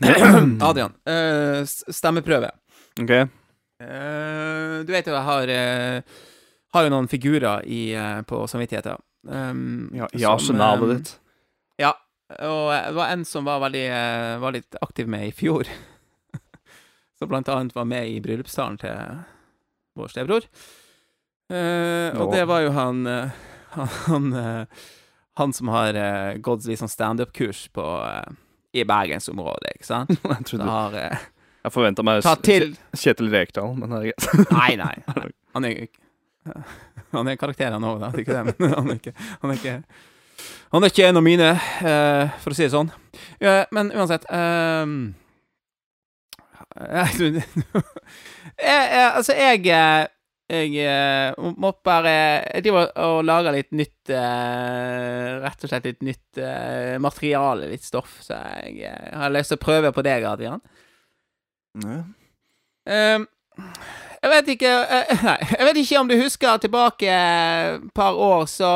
Adrian, uh, stemmeprøve. OK. Uh, du vet jo, jeg har, uh, har jo noen figurer i, på samvittigheten. Um, Ja, I arsenalet eh, ditt. Ja. Og det var en som var veldig var litt aktiv med i fjor. som blant annet var med i bryllupstalen til vår stebror. Og det var jo han han, han, han som har gått litt sånn standup-kurs på i bergensområdet, ikke sant? Jeg trodde har eh, Jeg forventa meg til Kjetil Rekdal, men det er greit. Nei, nei. nei. Han er ikke... Han er karakter, han òg, da. Ikke det, men han er ikke Han er ikke, han er ikke en av mine, eh, for å si det sånn. Ja, men uansett jeg, jeg, jeg, Altså, jeg eh, jeg eh, må bare Jeg driver og lager litt nytt eh, Rett og slett litt nytt eh, materiale, litt stoff, så jeg, har lyst til å prøve på deg, Adrian. Ja. Ehm, jeg vet ikke Nei, jeg vet ikke om du husker tilbake et par år, så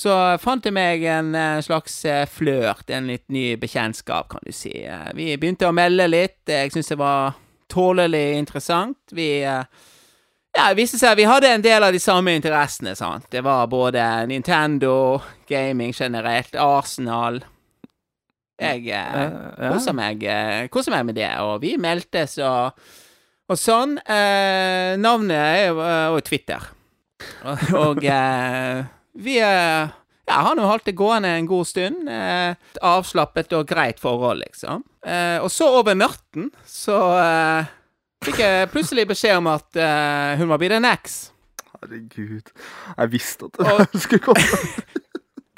så fant jeg meg en slags flørt, en litt ny bekjentskap, kan du si. Vi begynte å melde litt. Jeg syntes det var tålelig interessant. Vi eh, Ja, det viste seg at vi hadde en del av de samme interessene, sant. Det var både Nintendo, gaming generelt, Arsenal Jeg eh, koser meg, eh, koser meg med det, og vi meldtes og, og sånn. Eh, navnet er jo eh, Twitter. Og, og eh, vi eh, ja, har nå holdt det gående en god stund. Eh, avslappet og greit forhold, liksom. Eh, og så over natten så fikk jeg plutselig beskjed om at uh, hun var blitt en eks. Herregud. Jeg visste at Og- det skulle komme.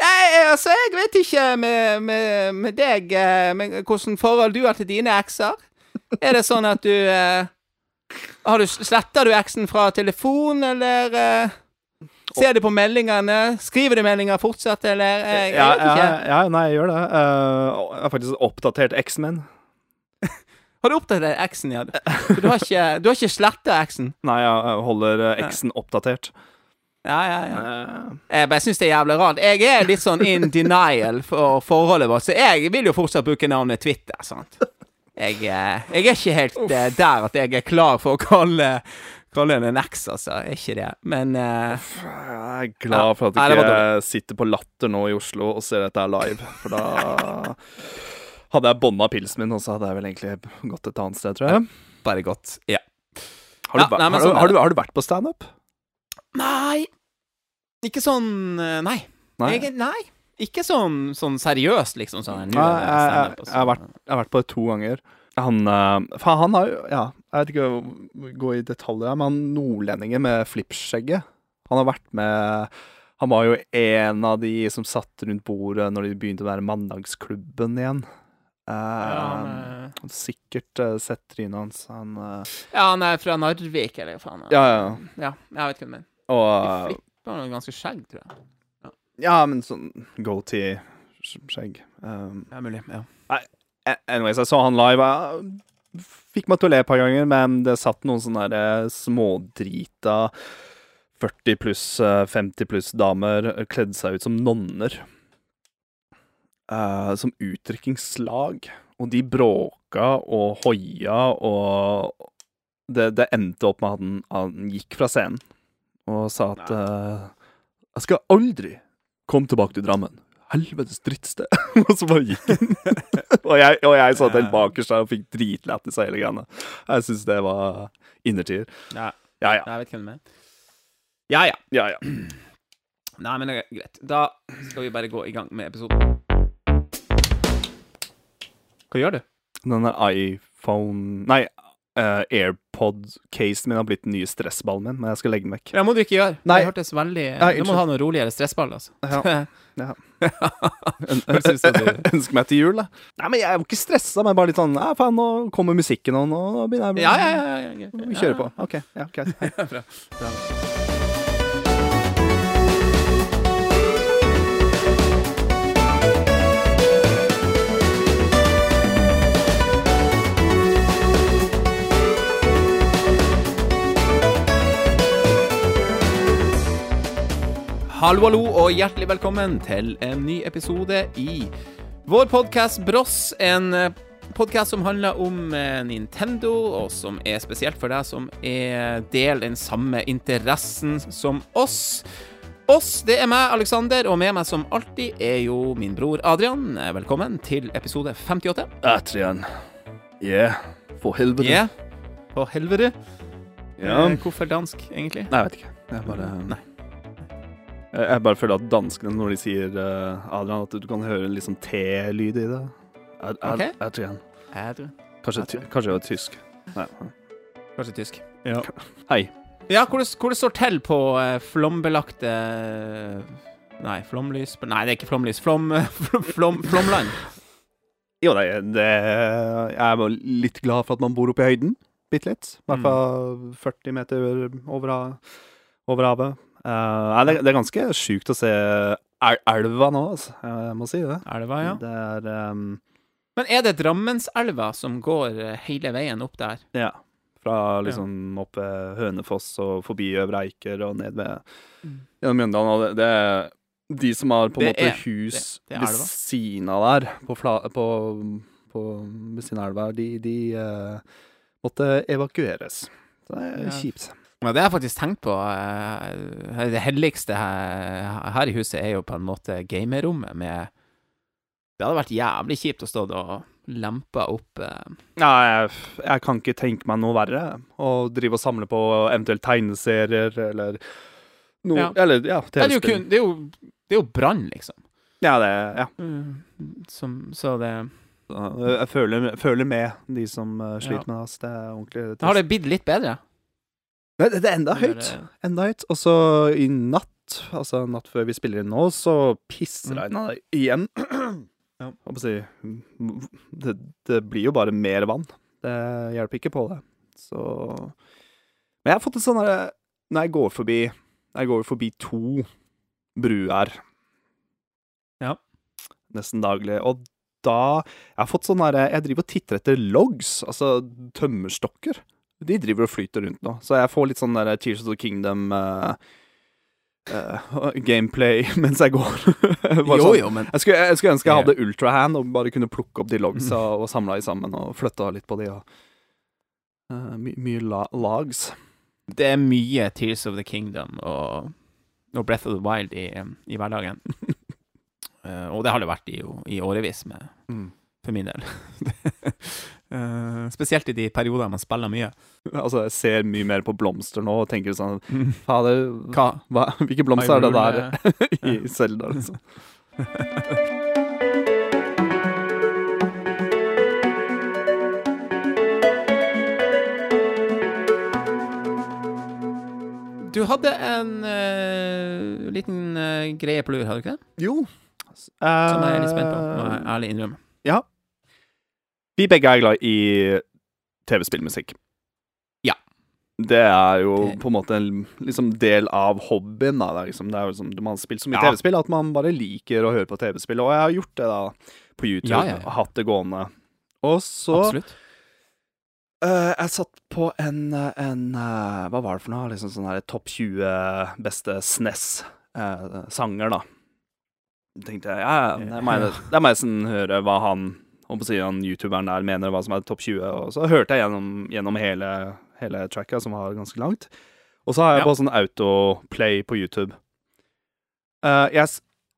Nei, altså, jeg vet ikke med, med, med deg eh, med hvordan forhold du har til dine ekser. Er det sånn at du uh, har du Sletter du eksen fra telefon, eller uh, Ser du på meldingene? Skriver du meldinger fortsatt, eller Jeg, jeg Ja, ja, ja, nei, jeg gjør det. Uh, jeg har faktisk oppdatert eksen min. Har du oppdatert eksen, ja? Du har ikke, du har ikke sletta eksen? Nei, jeg holder eh, eksen oppdatert. Ja, ja, ja. Eh, Jeg bare syns det er jævlig rart. Jeg er litt sånn in denial for forholdet vårt, så jeg vil jo fortsatt bruke navnet Twitter, sant. Jeg, eh, jeg er ikke helt Uff. der at jeg er klar for å kalle Kalle henne en eks, altså. Er ikke det. Men uh, jeg er glad for at jeg ikke sitter på Latter nå i Oslo og ser dette live, for da hadde jeg bånda pilsen min, og så hadde jeg vel egentlig gått et annet sted, tror jeg. bare godt. Ja. Har du, Ja, nei, har, du, sånn har, du, har du vært på standup? Nei. Ikke sånn eh, Nei. Nei. Jeg, nei. Ikke sånn, sånn seriøst, liksom. Sånn, Nei, jeg, jeg, jeg, har vært, jeg har vært på det to ganger. Han uh, Faen, han har jo Ja, jeg vet ikke å gå i detaljer, men han nordlendingen med flippskjegget Han har vært med Han var jo en av de som satt rundt bordet når de begynte å være Mandagsklubben igjen. Eh, Ja, han, eh, har sikkert uh, sett trynet hans. Han uh... ja, han er fra Narvik, eller hva faen. Ja, ja. ja. Jeg vet ikke hva du mener. Og eh, flipper noe ganske skjegg, tror jeg. Ja, men sånn goatee-skjegg. Um, Det er mulig. ja. Nei, Anyways, jeg så han live. Jeg fikk meg til å le et par ganger, men det satt noen sånne smådrita 40 pluss, eh, 50 pluss damer kledde seg ut som nonner. Eh, som utdrikkingslag. Og de bråka og hoia, og det, det endte opp med at han, han gikk fra scenen og sa at uh, Jeg skal aldri komme tilbake til Drammen. Helvetes drittsted. og så bare gikk han. og, jeg, og jeg satt helt bakerst der og fikk dritlættis av hele greiene. Jeg syns det var innertier. Ja. Ja, ja. Jeg vet hvem det er. Ja, ja. ja, ja. Nei, men det er greit. Da skal vi bare gå i gang med episoden. Hva gjør du? Denne iPhone Nei, uh, AirPod-casen min har blitt den nye stressballen min, men jeg skal legge den vekk. Ja, må du ikke gjøre. Nei. Det hørtes veldig Nei, Du må ha noe roligere stressball, altså. Ja. Ja. Ønsker meg til jul, da. Nei, men Jeg er jo ikke stressa, men bare litt sånn Ja, faen, nå kommer musikken, og nå begynner jeg Ja, ja, ja. ja, ja, Vi kjører på. OK. Ja, greit. Ja, bra. Bra. Hallo, hallo, og hjertelig velkommen til en ny episode i vår podkast Bross. En podkast som handler om eh, Nintendo, og som er spesielt for deg som er del den samme interessen som oss. Oss, det er meg, Alexander, og med meg som alltid er jo min bror Adrian. Eh, Velkommen til episode 58. Adrian. Yeah. For helvete. Yeah. For helvete. Ja. Eh, Hvorfor dansk, egentlig? Nei, jeg vet ikke. Jeg bare Nei. Jeg, jeg bare føler at danskene, når de sier eh, Adrian, at du kan høre litt sånn T-lyd i det. Ad, ad, Ok. Adrian. Jeg tror Kanskje, kanskje det var tysk. Nei. Kanskje tysk. Hei. Ja, hvor det, hvor det står til på eh, flombelagte Nei, flomlys Nei, det er ikke flomlys. Flom, flom, flom, flomland. Jo, nei, det Jeg er bare litt glad for at man bor oppe i høyden. Bitte litt. I hvert fall 40 meter over, over havet. Nei, det, det er ganske sjukt å se el elva nå, altså. Jeg må si det. Elva, ja. Det er um... Men er det Drammenselva som går eh, hele veien opp der? Ja. Fra liksom ja. oppe Hønefoss og forbi Øvre Eiker og ned ved Mm. gjennom Mjøndalen. Og det, det er de som har på en måte er- hus ved siden av der, på, fla, på, på ved siden av elva, de, de uh, måtte evakueres. Så det er Ja. kjipt. Ja, det har jeg faktisk tenkt på. eh, Det helligste her, her i huset er jo på en måte gamerommet med Det hadde vært jævlig kjipt å stå og lempe opp eh, Ja, jeg, jeg kan ikke tenke meg noe verre. Å drive og samle på eventuelt tegneserier eller noe Ja. Eller, ja, Det er jo TV-spill. kun Det er jo, det er jo brann, liksom. Ja, det Ja. Som, så det Jeg føler, føler med de som eh, sliter Ja. med det. Det er ordentlig trist. Har det blitt litt bedre? Det, det er enda høyt. Enda høyt. Og så i natt, altså natt før vi spiller inn nå, så pisser det igjen. Ja. Hva skal jeg si det, det blir jo bare mer vann. Det hjelper ikke på det. Så Men jeg har fått et sånn herre Når jeg går forbi Jeg går forbi to bruer Ja. nesten daglig, og da Jeg har fått sånn herre Jeg driver og titter etter logs, altså tømmerstokker. De driver og flyter rundt nå, så jeg får litt sånn der Tears of the Kingdom uh, uh, gameplay mens jeg går. Jo, sånn. jo, men Jeg skulle, jeg skulle ønske jeg hadde ultrahand og bare kunne plukke opp de logsa og samla de sammen og flytta litt på de. Og, my, mye la, lags. det er mye Tears of the Kingdom og, og Breath of the Wild i, i hverdagen. Og det har det vært i, i årevis, med, for min del. Eh, spesielt i de periodene man spiller mye. Altså, jeg ser mye mer på blomster nå og tenker sånn Fader, Hva? hva, hvilke blomster er det der i Selda, liksom? Du hadde en uh, liten uh, greie på lur, hadde du ikke det? Jo. Som jeg er litt spent på, må jeg ærlig innrømme. Ja. Vi begge er glad i TV-spillmusikk. Ja. Det er jo på en måte en liksom del av hobbyen. Da. Det er, liksom, det er liksom, man har spilt så mye Ja. TV-spill at man bare liker å høre på TV-spill. Og jeg har gjort det da på YouTube. Ja, ja, ja. Hatt det gående. Og så Absolutt. Uh, jeg satt på en, eh, en uh, Hva var det for noe? Liksom sånn her topp 20 beste SNES-sanger, da. tenkte jeg ja, ja, det må jeg, det må jeg sånn høre hva han om å si han youtuberen der mener hva som er topp 20. Og så hørte jeg gjennom, gjennom hele, hele tracka, som var ganske langt. Og så har jeg Ja. på sånn autoplay på YouTube. Uh, jeg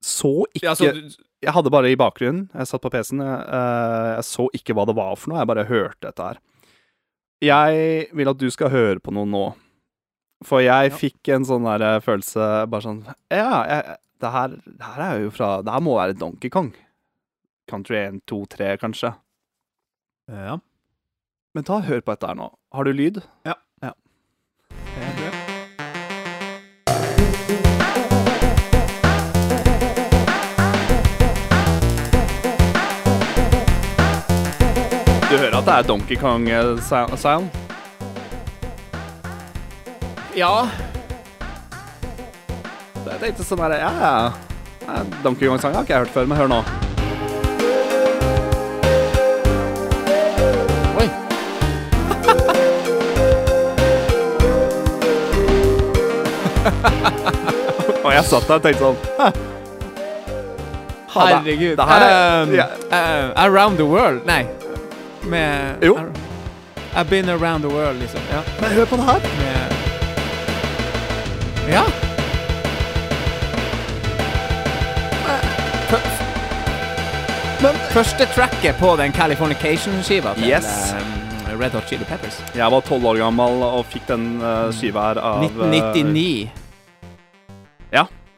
så ikke Ja, så du- Jeg hadde bare i bakgrunnen, jeg satt på PC-en, uh, jeg så ikke hva det var for noe, jeg bare hørte dette her. Jeg vil at du skal høre på noe nå. For jeg Ja. fikk en sånn der følelse Bare sånn Ja, jeg, det, her, det her er jo fra Det her må være Donkey Kong. Country 1, 2, 3, kanskje. ja. Men ta hør på dette her nå. Har du lyd? Ja. ja. Du hører at det er Donkey Kong-sound? ja. Det er ikke sånn her ja. ja. Donkey Kong-sang har ikke jeg hørt før, men hør nå. Og jeg satt der og tenkte sånn? Herregud. det her er- Um, yeah. uh, around the world Nei. Med Jo. I've been around the world, liksom. Ja. Men hør på det her. Med Ja. Men Første tracket på den Californication-skiva Yes. eh, Red Hot Chili Peppers. jeg var tolv år gammel og fikk den uh, skiva her av eh, 1999.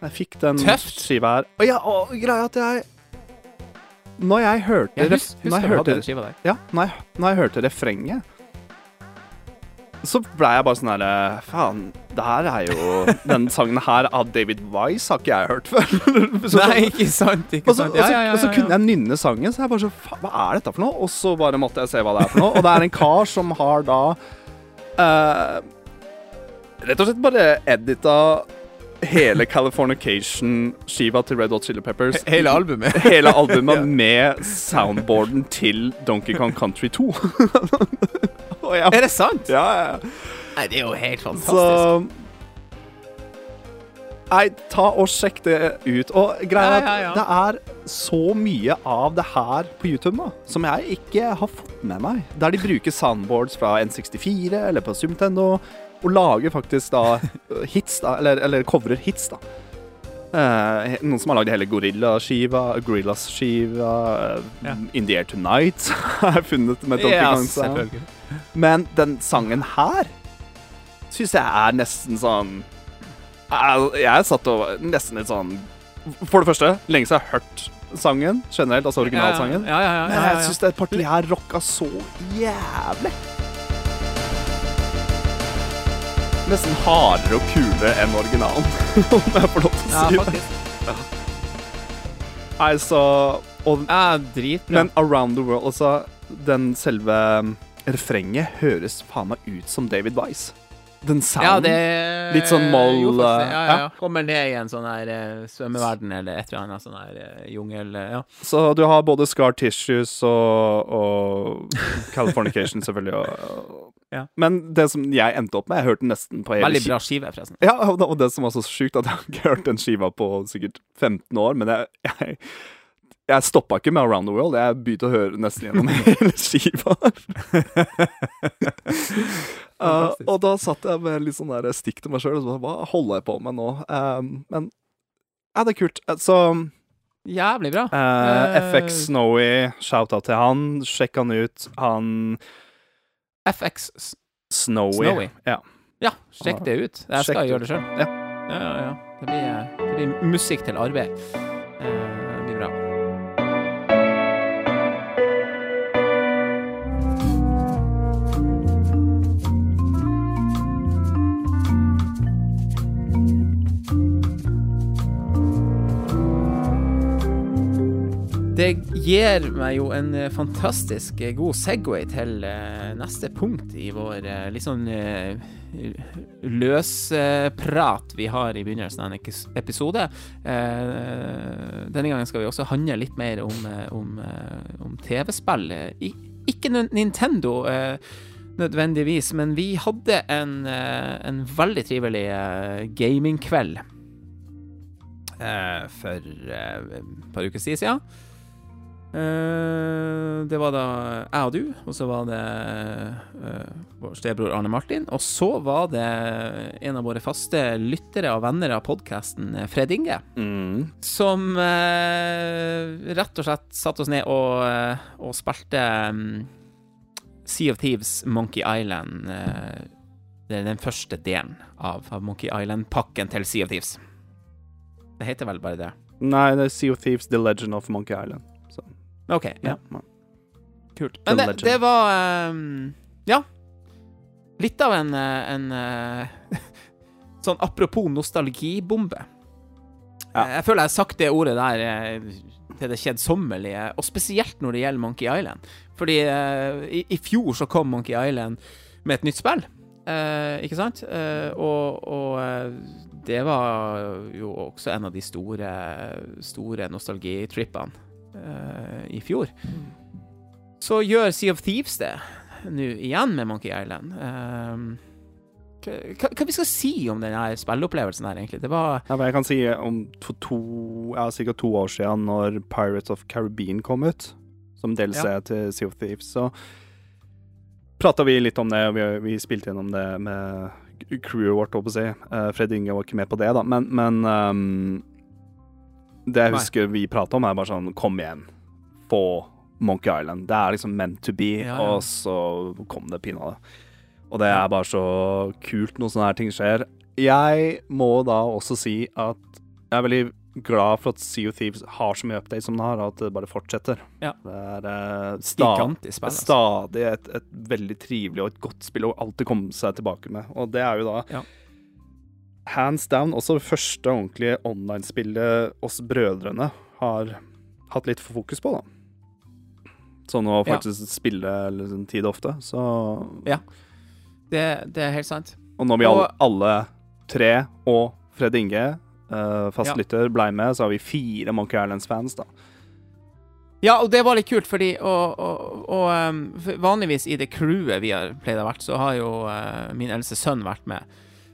Jeg fikk den Tøft. skiva her. Og ja, og greia at jeg Når jeg hørte Jeg hus, når husker jeg du hadde hørte, den skiva der. ja, når jeg, når jeg hørte refrenget så ble jeg bare sånn herre Faen, det her er jo Den sangen her av David Wise har ikke jeg hørt før. Så- Nei, ikke sant. Ikke Og så, sant. og, så, og så kunne jeg nynne sangen, så jeg bare så Faen, hva er dette for noe? Og så bare måtte jeg se hva det er for noe. Og det er en kar som har da uh, Rett og slett bare edita hele Californication-skiva til Red Hot Chili Peppers. Hele albumet. Hele albumet med soundboarden til Donkey Kong Country 2. oh, ja. Er det sant? ja, ja, ja. Nei, det er jo helt fantastisk. Så Nei, ta og sjekk det ut. Og greia er Ja, ja, ja. at det er så mye av det her på YouTube nå, som jeg ikke har fått med meg. Der de bruker soundboards fra N64 eller på Sumtendo Nintendo, og lager faktisk da hits, da, eller, eller covrer hits, da. Eh, noen som har lagd hele Gorilla-skiva, Gorillas-skiva, eh, Ja. In the Air Tonight har jeg funnet med Donkey yes, Kong. Men den sangen her syns jeg er nesten sånn Jeg, er satt og nesten litt sånn For det første, lenge siden jeg har hørt sangen generelt, altså originalsangen. Ja, ja, ja. ja, Men jeg syns det partiet her rocka så jævlig. Nesten hardere og kulere enn originalen, om jeg får lov til å ja, si det. faktisk. Nei, så og, Ja, dritbra. Men Around the World, altså Den selve um, refrenget høres faen meg ut som David Wise. Den ja, sounden. det Litt sånn moll, jo, faktisk. Ja, ja, ja. ja. Kommer ned i en sånn her eh, svømmeverden eller et eller annet sånn her eh, jungel... eh, Ja. Så du har både Scar Tissues og, og Californication, selvfølgelig. Og, Ja. Men det som jeg endte opp med Jeg hørte nesten på hele Veldig bra skive, forresten. Ja, og det, og det som var så sjukt, at jeg har ikke hørt den skiva på sikkert 15 år, men jeg, jeg, jeg stoppa ikke med Around the World. Jeg begynte å høre nesten gjennom hele skiva. Uh, og da satt jeg med litt sånn der stikk til meg sjøl. Hva holder jeg på med nå? Um, men ja, det er kult. Uh, Så Jævlig bra. uh, Eh, FX Snowy, shout-out til han. Sjekk han ut. Han FX Snowy. Snowy. Ja. Ja, sjekk det ut. Jeg skal gjøre det sjøl. Ja. Ja. Det blir, eh, det blir musikk til arbeid. Eh, Det blir bra. Det gir meg jo en eh, fantastisk eh, god Segway til eh, neste punkt i vår litt sånn løsprat vi har i begynnelsen av en episode. Denne gangen skal vi også handle litt mer om, om, om TV-spill. Ikke Nintendo nødvendigvis, men vi hadde en, en veldig trivelig gamingkveld for et par uker siden. Eh, det var da jeg og du, og så var det eh, vår stebror Arne Martin. Og så var det en av våre faste lyttere og venner av podkasten, Fred Inge, Mm. som eh, rett og slett satte oss ned og, eh, og spilte mm, Sea of Thieves Monkey Island. eh, det er den første delen av, av Monkey Island-pakken til Sea of Thieves. Det heter vel bare det. Nei, det er Sea of Thieves, The Legend of Monkey Island. OK. ja. Kult. Men det, det var um, Ja. Litt av en, eh, en uh, Sånn apropos nostalgibombe. Ja. Jeg føler jeg har sagt det ordet der eh, til det kjedsommelige, og spesielt når det gjelder Monkey Island. Fordi uh, i, i fjor så kom Monkey Island med et nytt spill, uh, ikke sant? Og og det var jo også en av de store, store nostalgitrippene eh, i fjor. Så gjør Sea of Thieves det nå igjen med Monkey Island. Um, hva, hva, vi skal si om denne spilleopplevelsen her, egentlig? Det var Ja, jeg kan si om to, to, ja, ca. to år siden, når Pirates of Caribbean kom ut, som DLC ja. til Sea of Thieves. Så prata vi litt om det, og vi, vi spilte gjennom det med crewet vårt, holdt jeg å si. Uh, Fred Inge var ikke med på det, da, men, men ehm, Det jeg husker vi prata om, er bare sånn Kom igjen, få Monkey Island. Det er liksom meant to be, Ja, ja. og så kom det pinadø. Og det er bare så kult når sånne her ting skjer. Jeg må da også si at jeg er veldig glad for at Sea of Thieves har så mye update som den har, og at det bare fortsetter. Ja. Det er uh, sta spill. Altså. stadig et, et veldig trivelig og et godt spill å alltid komme seg tilbake med. Og det er jo da. Hands down også det første ordentlige online-spillet oss brødrene har hatt litt for fokus på, da. Sånn å Ja. faktisk spille liksom, tid ofte. Så Det, det er helt sant. Og når vi alle, Og- alle tre og Fred Inge, uh, fastlytter, blei med, så har vi fire Monkey Islands-fans, da. Ja, og det var litt kult, fordi og, og, og um, vanligvis i det crewet vi har pleid å ha vært, så har jo uh, min eldste sønn vært med.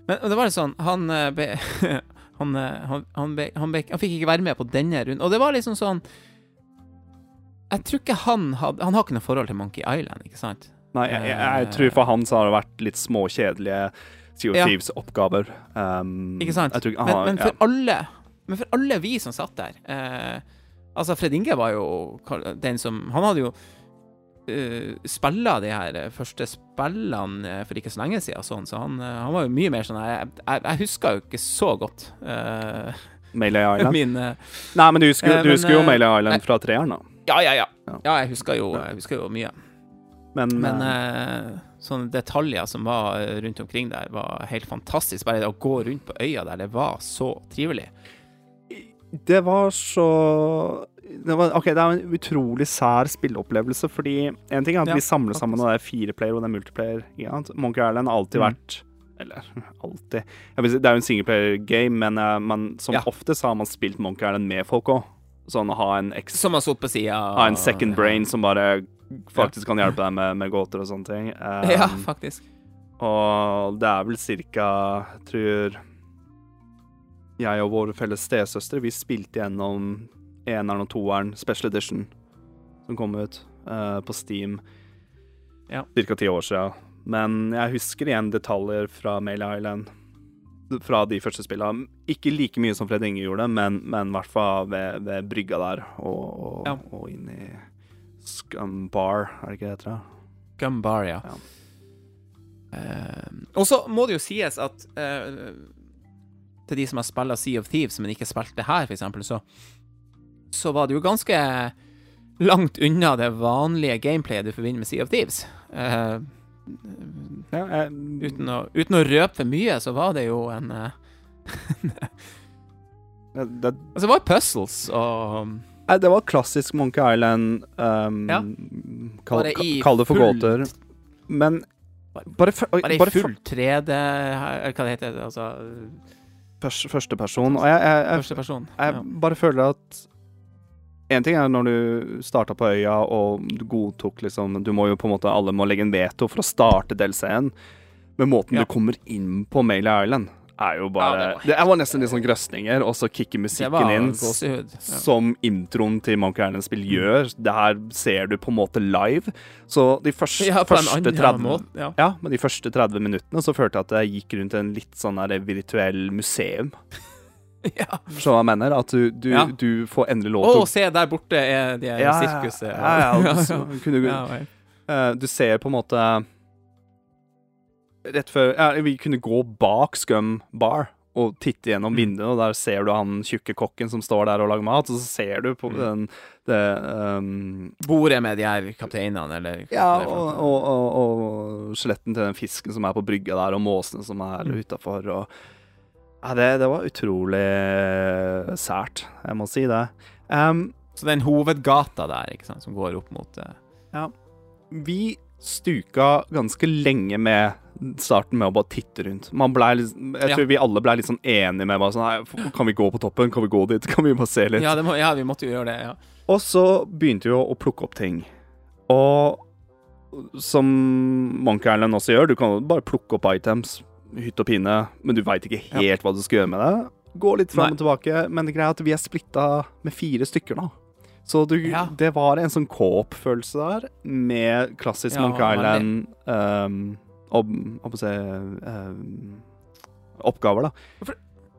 Men det var litt sånn Han uh, ble han, uh, han, han, ble, han, ble, han fikk ikke være med på denne runden. Og det var liksom sånn Jeg tror ikke han hadde Han har ikke noe forhold til Monkey Island, ikke sant? Nei, jeg, jeg, jeg tror for han så har det vært litt småkjedelige Sea of Ja. Thieves-oppgaver. Um, Ikke sant? Tror aha, Men, men for alle Men for alle vi som satt der eh, Altså, Fred Inge var jo den som Han hadde jo spilla de her eh, første spillene eh, for ikke så lenge siden, sånn, så han, eh, han var jo mye mer sånn Jeg, jeg, jeg husker jo ikke så godt uh, Melee Island. min uh, Nei, men du husker, Eh, du men, husker jo eh, Island nei. Fra treeren, da. Ja, ja, ja. Ja. Jeg husker jo, jeg husker jo mye. Men, Men eh, eh, sånne detaljer som var eh, rundt omkring der, var helt fantastisk. Bare det å gå rundt på øya der, det var så trivelig. det var så det var, OK, det er en utrolig sær spilleopplevelse, fordi en ting er at Ja, vi samler sammen og det er fire player og det er multiplayer. Ja. Monkey Island har alltid Mm. vært Eller alltid si, Det er jo en singleplayer-game, men eh, man, som Ja. oftest har man spilt Monkey Island med folk òg. Sånn å ha en eks Som har stått på sida. ha en second brain som bare faktisk kan hjelpe deg med, med gåter og sånne ting. Um, Ja, faktisk. og det er vel cirka tror jeg og vår felles stesøster Vi spilte gjennom eneren og toeren Special Edition som kom ut uh, på Steam Ja. cirka ti år siden. Men jeg husker igjen detaljer fra Mail Island fra de første spillene. Ikke like mye som Fred Inge gjorde, men, men i hvert fall ved, ved brygga der og, og, Ja. og inn i Scum Bar, er det ikke det heter? Scumbar, ja. Ja. Uh, og så må det jo sies at uh, til de som har spilt Sea of Thieves, men ikke spilt det her, eksempel, så, så var det jo ganske langt unna det vanlige gameplayet du forbinder med Sea of Thieves. Uh, Ja, jeg, uten, å, uten å røpe for mye, så var det jo en eh, det, Altså, det var puzzles og Nei, det var klassisk Monkey Island. Um, Ja. kall, i kall det for gåter. Men bare, oi, Bare bare full 3D, hva det heter, altså Førsteperson. første person. Og jeg, jeg, jeg, jeg bare føler at En ting er når du starta på øya og du godtok liksom Du må jo på en måte Alle må legge en veto for å starte DLC-en. Men måten Ja. du kommer inn på Mail Island, er jo bare Ja, det var det, var nesten litt sånn grøsninger, og så kicker musikken inn. Ja. som introen til Monkey Island-spill gjør. Det her ser du på en måte live. Så de første, Ja, første annen 30 måte. Ja. Ja, men de første 30 minuttene så følte jeg at jeg gikk rundt en litt sånn der virtuell museum. ja. Så jeg mener at du, du, Ja. du får endelig lov til å se, der borte er de Ja, sirkuset. ja, ja, så kunne. Eh, Du ser på en måte Rett før ja, Vi kunne gå bak Scum Bar og titte gjennom Mm. vinduet, og der ser du han tjukke kokken som står der og lager mat, og så ser du på Mm. den det, um, Bordet med de her kapteinene, eller Ja, og, og, og, og skjeletten til den fisken som er på brygga der, og måsene som er Mm. utafor, og ja, det, det var utrolig sært, jeg må si det. Um, Så den hovedgata der, ikke sant, som går opp mot eh, vi stuka ganske lenge med starten med å bare titte rundt. Man ble jeg jeg Ja. tror vi alle ble litt sånn enige med bare sånn kan vi gå på toppen? Kan vi gå dit? Kan vi bare se litt? ja, det må, ja, vi måtte jo gjøre det, ja. Og så begynte vi å, å plukke opp ting. Og som Monkey Island også gjør, du kan bare plukke opp items, hytt og pine, men du veit ikke helt hva du skal gjøre med det. Gå litt fram Nei. og tilbake, men det greia at vi er splitta med fire stykker nå. Så du, Ja. det var en sånn co-op-følelse der, med klassisk Ja, Monk Island um, ob, si, um, oppgaver, da. For-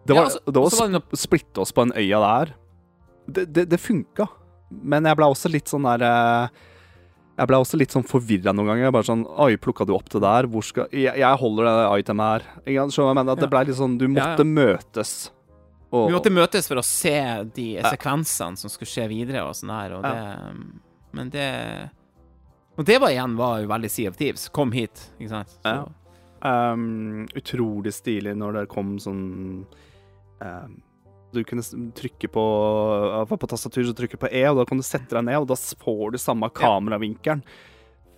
Det Ja, var, altså- det var å sp- splitte oss på en øya der. Det, det, det funka, men jeg ble også litt sånn der eh, Jeg ble også litt sånn forvirra noen ganger. Bare sånn Oi, plukka du opp det der? Hvor skal Jeg, jeg holder det itemet her. Skjønner du hva jeg mener? At Ja. Det ble litt sånn Du måtte ja. møtes. Og, Vi måtte møtes for å se de sekvensene som skulle skje videre og sånn her, og Ja. det Men det Og det var igjen var jo veldig Sea of Thieves. Kom hit, ikke sant? Så, Ja. Um, utrolig stilig når det kom sånn um, Du kunne trykke på På tastatur så trykker du på E, og da kan du sette deg ned, og da får du samme kameravinkelen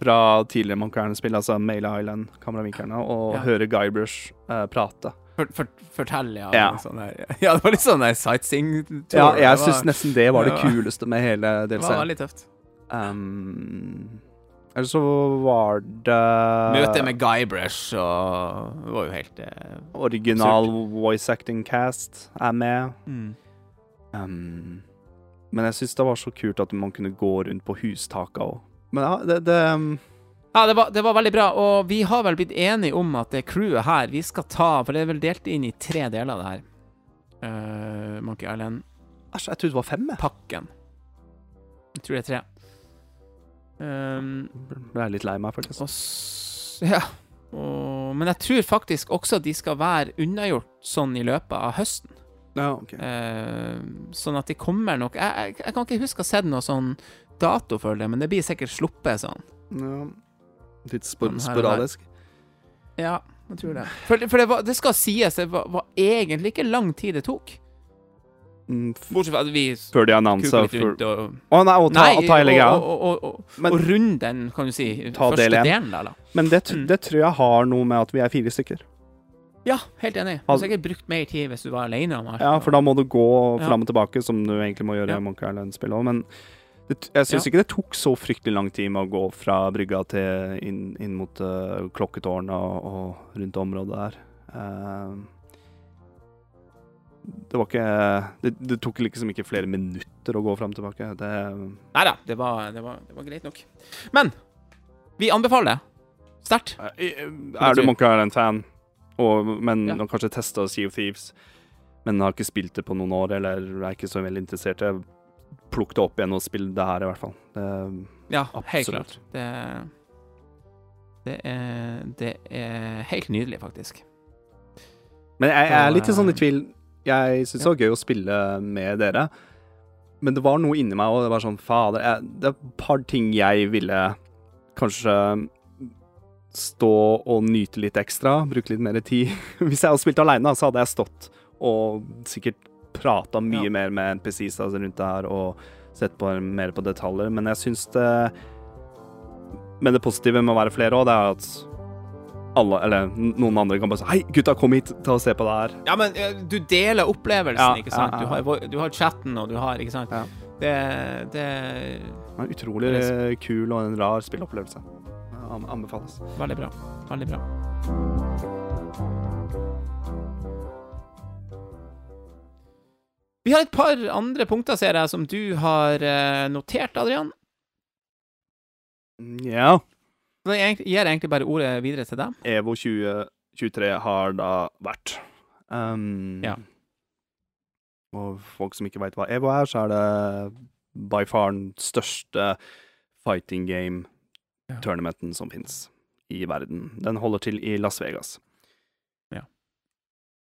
fra tidligere Monkey Island-spill, altså Mail Island-kameravinklene, og Ja. høre Guybrush uh, prate. For, for, fortell, ja. Ja. Sånn ja, det var litt sånn der sightseeing-tour. Ja, jeg syns nesten det var det kuleste med hele Det var veldig tøft. Um, eller så var det Møtet med Guybrush og Det var jo helt eh, Original voice acting cast er med. mm. Um, men jeg syns det var så kult at man kunne gå rundt på hustaka òg. Men ja, det, det um, Ja, det var, det var veldig bra, og vi har vel blitt enige om at det crewet her vi skal ta For det er vel delt inn i tre deler, det her. Uh, Monkey Island-pakken. Æsj, jeg trodde det var fem. jeg. Jeg tror det er tre. Um, Ble jeg litt lei meg, faktisk. og Ja. Og, men jeg tror faktisk også at de skal være unnagjort sånn i løpet av høsten. Ja, ok. Uh, sånn at de kommer nok jeg, jeg, jeg kan ikke huske å ha sett noe sånn dato for det, men det blir sikkert sluppet sånn. Ja. Litt spor Sånn der. sporadisk. Ja, jeg tror det. For, for det, var, det skal sies, det var, var egentlig ikke lang tid det tok. Mm, Bortsett fra at vi før de annonsa Å nei, og ta, Nei, og ta hele greia. og, og, og, Men- og runde den, kan du si, første del én. delen der, da. Men det, Mm. det tror jeg har noe med at vi er fire stykker. Ja, helt enig. Du har sikkert brukt mer tid hvis du var alene om alt. Ja, for da må du gå fram og tilbake, som du egentlig må gjøre Ja. i Monk Island-spillet òg. Men det, jeg syns Ja. ikke det tok så fryktelig lang tid med å gå fra brygga til inn, inn mot uh, klokketårnet og, rundt området der. Eh, det var ikke det, det tok liksom ikke flere minutter å gå fram og tilbake. Det Nei da, det var, det, var, det var greit nok. Men vi anbefaler det. Sterkt. Eh, Er du Monkey Island-fan, men Ja. har kanskje testa Sea of Thieves, men har ikke spilt det på noen år, eller er ikke så veldig interessert, plukk det opp igjen og spill det her, i hvert fall. Det, Ja, helt klart. Det, det, er, det er helt nydelig, faktisk. men jeg, jeg er litt sånn i eh, tvil. Jeg syns det var gøy å spille med dere, men det var noe inni meg, og det var sånn Fader, jeg, det er et par ting jeg ville kanskje stå og nyte litt ekstra, bruke litt mer tid. Hvis jeg hadde spilt aleine, så hadde jeg stått og sikkert prata mye Ja. mer med NPCs altså, rundt det her og sett på, mer på detaljer, men jeg syns det Men det positive med å være flere òg, det er at alle, eller noen andre kan bare si Hei, gutta, kom hit, ta og se på det her. Ja, men eh, du deler opplevelsen, Ja, ikke sant? ja. Du, har, du har chatten, og du har Ikke sant? Det, det en utrolig Det kul og en rar spillopplevelse. Anbefales. Veldig bra. Veldig bra. Vi har et par andre punkter, ser jeg, som du har eh, notert, Adrian. Ja. Så Da gir jeg egentlig bare ordet videre til deg. EVO 2023 har da vært. Um, Ja. Og folk som ikke veit hva EVO er, så er det by far den største fighting game-tournamenten som fins i verden. Den holder til i Las Vegas. Ja.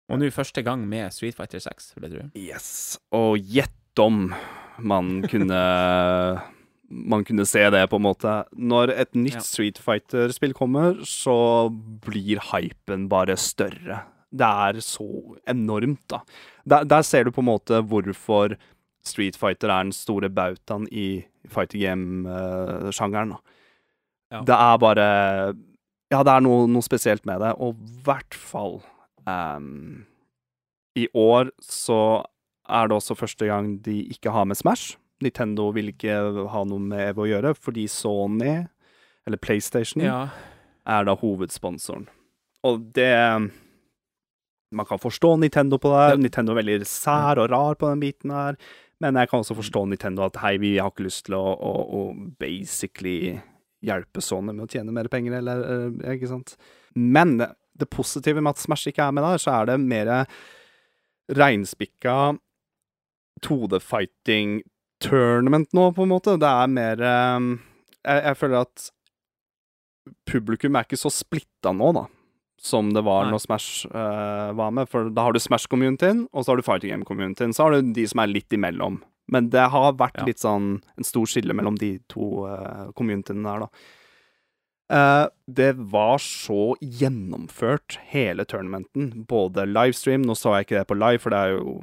Og nå første gang med Street Fighter 6, vil jeg tro. Yes. Og gjett om man kunne Man kunne se det, på en måte. Når et nytt Ja. Street Fighter-spill kommer, så blir hypen bare større. Det er så enormt, da. Der, der ser du på en måte hvorfor Street Fighter er den store bautaen i fighter game-sjangeren. Ja. Det er bare Ja, det er noe, noe spesielt med det, og i hvert fall um, I år så er det også første gang de ikke har med Smash. Nintendo vil ikke ha noe med EVO å gjøre, fordi Sony, eller PlayStation, Ja. er da hovedsponsoren. Og det Man kan forstå Nintendo på det her. Nintendo er veldig sær og rar på den biten her. Men jeg kan også forstå Nintendo at hei, vi har ikke lyst til å, å, å basically hjelpe Sony med å tjene mer penger, eller eh, ikke sant. Men det, det positive med at Smash ikke er med der, så er det mer reinspikka 2D-fighting tournament nå, på en måte. Det er mer eh, jeg, jeg føler at publikum er ikke så splitta nå, da. Som det var Nei. når Smash eh, var med. For da har du Smash-communityen, og så har du Fighting Game-communityen. Så har du de som er litt imellom. Men det har vært Ja. litt sånn en stor skille mellom de to uh, communityene der, da. Eh, det var så gjennomført, hele tournamenten. Både livestream Nå så jeg ikke det på live, for det er jo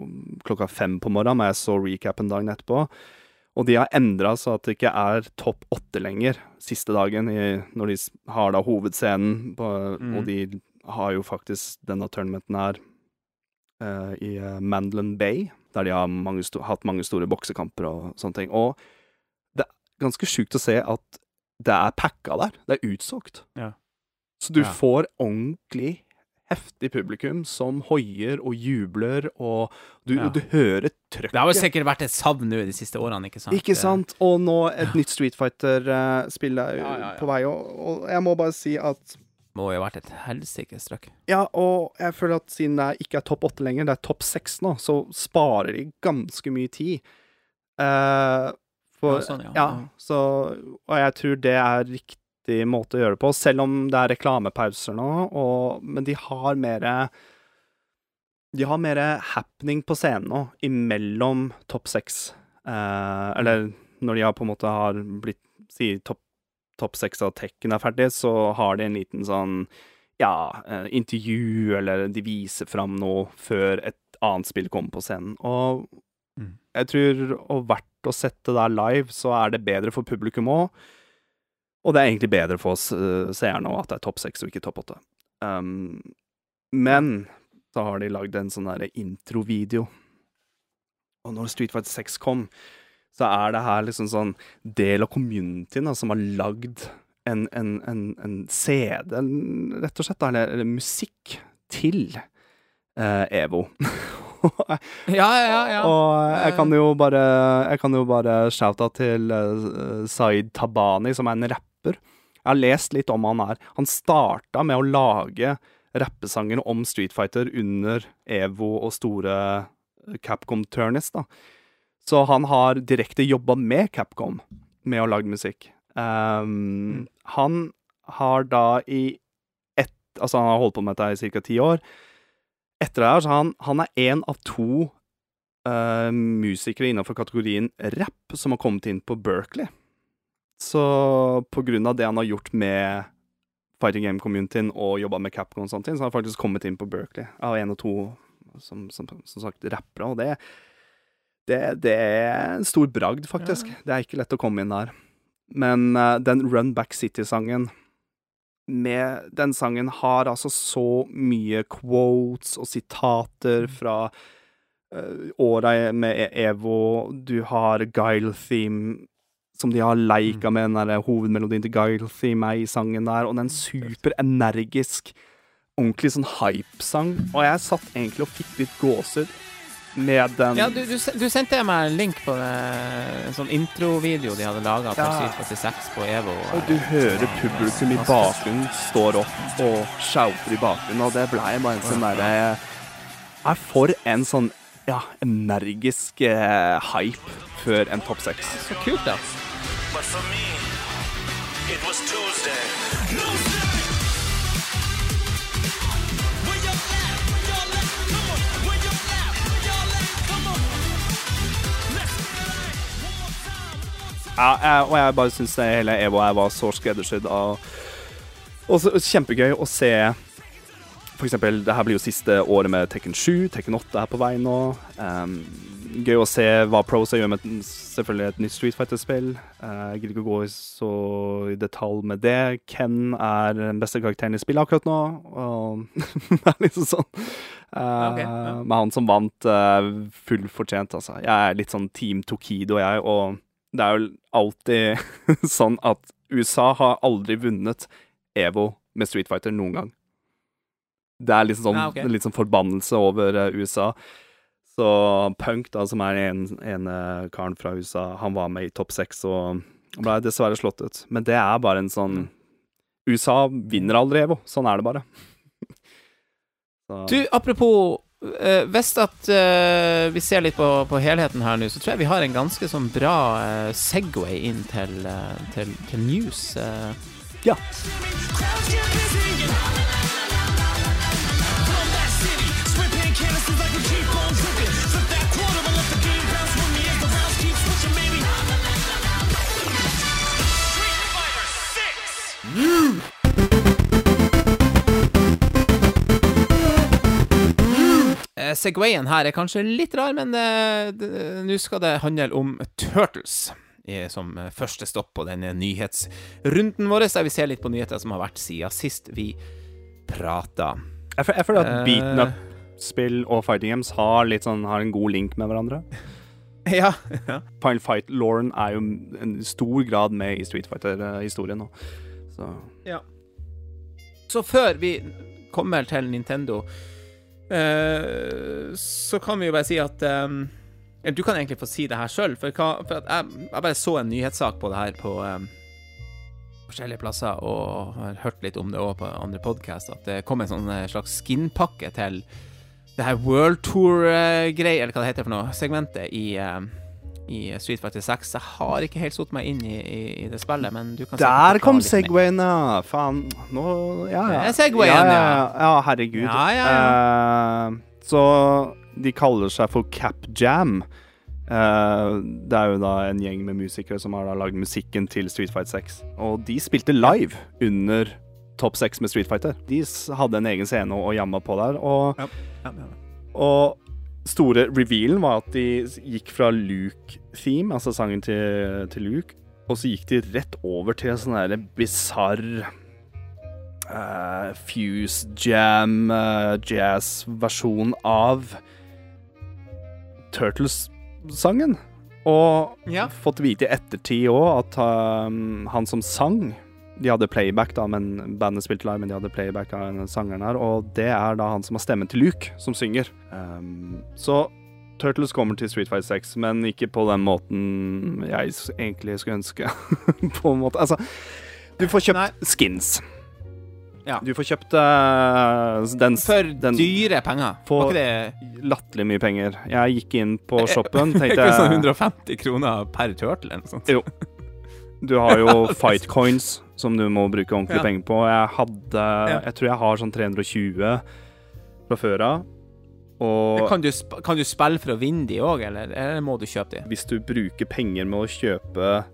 klokka fem på morgenen, men jeg så recapen dagen etterpå. Og de har endra så at det ikke er topp åtte lenger siste dagen, i, når de har da hovedscenen, på, Mm. og de har jo faktisk denne tournamenten her uh, i eh, Mandolin Bay, der de har mange hatt mange store boksekamper og sånne ting. Og det er ganske sjukt å se at det er packa der. Det er utsolgt. Ja. Så du Ja. får ordentlig heftig publikum som hoier og jubler, og du, Ja. du hører trøkket. Det har jo sikkert vært et savn nå de siste årene, ikke sant? Ikke sant? Og nå et nytt Street Fighter-spill er Ja, ja, ja. på vei, og, og jeg må bare si at må jo ha vært et helsikes trøkk. Ja, og jeg føler at siden det ikke er topp åtte lenger, det er topp seks nå, så sparer de ganske mye tid. Eh, for, Ja, sånn, ja. ja. Så, og jeg tror det er riktig måte å gjøre det på, selv om det er reklamepauser nå, og, men de har mer De har mer happening på scenen nå, imellom topp seks. Eh, eller når de har på en måte har blitt Si topp topp seks av Tekken er ferdig, så har de en liten sånn ja, eh, intervju, eller de viser fram noe før et annet spill kommer på scenen. Og Mm. jeg tror, og verdt å sette der live, så er det bedre for publikum òg. Og det er egentlig bedre for oss uh, seerne at det er topp seks og ikke topp åtte. Um, men så har de lagd en sånn derre introvideo. Og når Street Fighter 6 kom, så er det her liksom sånn del av communityen da, som har lagd en, en, en, en CD, rett og slett, eller, eller musikk, til eh, EVO. Ja, ja, ja. Og jeg kan jo bare Jeg kan jo bare shouta til Zaid Tabani, som er en rapper. Jeg har lest litt om han her. Han starta med å lage rappesanger om Street Fighter under EVO og store Capcom Turnis, da. Så han har direkte jobba med Capcom med å lage musikk. Um, Han har da i ett Altså, han har holdt på med dette i ca. ti år. Etter det her, så han, han er én av to uh, musikere innenfor kategorien rap som har kommet inn på Berkeley. Så på grunn av det han har gjort med Fighting Game-communityen og jobba med Capcom og ting, så har han faktisk kommet inn på Berkeley av én og to som, som, som sagt rappere, og det, det, det er en stor bragd, faktisk. Det er ikke lett å komme inn der. Men uh, den Run Back City-sangen med den sangen har altså så mye quotes og sitater fra uh, åra med E- EVO. Du har Guile Theme, som de har leika med, den der hovedmelodien til Guile Theme er i sangen der, og den superenergisk, ordentlig sånn hype-sang. Og jeg satt egentlig og fikk litt gåsehud med den Ja, du, du, du sendte meg en link på det, en sånn introvideo de hadde laga Ja. på Fighter 6 på EVO. Og du hører publikum i bakgrunnen står opp og shouter i bakgrunnen, og det blei bare en sånn derre Er for en sånn ja, energisk eh, hype før en topp seks. Så kult, da. But for me, it was Tuesday. Ja, jeg, og jeg bare syns hele EVO her var så skreddersydd. Og, og så kjempegøy å se For eksempel, det her blir jo siste året med Tekken 7. Tekken 8 er på vei nå. Um, gøy å se hva Pros gjør med selvfølgelig et nytt Street Fighter-spill. Uh, jeg gidder ikke å gå så i detalj med det. Ken er den beste karakteren i spillet akkurat nå. Og det er liksom sånn. Uh, okay, ja. Med han som vant uh, full fortjent, altså. Jeg er litt sånn Team Tokido, jeg. og det er jo alltid sånn at USA har aldri vunnet EVO med Street Fighter noen gang. Det er liksom sånn, Ja, okay. litt sånn forbannelse over eh, USA. Så Punk, da, som er en ene karen fra USA, han var med i Topp 6 og ble dessverre slått ut. Men det er bare en sånn USA vinner aldri EVO. Sånn er det bare. Så, Du, apropos eh, Hvis at uh, vi ser litt på, på helheten her nå, så tror jeg vi har en ganske sånn bra uh, Segway inn til, uh, til, til news. eh. ja. Crowds Segwayen her er kanskje litt rar, men eh, nå skal det handle om Turtles. Som eh, første stopp på denne nyhetsrunden vår, der vi ser litt på nyheter som har vært siden sist vi prata. Jeg, jeg føler at Eh. beaten up-spill og fighting games har, litt sånn, har en god link med hverandre. Ja. ja. Final Fight-Lauren er jo en stor grad med i Street Fighter-historien nå. Så Så før vi kommer til Nintendo, eh, så kan vi jo bare si at um, Du kan egentlig få si det her sjøl, for, for jeg, jeg bare så en nyhetssak på det her på um, forskjellige plasser, og har hørt litt om det òg på andre podkast, at det kom en sånn eh, slags skinpakke til det her World Tour-greia, eller hva det heter for noe, segmentet i eh, i Street Fighter 6. Jeg har ikke helt satt meg inn i, i, i det spillet, men du kan se... Der kom. Segwayen, ja! Faen. Nå Ja, ja. Det er Segwayen, ja. ja. Ja, ja, herregud. Ja, ja, Eh, så de kaller seg for Cap Jam. Uh, det er jo da en gjeng med musikere som har da lagd musikken til Street Fighter 6. Og de spilte live under Topp 6 med Street Fighter. De hadde en egen scene og jamma på der. Og, Ja, ja, ja. og store revealen var at de gikk fra Luke-theme, altså sangen til, til Luke, og så gikk de rett over til sånn derre bisarr uh, Fuse Jam, uh, jazz-versjon av Turtles-sangen. Og Ja. fått vite i ettertid òg at um, han som sang De hadde playback, da, men bandet spilte live, men de hadde playback av den sangeren her, og det er da han som har stemmen til Luke, som synger. Um, så Turtles kommer til Street Fighter 6, men ikke på den måten jeg egentlig skulle ønske. på en måte. Altså, du får kjøpt Nei. skins. Ja. Du får kjøpt uh, den, For den dyre penger. For- latterlig mye penger. Jeg gikk inn på shoppen, ikke tenkte sånn jeg 150 kroner per turtle eller noe sånt? Jo. Du har jo fight coins som du må bruke ordentlig Ja. penger på. Jeg hadde Ja. Jeg tror jeg har sånn 320 fra før av. Og Kan du, kan du spille for å vinne de òg, eller, eller må du kjøpe de? hvis du bruker penger med å kjøpe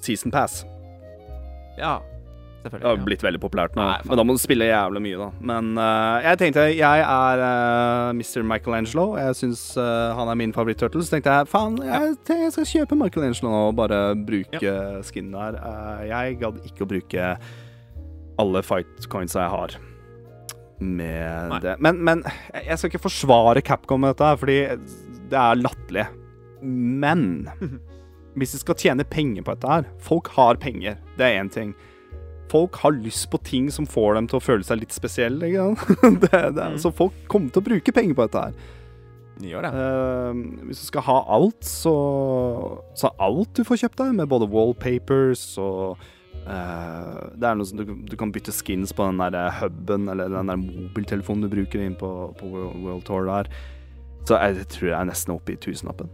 season pass Ja, Det har blitt veldig populært nå, Nei, men da må du spille jævlig mye, da. Men uh, jeg tenkte Jeg er uh, Mr. Michelangelo. Jeg syns uh, han er min favoritt-turtle. Så tenkte jeg faen, jeg, jeg skal kjøpe Michelangelo nå og bare bruke skin der. Eh, jeg gadd ikke å bruke alle fight coins jeg har med Nei. det. Men, men jeg jeg skal ikke forsvare Capcom med dette, fordi det er latterlig. Men hvis de skal tjene penger på dette her Folk har penger, det er én ting. Folk har lyst på ting som får dem til å føle seg litt spesielle. Det, det, mm. Så folk kommer til å bruke penger på dette her. Gjør det. Uh, hvis du skal ha alt, så Så alt du får kjøpt der, med både wallpapers og uh, Det er noe som du, du kan bytte skins på den der huben eller den der mobiltelefonen du bruker inn på, på World, Tour der. Så jeg, tror jeg er nesten oppe i tusenlappen.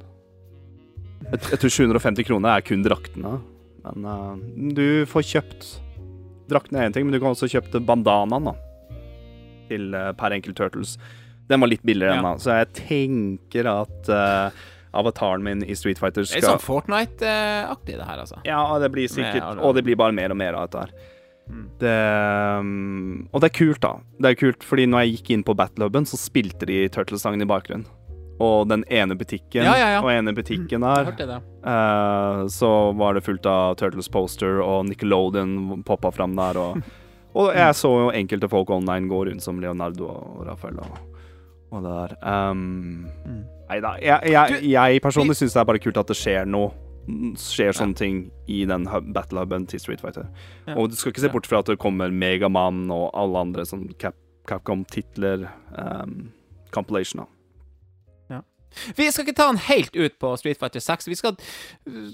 Jeg, jeg tror 750 kroner er kun draktene. Men uh, du får kjøpt Draktene er én ting, men du kan også kjøpe bandanaen da til uh, per enkelt Turtles. Den var litt billigere Ja. ennå, så jeg tenker at uh, avataren min i Street Fighter Det er sånn Fortnite-aktig, det her, altså. Ja, det blir sikkert Med Og det blir bare mer og mer av dette her. Mm. Det um, Og det er kult, da. Det er kult, fordi når jeg gikk inn på battlehubben, så spilte de Turtles-sangen i bakgrunnen. Og den ene butikken Ja, ja, ja. og ene butikken der, Uh, eh, så var det fullt av Turtles poster, og Nickelodeon poppa fram der, og Og jeg så jo enkelte folk online gå rundt som Leonardo og Rafael og, og det der. Um, Mm. Nei da. Jeg, jeg, jeg personlig syns det er bare kult at det skjer noe. Skjer sånne ting i den hub, battlehuben til Street Fighter. Og du skal ikke se bort fra at det kommer Megaman og alle andre sånn Cap, Capcom-titler. Um, compilation, da. Vi skal ikke ta den helt ut på Street Fighter 6. Vi skal uh,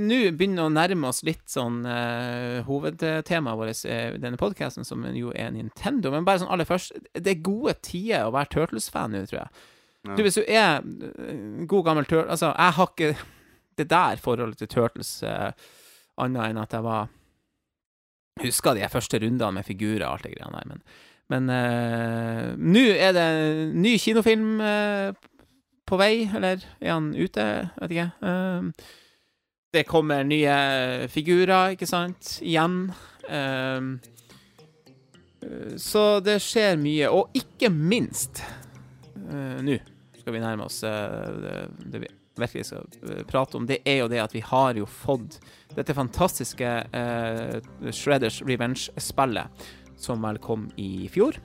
nå begynne å nærme oss litt sånn uh, hovedtemaet vårt i denne podkasten, som jo er Nintendo. Men bare sånn aller først, det er gode tider å være Turtles-fan nå, tror jeg. Ja. Du, hvis du er uh, god gammel Turtles Altså, jeg har ikke det der forholdet til Turtles uh, annet enn at jeg var Husker de første rundene med figurer og alt det greia der, men men uh, nå er det en ny kinofilm eh, på vei, eller er han ute? Vet ikke. Eh, det kommer nye figurer, ikke sant? Igjen. Eh, eh, så det skjer mye. Og ikke minst eh, Nå skal vi nærme oss eh, det, det vi virkelig skal prate om. Det er jo det at vi har jo fått dette fantastiske uh, Shredders Revenge-spillet, som vel kom i fjor.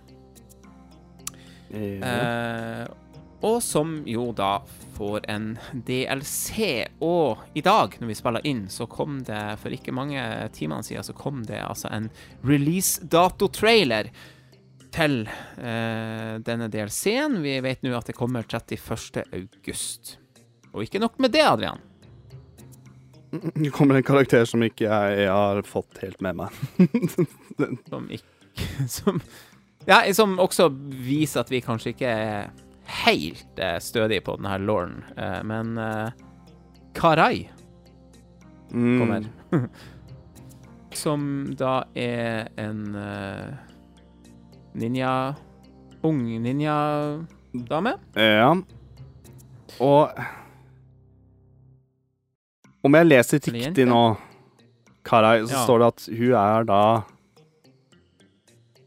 Mm. Eh, og som jo da får en DLC. Og i dag, når vi spiller inn, så kom det for ikke mange timene siden så kom det altså en release-dato-trailer til eh, denne DLC-en. Vi vet nå at det kommer 31. august. Og ikke nok med det, Adrian. Det kommer en karakter som ikke jeg, jeg har fått helt med meg. Som ikke Som Ja, som også viser at vi kanskje ikke er helt stødig stødige på denne lauren, eh, men eh, Karai Mm. kommer. Som da er en eh, ninja Ung ninja-dame. Ja. Og Om jeg leser riktig nå, Karai, så Ja. står det at hun er da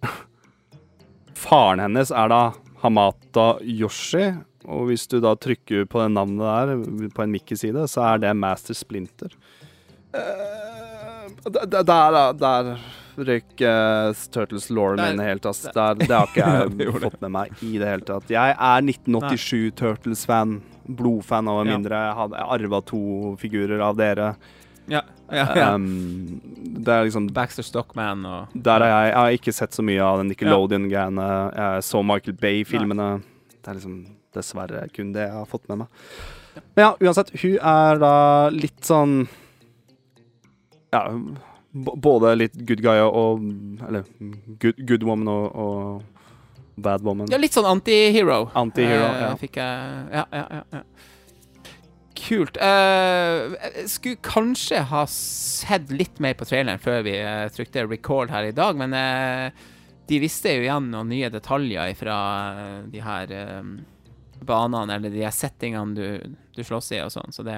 Faren hennes er da Hamata Yoshi, og hvis du da trykker på det navnet der, på en Mickey-side, så er det Master Splinter. Uh, Der, da. Der røyk uh, Turtles Law Der- min helt, ass. Der, det har ikke jeg fått med meg i det hele tatt. Jeg er 1987 Turtles-fan. Blodfan over mindre. Jeg har arva to figurer av dere. Ja, ja, ja. Um, det er liksom Baxter Stockman og Der er jeg. Jeg har ikke sett så mye av den Nickelodeon-greiene. Jeg så Michael Bay-filmene. Det er liksom dessverre kun det jeg har fått med meg. Men ja, uansett. Hun er da litt sånn Ja, både litt good guy og Eller good, good woman og, og bad woman. Ja, litt sånn anti-hero. Anti-hero, Eh, ja. Fikk jeg Ja, ja, ja. ja. Kult. Uh, jeg skulle kanskje ha sett litt mer på traileren før vi uh, trykte record her i dag, men uh, de visste jo igjen noen nye detaljer fra de her banene, eller de her settingene du, du slåss i og sånn, så det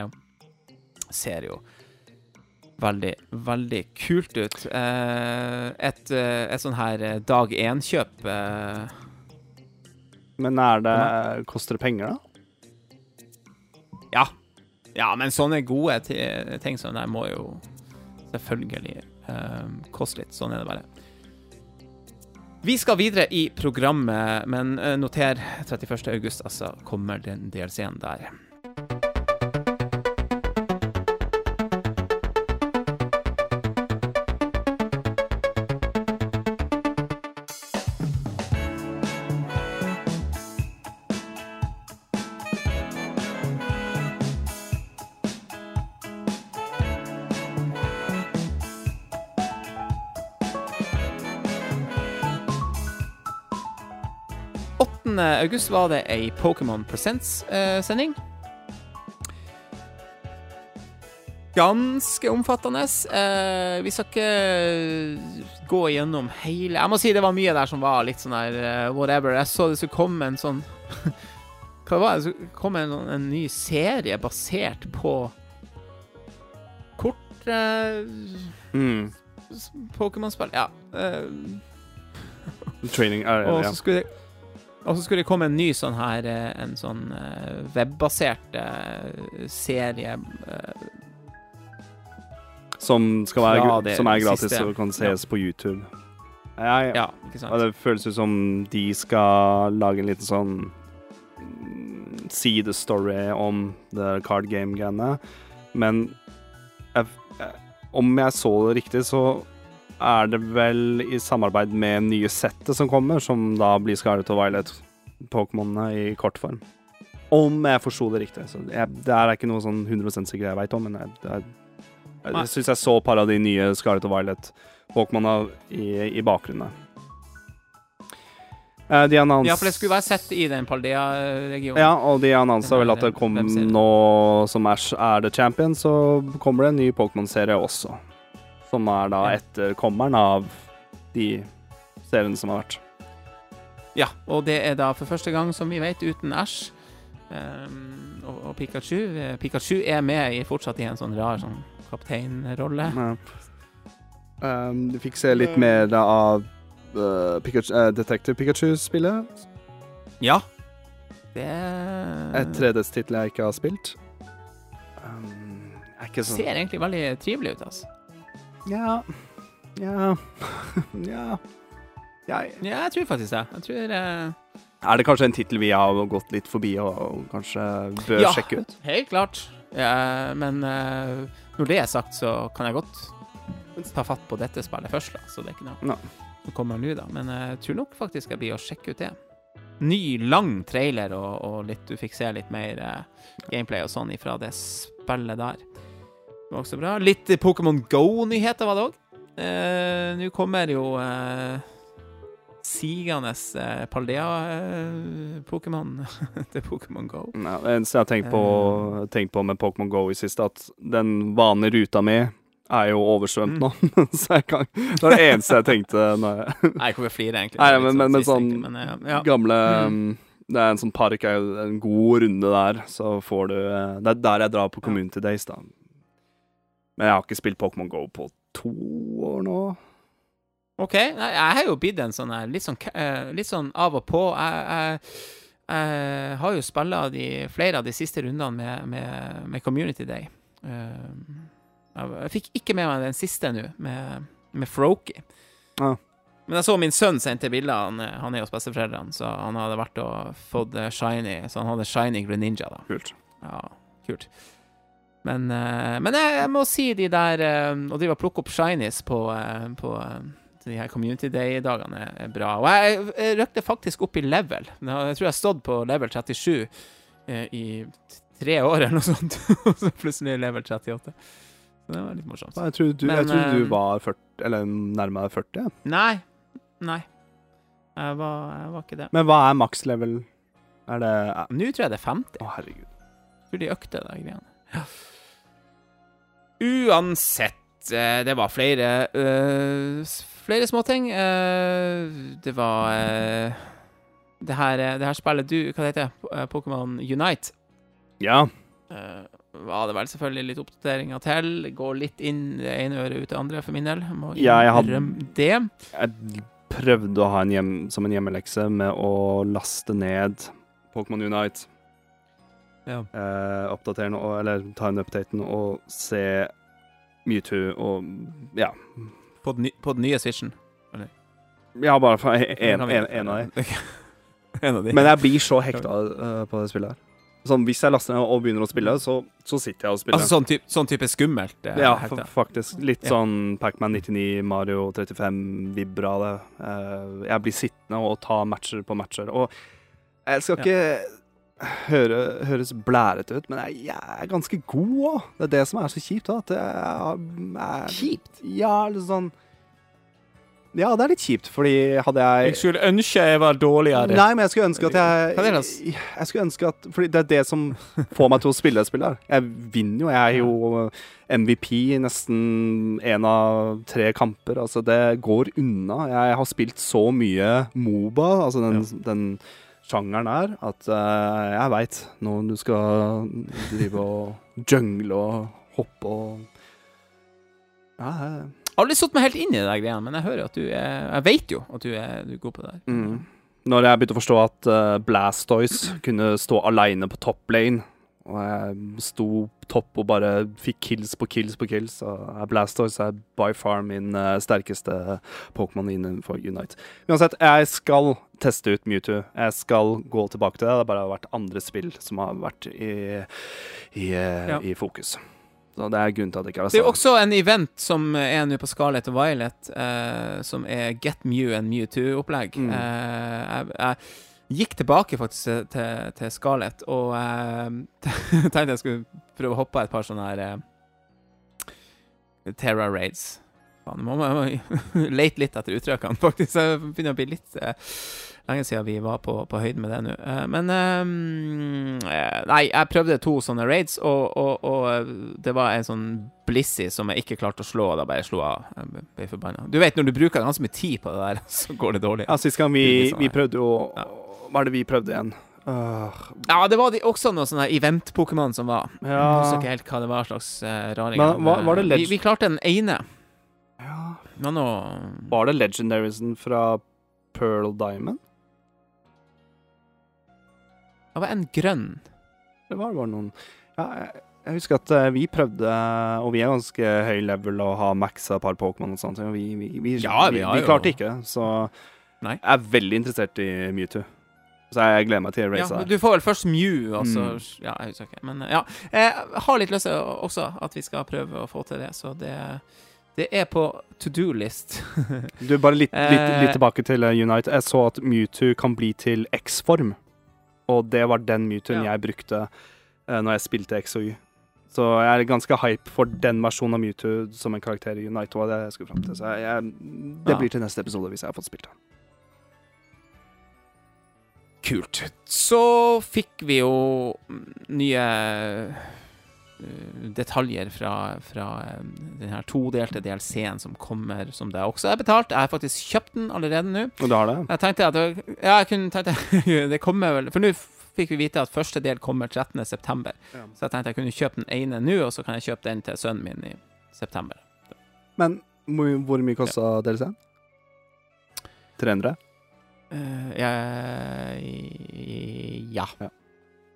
ser jo veldig, veldig kult ut. Et, et sånn her dag én-kjøp Men er det Koster det penger, da? Ja. Ja, men sånne gode ting som det må jo selvfølgelig eh, koste litt. Sånn er det bare. Vi skal videre i programmet, men eh, noter 31. august, altså, kommer den DLC-en der. August var det ei Pokémon Presents-sending. Ganske omfattende. Eh, vi skal ikke gå gjennom hele Jeg må si det var mye der som var litt sånn der uh, whatever. Jeg så det skulle komme en sånn Hva var det? Det skulle komme en, sånn- en ny serie basert på kort eh, Mm. Pokémon-spill. Ja. eh, Training er og ja. så skulle det og så skulle det komme en ny sånn her eh, En sånn eh, webbasert eh, serie Som skal være Som er gratis siste. og kan ses på YouTube. Jeg, Ja, ikke sant? Og det føles ut som de skal lage en liten sånn mm, sidestory om the card game-greiene. Men jeg, om jeg så det riktig, så er det vel i samarbeid med nye settet som kommer, som da blir Scarlet og Violet Pokémonene i kortform. Om jeg forsto det riktig. Så jeg, det er ikke noe sånn 100 sikkert jeg veit om, men jeg, jeg, jeg syns jeg så et par av de nye Scarlett og Violet-Pokémon i, i bakgrunnen. Eh, de annons... Ja, for det skulle være sett i den Paldea-regionen. Ja, og de annonsa vel at det kom nå som Ash er the champion, så kommer det en ny Pokémon-serie også. Som er da etterkommeren av de seriene som har vært. Ja, og det er da for første gang, som vi vet, uten Ash um, og, og Pikachu. Eh, Pikachu er med i, fortsatt i en sånn rar sånn kapteinrolle. Ja. Um, du fikk se litt mer da av uh, Pikachu, uh, Detective Pikachu-spillet. Ja. Det Et 3DS-tittel jeg ikke har spilt. Um, er ikke sånn ser egentlig veldig trivelig ut, altså. Ja Ja Ja. Jeg, Ja, jeg tror faktisk det. Jeg tror uh... Er det kanskje en tittel vi har gått litt forbi og, og kanskje bør Ja. sjekke ut? Ja, Helt klart. Ja, men uh, når det er sagt, så kan jeg godt ta fatt på dette spillet først, da. Så det er ikke noe som kommer nå, da. Men jeg tror nok faktisk jeg blir å sjekke ut det. Ny, lang trailer, og, og litt, du fikk se litt mer eh, gameplay og sånn ifra det spillet der. Det var også bra. Litt eh, Pokémon Go-nyheter var det òg. Nå kommer jo eh, sigende eh, Paldea-Pokémon til Pokémon Go. Ja, det eneste jeg har tenkt på, Eh. tenkt på med Pokémon Go i siste, at den vanlige ruta mi er jo oversvømt Mm. nå. så jeg kan Det var det eneste jeg tenkte når jeg Nei, jeg kommer til å flire, egentlig. Nei, men- litt men- men sånn egentlig, men, eh, ja. Gamle Mm. um, Det er en sånn park, en god runde der, så får du eh, Det er der jeg drar på Community Days, da. Men jeg har ikke spilt Pokémon Go på to år nå. OK. Jeg har jo blitt en sånn her litt sånn, eh, litt sånn av og på. Jeg, jeg, jeg har jo spilla flere av de siste rundene med, med, med Community Day. Eh, jeg, fikk ikke med meg den siste nå, med, med Froakie. Ja. Men jeg så min sønn sendte bilder. Han, han er hos besteforeldrene, så han hadde vært og fått eh, shiny. Så han hadde shiny Greninja, da. Kult. Ja, kult. Men, eh, men jeg, jeg må si de der eh, Å drive og plukke opp shinies på, eh, på de her Community Day-dagene er, bra. Og jeg, jeg røkte faktisk opp i level. Jeg tror jeg har stått på level 37 eh, i tre år eller noe sånt, og så plutselig level 38. Så det var litt morsomt. Jeg trodde du, Men, jeg trodde du var 40, eller nærmere 40. Ja. Nei. Nei. Jeg var, jeg var ikke det. Men hva er maks level? Er det Nå tror jeg det er 50. herregud. Jeg tror de økte de greiene. Ja. Uansett, eh, det var flere uh, Flere småting. Uh, det var uh, det, her, det her spillet du Hva heter det? Pokémon Unite. Ja. Uh, var det vel selvfølgelig litt oppdateringer til. Går litt inn det ene øret ut det andre, for min del. Må Ja, jeg hadde- det. Jeg prøvde å ha en hjem, som en hjemmelekse med å laste ned Pokémon Unite. Ja. Eh, oppdatere den, eller ta en updaten og se Mewtwo og Ja. På, den, på den nye Switchen. Ja, bare for en, en, en, en av dem. en av de. Men jeg blir så hekta uh, på det spillet her. Sånn, Hvis jeg laster ned og begynner å spille, så, så sitter jeg og spiller. Altså sånn, typ, sånn type skummelt? eh, ja, hekta. faktisk. Litt Ja. sånn Pacman 99, Mario 35, vibber av det. Uh, jeg blir sittende og ta matcher på matcher. Og jeg skal ikke høre, høres blærete ut, men jeg, jeg er ganske god òg. Det er det som er så kjipt. da, At jeg, er- Kjipt? Ja, litt sånn Ja, det er litt kjipt, fordi hadde jeg Jeg skulle ønske jeg var dårligere. Nei, men jeg skulle ønske at jeg altså? Jeg skulle ønske at Fordi det er det som får meg til å spille et spill her. Jeg vinner jo. Jeg er jo MVP i nesten én av tre kamper. Altså, det går unna. Jeg har spilt så mye Moba, altså den, den sjangeren er. at uh, jeg veit når du skal drive og jungle og hoppe og Ja, jeg Jeg har aldri satt meg helt inn i det greiene, men jeg hører at du er Jeg vet jo at du er, du er god på det. der. Mm. Når jeg begynte å forstå at uh, Blastoise kunne stå aleine på top lane, og jeg sto topp og bare fikk kills på kills på kills, er Blastoise er by far min eh, sterkeste Pokémon innenfor Unite. Uansett, jeg skal teste ut Mewtwo. Jeg skal gå tilbake til det. Det har bare vært andre spill som har vært i, i, eh, Ja. i fokus. Så det er grunnen til at jeg ikke har Det er også en event som er nå på skala og Violet, eh, som er Get Mew and Mewtwo-opplegg. Mm. Eh, jeg, jeg gikk tilbake faktisk til, til, til Scarlett og eh, tenkte jeg skulle prøve å hoppe et par sånne her eh, Terra raids. Faen, må man lete litt etter uttrykkene, faktisk. Det begynner å bli litt eh, lenge siden vi var på, på høyden med det nå. Eh, men eh, Nei, jeg prøvde to sånne raids, og, og, og eh, det var en sånn Blissy som jeg ikke klarte å slå, og da bare slo av. Jeg ble forbanna. Du vet, når du bruker ganske mye tid på det der, så går det dårlig. Ja, Sist gang vi, sånn vi prøvde å Ja. Hva er det vi prøvde igjen? Uh, Ja, det var de, også noen sånne event-Pokémon som var. Jeg ja, husker ikke helt hva det var slags uh, raring. Men var- var det vi, vi klarte den ene. ja. Nå, var Var det Legendarysen fra Pearl Diamond? Det var en grønn. Det var bare noen Ja, jeg, jeg husker at eh, vi prøvde, og vi er ganske høy level og har maxa et par Pokémon og sånt, så vi, vi, vi, Ja, vi klarte ikke det. Så Nei. jeg er veldig interessert i Mewtwo. Så jeg gleder meg til å racet Ja, du får vel først Mew, og så Mm. Ja, jeg husker ikke. Men eh, ja. Jeg har litt lyst til også at vi skal prøve å få til det, så det det er på to do-list. Du, bare litt, litt, Eh, litt tilbake til eh, Unite. Jeg så at Mewtwo kan bli til X-form. Og det var den Mewtwoen Ja. jeg brukte uh, når jeg spilte X og Y. Så jeg er ganske hype for den versjonen av Mewtwo som en karakter i Unite. Og det jeg skulle frem til. Så jeg, jeg, det blir til neste episode hvis jeg har fått spilt den. Kult. Så fikk vi jo nye eh, detaljer fra, fra eh, den her todelte DLC-en som kommer, som det også er betalt. Jeg har faktisk kjøpt den allerede nå. Og du har det? Jeg tenkte at Ja, jeg kunne tenkt Det kommer vel For nå fikk vi vite at første del kommer 13. september. Ja. Så jeg tenkte jeg kunne kjøpe den ene nå, og så kan jeg kjøpe den til sønnen min i september. Men hvor, mye kosta DLC-en? 300? Eh, jeg, ja. Ja.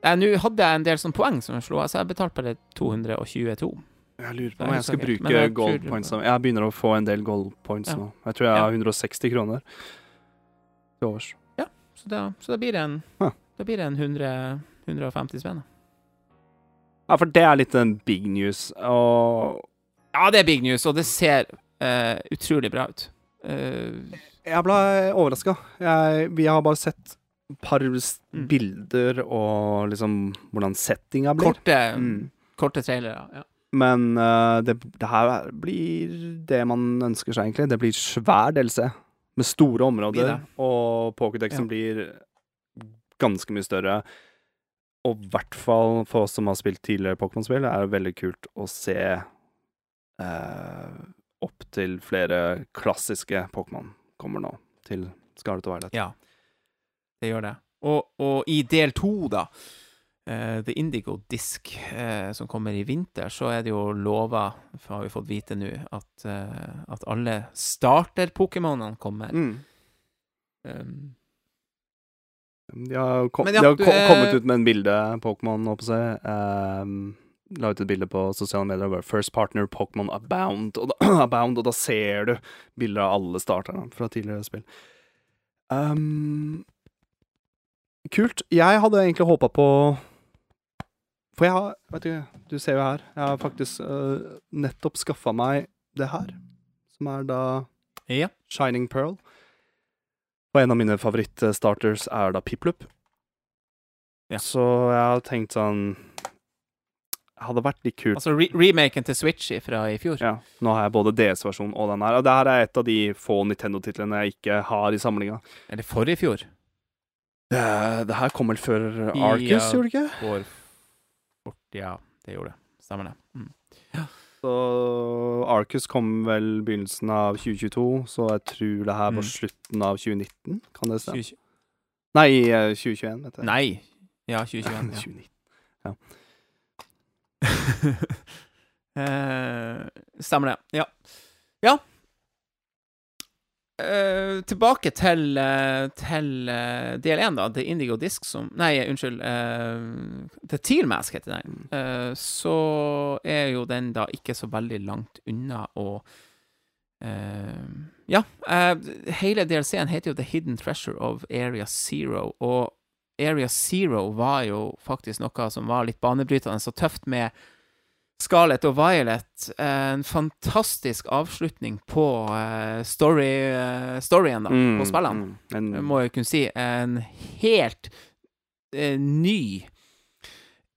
Eh, Nå hadde jeg en del sånn poeng som jeg slo så jeg betalte bare 222. Jeg lurer på om jeg skal bruke jeg gold points. Jeg begynner å få en del gold points Ja. nå. Jeg tror jeg har Ja. 160 kroner til overs. Så da, så da blir det en Huh. Blir det en 100, 150 spenn. Ja, for det er litt en big news. Og Ja, det er big news, og det ser uh, utrolig bra ut. Eh, jeg ble overraska. Vi har bare sett et par Mm. bilder og liksom hvordan settinga blir. korte, Mm. korte trailere. Ja. Men uh, det, det her blir det man ønsker seg, egentlig. Det blir svær delse med store områder, og Pokédexen blir ganske mye større. Og i hvert fall for oss som har spilt tidligere Pokémon-spill, er det veldig kult å se uh, opp til flere klassiske Pokémon kommer nå til Scarlet og Violet. ja. Det gjør det. Og, og i del to, da, uh, The Indigo Disk, uh, som kommer i vinter, så er det jo lova, har vi fått vite nå, at, uh, at alle starter-pokémonene kommer. Mm. Um, De har, kom, ja, de har du, ko eh, kommet ut med en bilde, Pokémon, holdt på å si. Um, la ut et bilde på sosiale medier bare First Partner Pokémon Abound, og da, Abound, og da ser du bilder av alle starterne fra tidligere spill. Um, kult. Jeg hadde egentlig håpa på For jeg har Vet du, du ser jo her. Jeg har faktisk uh, nettopp skaffa meg det her, som er da ja. Shining Pearl. Og en av mine favorittstarters er da Piplup. Ja. Så jeg har tenkt sånn Hadde vært litt kult. Altså re remaken til Switch fra i fjor. Ja, nå har jeg både DS-versjonen og den her. Og det her er et av de få Nintendo-titlene jeg ikke har i samlinga. Eller forrige fjor. Det, det her kom vel før Arcus, gjorde det ikke? År fort, ja, det gjorde det. Stemmer det. Mm. Så Arcus kom vel begynnelsen av 2022, så jeg tror det her var Mm. slutten av 2019. Kan det stemme? 20, Nei, eh, 2021, vet jeg. nei. Ja, 2021. Ja. 2019. Eh, stemmer det. Ja. Ja. Uh, tilbake til, uh, til uh, del 1, da. The Indigo Disc som Nei, unnskyld. The Teal Mask heter den. Eh, så er jo den da ikke så veldig langt unna å eh, Ja. eh, hele DLC-en heter jo The Hidden Treasure of Area Zero, og Area Zero var jo faktisk noe som var litt banebrytende og tøft med Scarlett og Violet. eh, En fantastisk avslutning på eh, story, eh, storyen da, Mm, på spillene. mm. En, må jeg kunne si en helt en ny,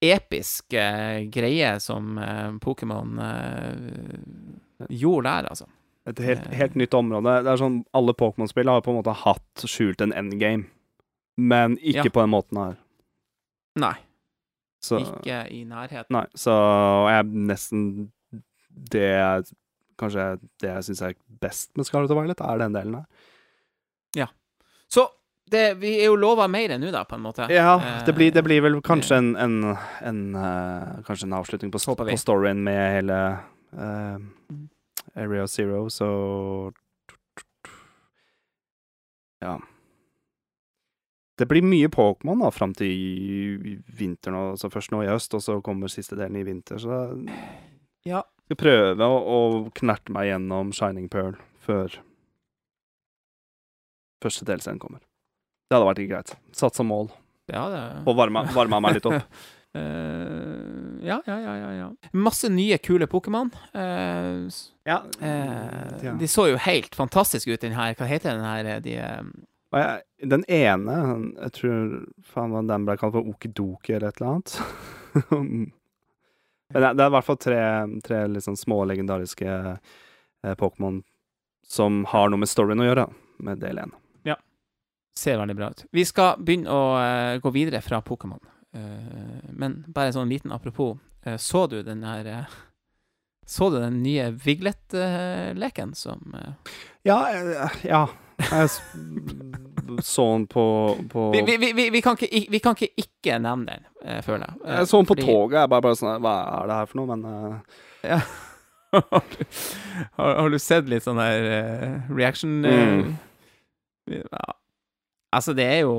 episk eh, greie som eh, Pokémon eh, gjorde der, altså. et helt, helt nytt område. Det er sånn, Alle Pokémon-spill har på en måte hatt skjult en endgame, men ikke Ja. på den måten her. Nei, Så, ikke i nærheten. Nei, så jeg er nesten Det Kanskje det jeg syns er best med Scarlett og Violet, er den delen her. Ja. Så det, vi er jo lova mer enn nå, da, på en måte. Ja, det blir, det blir vel Eh, kanskje en, en, en eh, Kanskje en avslutning på, på storyen med hele eh, Mm. Area Zero, så Ja. Det blir mye Pokémon da, fram til vinteren. og- Så først nå i høst, og så kommer siste delen i vinter. Så Ja. skal prøve å, å knerte meg gjennom Shining Pearl før første delscenen kommer. Det hadde vært greit. Satt som mål. Ja, Det Og varma, varma meg litt opp. Uh, ja, ja, ja, ja, ja. Masse nye, kule Pokémon. Uh, Ja. Uh. De så jo helt fantastiske ut, den her. Hva heter den her? De, Og jeg, den ene, jeg tror faen hva den ble kalt for Okidoki eller et eller annet. Men det, er i hvert fall tre, tre litt sånn små legendariske eh, Pokémon som har noe med storyen å gjøre, med del én. ser veldig bra ut. Vi skal begynne å uh, gå videre fra Pokémon. Uh, men bare sånn liten apropos. Uh, så du den her Så du den nye Viglet-leken som Ja, ja. Jeg så den på, på vi, vi, vi, vi, kan ikke, vi kan ikke ikke nevne den, eh, føler jeg. Jeg så den på fordi- toget. Jeg bare, bare sånn Hva er det her for noe? Men eh, har, har du sett litt sånn her uh, reaction Mm. uh, ja. Altså, det er jo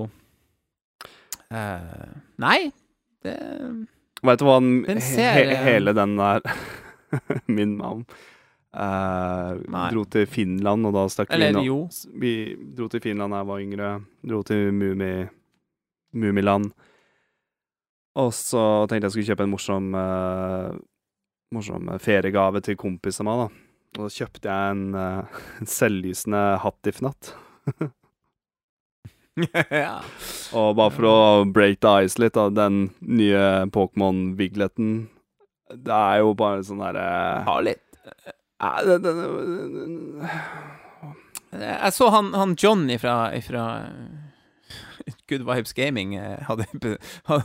Nei, det Vet du hva den, Den ser, he, hele den der Min mann eh, dro til Finland, og da stakk vi Eller innom jo. Vi dro til Finland da jeg var yngre. Dro til Mummi, Mummiland. Og så tenkte jeg skulle kjøpe en morsom eh, Morsom feriegave til kompisen min. da. Og da kjøpte jeg en, Selvlysende en selvlysende Hattifnatt. ja. Og bare for å break the ice litt, da, den nye Pokémon-vigleten Det er jo bare sånn derre Ha litt. Ja, Jeg så han, han John ifra, ifra Good Vibes Gaming eh, hadde,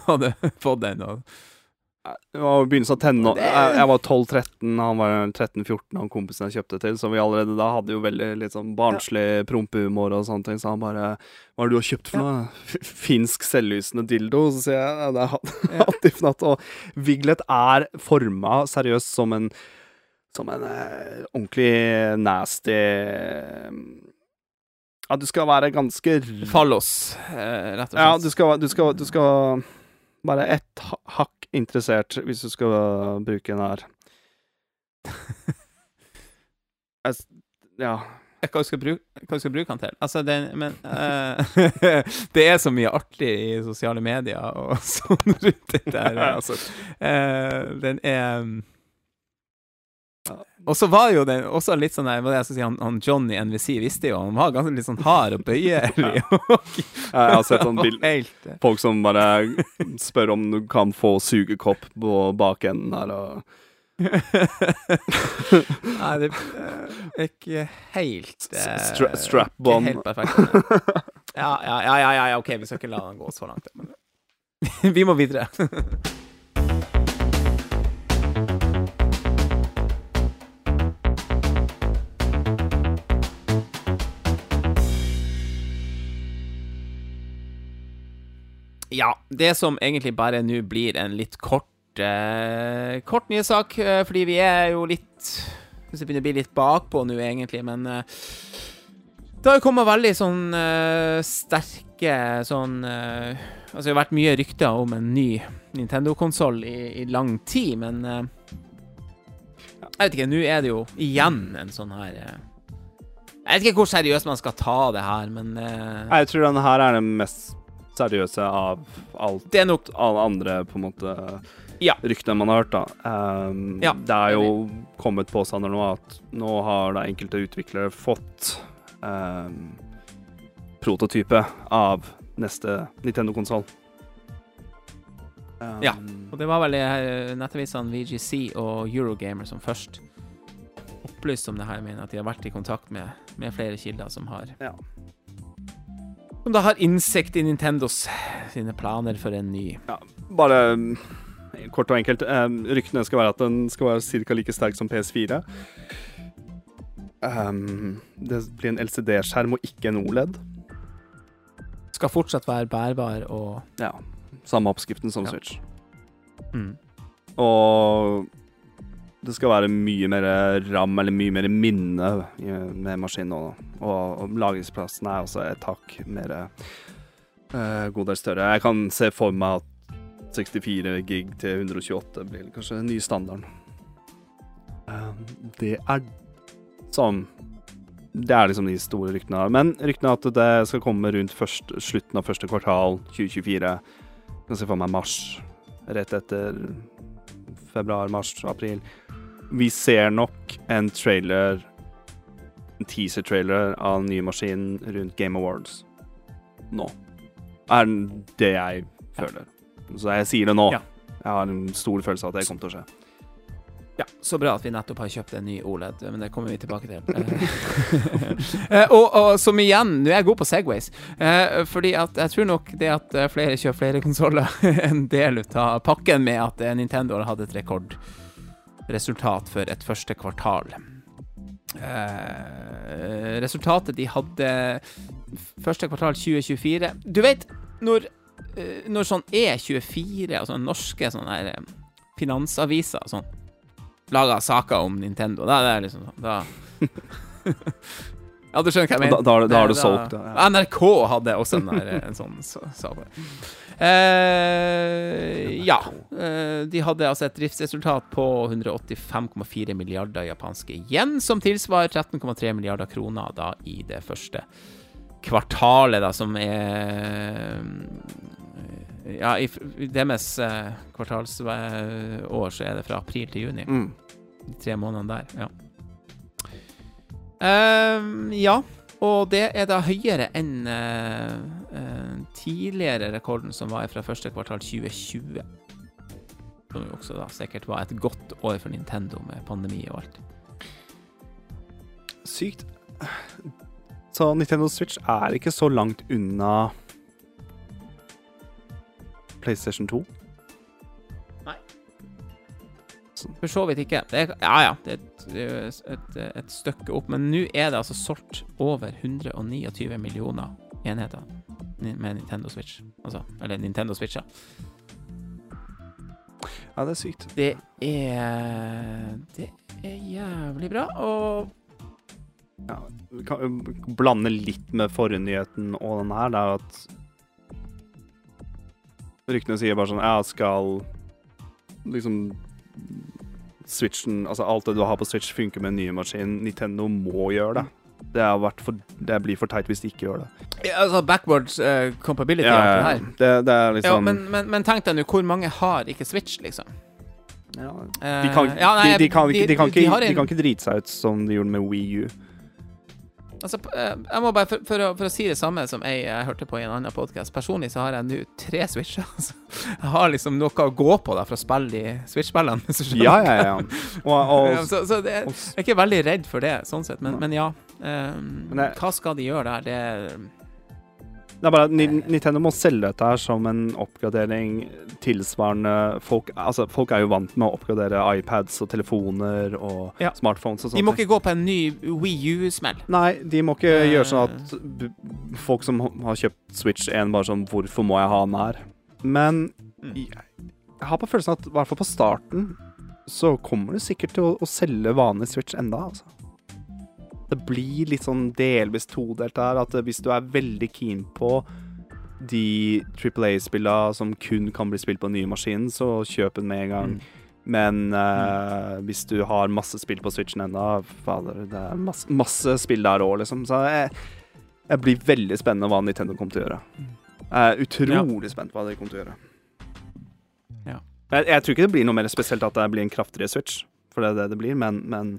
hadde fått den. Og, Det var begynnelsen av tenår. Jeg, var 12-13, han var 13-14, han kompisen jeg kjøpte til. Så vi allerede da hadde jo veldig litt sånn barnslig prompehumor og sånne ting. Så han bare 'Hva er det du har kjøpt for noe?' Ja. Finsk selvlysende dildo. Så sier jeg ja, det er hat- Ja. Hattifnatt. Og Viglet er forma seriøst som en Som en eh, ordentlig nasty eh, Ja, du skal være ganske Fallos, eh, rett og slett. ja, du skal, du skal, du skal være ett hakk interessert hvis du skal bruke den her. Ja. Hva du skal bruke, hva du skal bruke han til? Altså, det, Men uh, Det er så mye artig i sosiale medier og sånn rundt det der. Altså, Uh, den er Ja. Og så var jo den også litt sånn der, er si, han, han i NVC visste jo, han var ganske litt sånn hard og bøyelig. ja. jeg har sett sånn bild eh, Folk som bare spør om du kan få sugekopp på bakenden her og Nei, det er ikke helt eh, stra-. Ikke helt perfekt. Ja, ja, ja, ja, ja, OK, vi skal ikke la den gå så langt. Men vi må videre. Ja, det som egentlig bare nå blir en litt kort eh, Kort nyhetssak, eh, fordi vi er jo litt Hvis det begynner å bli litt bakpå nå, egentlig, men eh, det har jo kommet veldig sånn eh, sterke sånn eh, Altså, det har vært mye rykter om en ny Nintendo-konsoll i, i lang tid, men eh, Jeg vet ikke, nå er det jo igjen en sånn her eh, Jeg vet ikke hvor seriøst man skal ta det her, men uh... Jeg tror denne her er den mest seriøse av alt det er nok alle andre på en måte Ja. ryktene man har hørt, da. Um, Ja, det er jo kommet påstander nå at nå har da enkelte utviklere fått um, prototype av neste Nintendo-konsoll. Um, Ja. Og det var vel eh, nettavisene VGC og Eurogamer som først opplyste om det her, mener at de har vært i kontakt med, med flere kilder som har Ja. Som da har innsikt i Nintendos sine planer for en ny Bare um, kort og enkelt. Um, ryktene skal være at den skal være ca. like sterk som PS4. Um, det blir en LCD-skjerm og ikke en OLED. Skal fortsatt være bærbar og Ja, Samme oppskriften som Ja. Switch. mm. Og det skal være mye mer ram, eller mye mer minne med maskinen nå. Og, og lagringsplassen er også et hakk mer uh, god del større. Jeg kan se for meg at 64 gig til 128 blir kanskje den nye standarden. Um, det er sånn Det er liksom de store ryktene. Men ryktene er at det skal komme rundt først, slutten av første kvartal 2024. Jeg kan se for meg mars, rett etter februar, mars, april. Vi ser nok en trailer, en teaser-trailer av den nye maskinen rundt Game Awards nå. Er det jeg føler. Så jeg sier det nå. Ja. Jeg har en stor følelse av at det kommer til å skje. Ja, så bra at vi nettopp har kjøpt en ny OLED, men det kommer vi tilbake til. Eh, og, og som igjen, nå er jeg god på Segways, eh, fordi at jeg tror nok det at eh, flere kjøper flere konsoller, er en del av pakken med at Nintendo har hatt et rekordresultat for et første kvartal. Eh, resultatet de hadde første kvartal 2024 Du vet, når, eh, når sånn E24, altså norske sånne eh, finansaviser sånn lager saker om Nintendo. Da er det liksom sånn da. Ja, du skjønner hva jeg mener? da, har du- da har du solgt. Ja. NRK hadde også en, der, en sånn sa- sak Så, det. Eh, ja. Eh, de hadde altså et driftsresultat på 185,4 milliarder japanske yen, som tilsvarer 13,3 milliarder kroner da i det første kvartalet, da, som er Ja, i, deres eh, kvartalsår så er det fra april til juni. Mm. De tre månedene der, ja. Eh, ja, og det er da høyere enn eh, tidligere rekorden som var fra første kvartal 2020. Som jo også da sikkert var et godt år for Nintendo med pandemi og alt. Sykt. Så Nintendo Switch er ikke så langt unna PlayStation 2. Nei. For så vidt ikke. Det er, ja ja, det er et, et, stykke opp, men nå er det altså solgt over 129 millioner enheter med Nintendo Switch. Altså, eller Nintendo Switcher. Ja, det er sykt. Det er Det er jævlig bra, og Ja, kan uh, blande litt med fornyheten og den her, det er at Ryktene sier bare sånn Ja, skal liksom Switchen Altså alt det du har på Switch, funker med den nye maskinen. Nintendo må gjøre det. Det, har vært for, det blir for teit hvis de ikke gjør det. ja, Altså backwards uh, compability Ja, ja, ja. det, det er Ja, liksom men, men, men tenk deg nå, hvor mange har ikke Switch, liksom? ja, Eh, de, kan, ja, nei, de, de, kan, ikke- de, kan ikke, de kan ikke drite seg ut som de gjorde med Wii U. Altså, eh, jeg må bare, for, for, å, for å si det samme som jeg, jeg hørte på i en annen podkast Personlig så har jeg nå tre Switcher. Altså. Jeg har liksom noe å gå på da for å spille de Switch-spillene. Ja, ja, ja. Og, og, så, så det, jeg er ikke veldig redd for det, sånn sett. Men, men ja. Um, Men det, hva skal de gjøre der? Det Det er bare at Nintendo må selge dette her som en oppgradering tilsvarende folk Altså, folk er jo vant med å oppgradere iPads og telefoner og Ja. smartphones og sånt. De må ikke gå på en ny Wii U-smell. Nei, de må ikke uh, gjøre sånn at folk som har kjøpt Switch 1, bare sånn Hvorfor må jeg ha den her? Men Mm. jeg, jeg har på følelsen at i hvert fall på starten så kommer du sikkert til å, å selge vanlig Switch enda, altså. Det blir litt sånn delvis todelt her, at hvis du er veldig keen på de Triple A-spillene som kun kan bli spilt på den nye maskinen, så kjøp den med en gang. Mm. Men uh, hvis du har masse spill på Switchen ennå, fader, det er masse, masse spill der òg, liksom. Så jeg, jeg blir veldig spennende hva Nintendo kommer til å gjøre. Jeg er utrolig spent på hva de kommer til å gjøre. Jeg, jeg tror ikke det blir noe mer spesielt at det blir en kraftigere Switch, for det er det det blir, men, men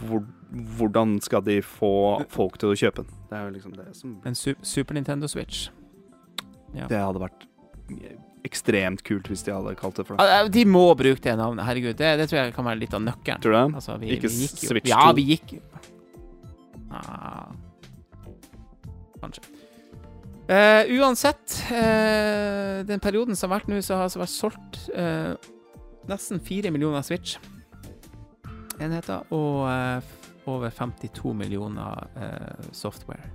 hvor, hvordan skal de få folk til å kjøpe den? Det er jo liksom det som En su Super Nintendo Switch. Det hadde vært ekstremt kult hvis de hadde kalt det for det. De må bruke det navnet. Herregud, det, det tror jeg kan være litt av nøkkelen. Tror du det? Altså, vi, Ikke vi gikk jo Switch Ja, vi gikk jo ah, Kanskje. Eh, uansett, eh, den perioden som har vært nå, så har det altså vært solgt eh, nesten fire millioner Switch-enheter og eh, over 52 millioner eh, software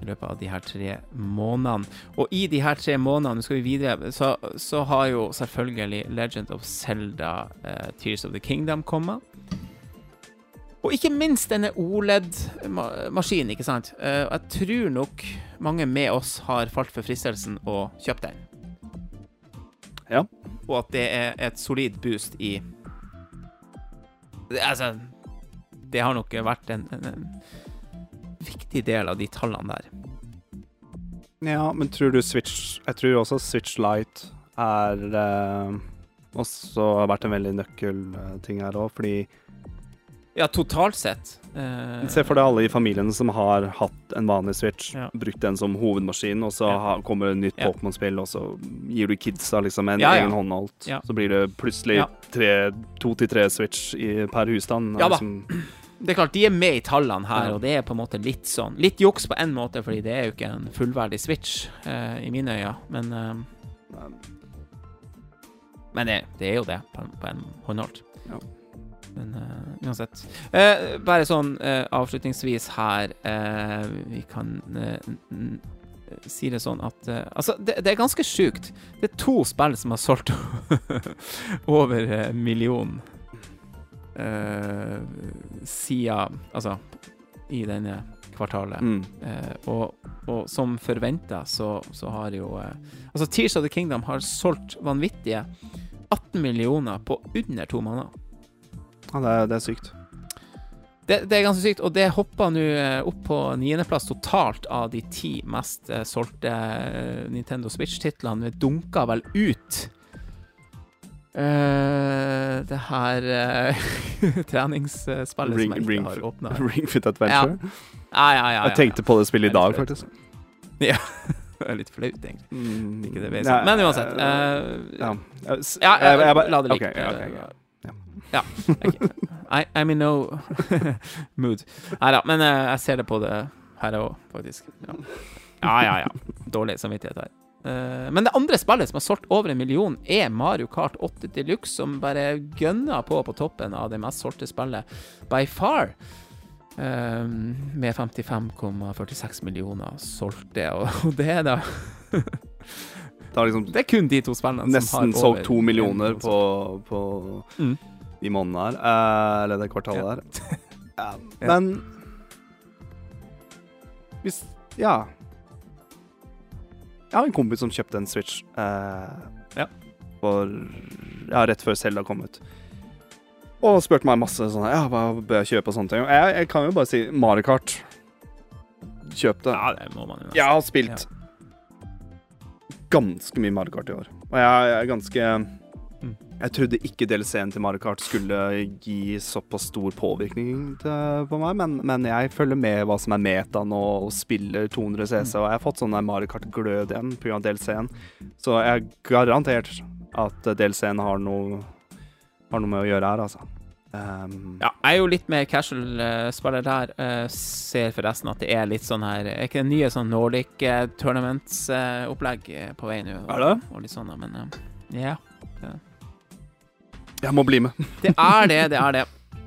i løpet av de her tre månedene. Og i de her tre månedene, skal vi videre, så, så har jo selvfølgelig Legend of Zelda eh, Tears of the Kingdom kommet. Og ikke minst denne OLED-maskinen, ikke sant. Eh, jeg tror nok mange med oss har falt for fristelsen å kjøpe den. Ja. Og at det er et solid boost i det, Altså, det har nok vært en, en, en viktig del av de tallene der. Ja, men tror du Switch Jeg tror også Switch Lite er eh, også vært en veldig nøkkelting her òg, fordi Ja, totalt sett. Uh, Se for deg alle i familien som har hatt en vanlig Switch, Ja. brukt den som hovedmaskin, og så Ja. ha, kommer det nytt Ja. Pokémon-spill, og så gir du kidsa liksom en egen håndholdt. Så blir det plutselig tre, to til tre Switch i, per husstand. Ja da. liksom- Det er klart, de er med i tallene her, og det er på en måte litt sånn Litt juks på en måte, fordi det er jo ikke en fullverdig Switch uh, i mine øyne, men uh, Men det, det er jo det, på en, på en håndholdt. Ja. Men uh, uansett. Uh, bare sånn uh, avslutningsvis her Vi kan si det sånn at Altså, det, det er ganske sjukt. Det er to spill som har solgt over eh, million siden Altså i denne kvartalet. Mm. Eh, og, og som forventa, så, så har jo eh, Altså, Tears of the Kingdom har solgt vanvittige 18 millioner på under to måneder. Ja, det er, det er sykt. Det, det er ganske sykt, og det hopper nå eh, opp på niendeplass totalt av de ti mest eh, solgte eh, Nintendo Switch-titlene. Det dunka vel ut uh, det her uh, treningsspillet Ring- som jeg ikke Ring- har åpna. Ring Fit Adventure. Ja, ja, ja, ja, Jeg tenkte på det spillet i dag, faktisk. Det er litt flaut, egentlig. Mm. Ikke det Nei, Men uansett. Uh, ja. Jeg jeg- jeg la det ligge. ok, ok. Ja. Ja. Okay. I, I'm in no mood. Nei da, men uh, jeg ser det på det her òg, faktisk. Ja. ja, ja, ja. Dårlig samvittighet her. Uh, men det andre spillet som har solgt over en million, er Mario Kart 8 Deluxe, som bare gønner på på toppen av det mest solgte spillet by far. Eh, med 55,46 millioner solgte, og, og det er da Det liksom Det er kun de to spillene som nesten har over solgt to millioner på, på Mm. De månedene her. eh, eller det kvartalet her. Ja. Ja. Men Hvis Ja. Jeg har en kompis som kjøpte en Switch eh, Ja. for Ja, rett før Selda kom ut. Og spurte meg masse sånn Ja, hva bør jeg kjøpe og sånne ting. Og jeg, jeg kan jo bare si Mario Kart. Kjøp det. Ja, det må man jo nesten. Jeg har spilt ganske mye Mario Kart i år. Og jeg, jeg er ganske. Jeg trodde ikke DLC-en til Mario Kart skulle gi såpass stor påvirkning til, på meg, men, men jeg følger med hva som er meta nå, og spiller 200 CC, og jeg har fått sånn Mario Kart-glød igjen pga. DLC-en. Så jeg er garantert at DLC-en har har noe med å gjøre her, altså. Um, Ja, jeg er jo litt mer casual eh, der. Uh, ser forresten at det er litt sånn her Er ikke det nye sånn Nordic uh, Tournaments-opplegg på vei nå? Er det? Og litt sånn, men Uh, ja. Jeg må bli med. Det er det, det er det.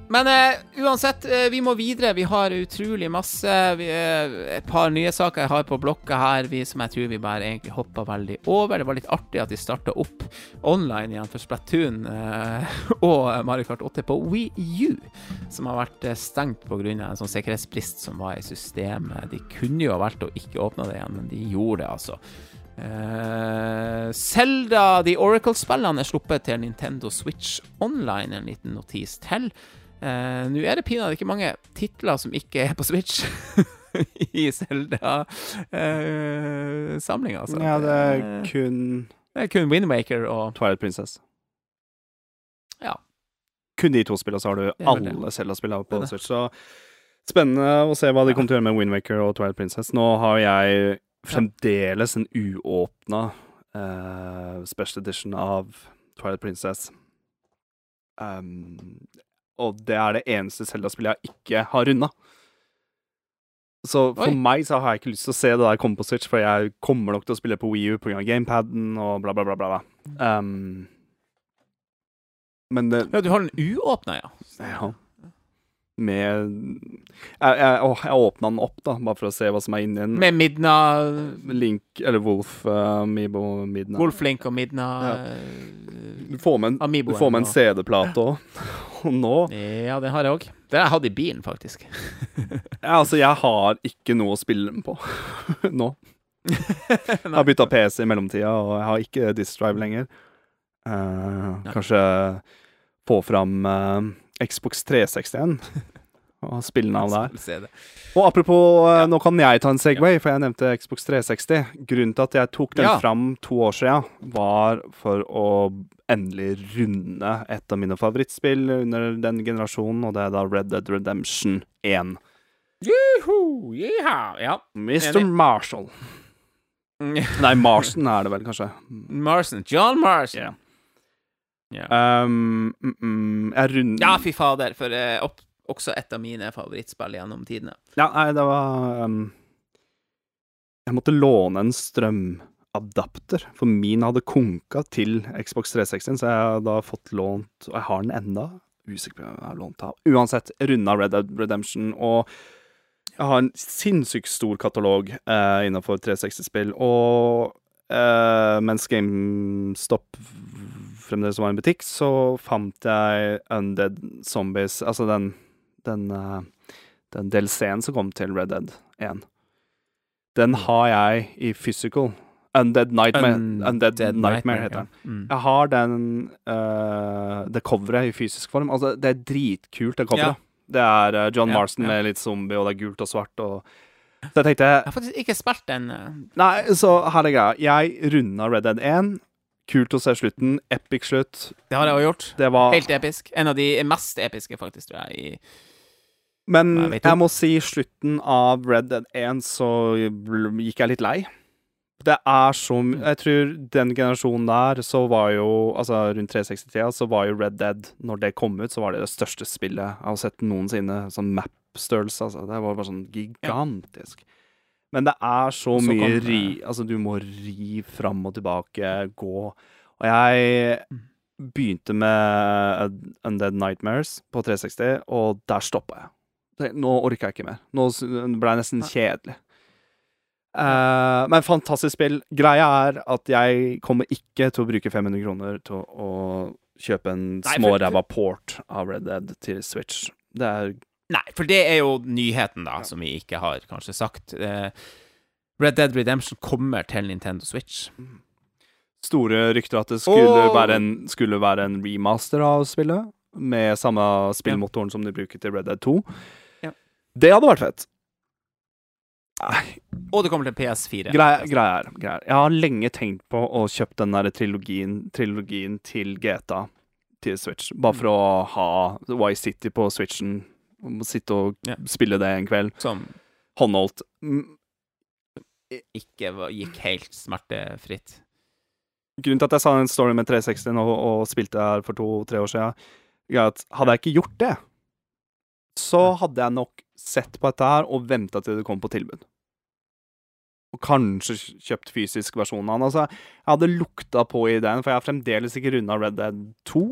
Men uh, uansett, uh, vi må videre. Vi har utrolig masse vi, uh, Et par nye saker jeg har på blokka her, vi, som jeg tror vi bare egentlig hoppa veldig over. Det var litt artig at de starta opp online igjen for Splatoon og Mario Kart 8 på Wii U, som har vært stengt pga. en sånn sikkerhetsbrist som var i systemet. De kunne jo ha valgt å ikke åpne det igjen, men de gjorde det, altså. Uh, Zelda The Oracle-spillene er sluppet til Nintendo Switch Online, en liten notis til. Uh, Nå er det pinadø ikke mange titler som ikke er på Switch i Zelda-samlinga, altså. Ja, det er Eh, kun Det er kun Windmaker og Twilight Princess. Ja. Kun de to spillene, så har du alle Zelda-spillene på. Switch. Så spennende å se hva de kommer til å gjøre med Windmaker og Twilight Princess. Nå har jeg fremdeles en uåpna uh, special edition av Twilight Princess. Um, og det er det eneste Zelda-spillet jeg ikke har runda. Så for Oi. meg så har jeg ikke lyst til å se det der komme på Switch, for jeg kommer nok til å spille på Wii U pga. gamepaden og bla, bla. bla, bla. Um, men det Ja, du har den uåpna, ja. Ja. Med Jeg, jeg, jeg åpna den opp, da, bare for å se hva som er inni den. Med Midna Link, eller Wolf, uh, Amiibo, Midna. Wolflink og Midna Ja. eh, Du får med en, du får med en CD-plate òg. Og nå Ja, den har jeg òg. Den jeg hatt i bilen, faktisk. ja, Altså, jeg har ikke noe å spille den på nå. Jeg har bytta PC i mellomtida, og jeg har ikke Disdrive lenger. Uh, kanskje få fram eh, Xbox 360 igjen. Og spillene av der. Og apropos, eh, Ja. nå kan jeg ta en Segway, for jeg nevnte Xbox 360. Grunnen til at jeg tok den Ja. fram to år siden, var for å endelig runde et av mine favorittspill under den generasjonen, og det er da Red Dead Redemption 1. Juhu, ja. Mr. Marshall. Nei, Marston er det vel, kanskje. Marson. John Marson. Ja. Ja. Um, mm, mm, jeg runder ja, fy fader, for uh, opp, også et av mine favorittspill gjennom tidene. Ja, nei, det var um, Jeg måtte låne en strømadapter, for min hadde konka til Xbox 360, så jeg har da fått lånt Og jeg har den enda. Usikker på hva jeg har lånt av. Uansett, runda Red Dead Redemption, og jeg har en sinnssykt stor katalog uh, innenfor 360-spill, og uh, mens GameStop fremdeles var en butikk, så fant jeg Undead Zombies, altså den den, eh, den DLC-en som kom til Red Dead 1. Den har jeg i physical. Undead Nightmare, Undead, Nightmare, heter den. Mm. Jeg har den uh, det coveret i fysisk form. Altså, det er dritkult, det coveret. Ja. Det er uh, John Ja, Marston ja. med litt zombie, og det er gult og svart. Og... Så jeg tenkte Jeg har faktisk ikke spilt den. Uh... Nei, så her er greia. Jeg runda Red Dead 1. Kult å se slutten. Epic slutt. Det har jeg også gjort. Det var Helt episk. En av de mest episke, faktisk, tror jeg. I, Men jeg, jeg må si slutten av Red Dead 1 så gikk jeg litt lei. Det er så m- Mm. Jeg tror den generasjonen der, så var jo Altså rundt 360-tida, så var jo Red Dead Når det kom ut, så var det det største spillet jeg har sett noensinne. Sånn map-størrelse, altså. Det var bare sånn gigantisk. Men det er så så mye ri Altså, du må ri fram og tilbake, gå Og jeg Mm. begynte med Undead Nightmares på 360, og der stoppa jeg. Nå orker jeg ikke mer. Nå ble jeg nesten kjedelig. Uh, men fantastisk spill. Greia er at jeg kommer ikke til å bruke 500 kroner til å kjøpe en småræva port av Red Dead til Switch. Det er Nei, for det er jo nyheten, da, som vi ikke har kanskje sagt. Eh, Red Dead Redemption kommer til Nintendo Switch. store rykter at det skulle, oh! være, en, skulle være en remaster av spillet. Med samme spillmotoren som de bruker til Red Dead 2. Ja. Det hadde vært fett. Nei, Og det kommer til PS4. Greia, greier, er Jeg har lenge tenkt på å kjøpe den der trilogien, trilogien til GTA til Switch. Bare for å ha Wye City på Switchen. Og må Sitte og Ja. spille det en kveld. Som Håndholdt. Ikke gikk helt smertefritt. Grunnen til at jeg sa en story med 360 og, og spilte her for to-tre år siden, er at hadde jeg ikke gjort det, så hadde jeg nok sett på dette her og venta til det kom på tilbud. Og kanskje kjøpt fysisk versjon av den. Altså, jeg hadde lukta på ideen, for jeg har fremdeles ikke runda Red Dead 2.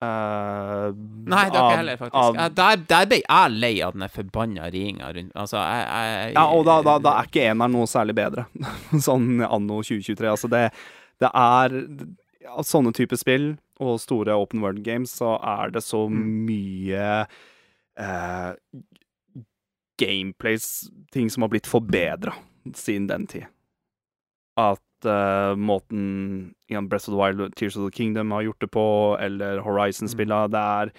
Eh, Nei, det har ikke jeg heller, faktisk. av- Jeg- der, der ble jeg lei av den forbanna ringa rundt Altså, jeg, jeg Ja, og da, da, da er ikke eneren noe særlig bedre. sånn anno 2023. Altså, det, det er Av sånne typer spill og store open world games, så er det så Mm. mye uh, gameplays, ting som har blitt forbedra siden den tid. At eh, måten igjen, Breath of the Wild Tears of the Kingdom har gjort det på, eller Horizon-spilla, det er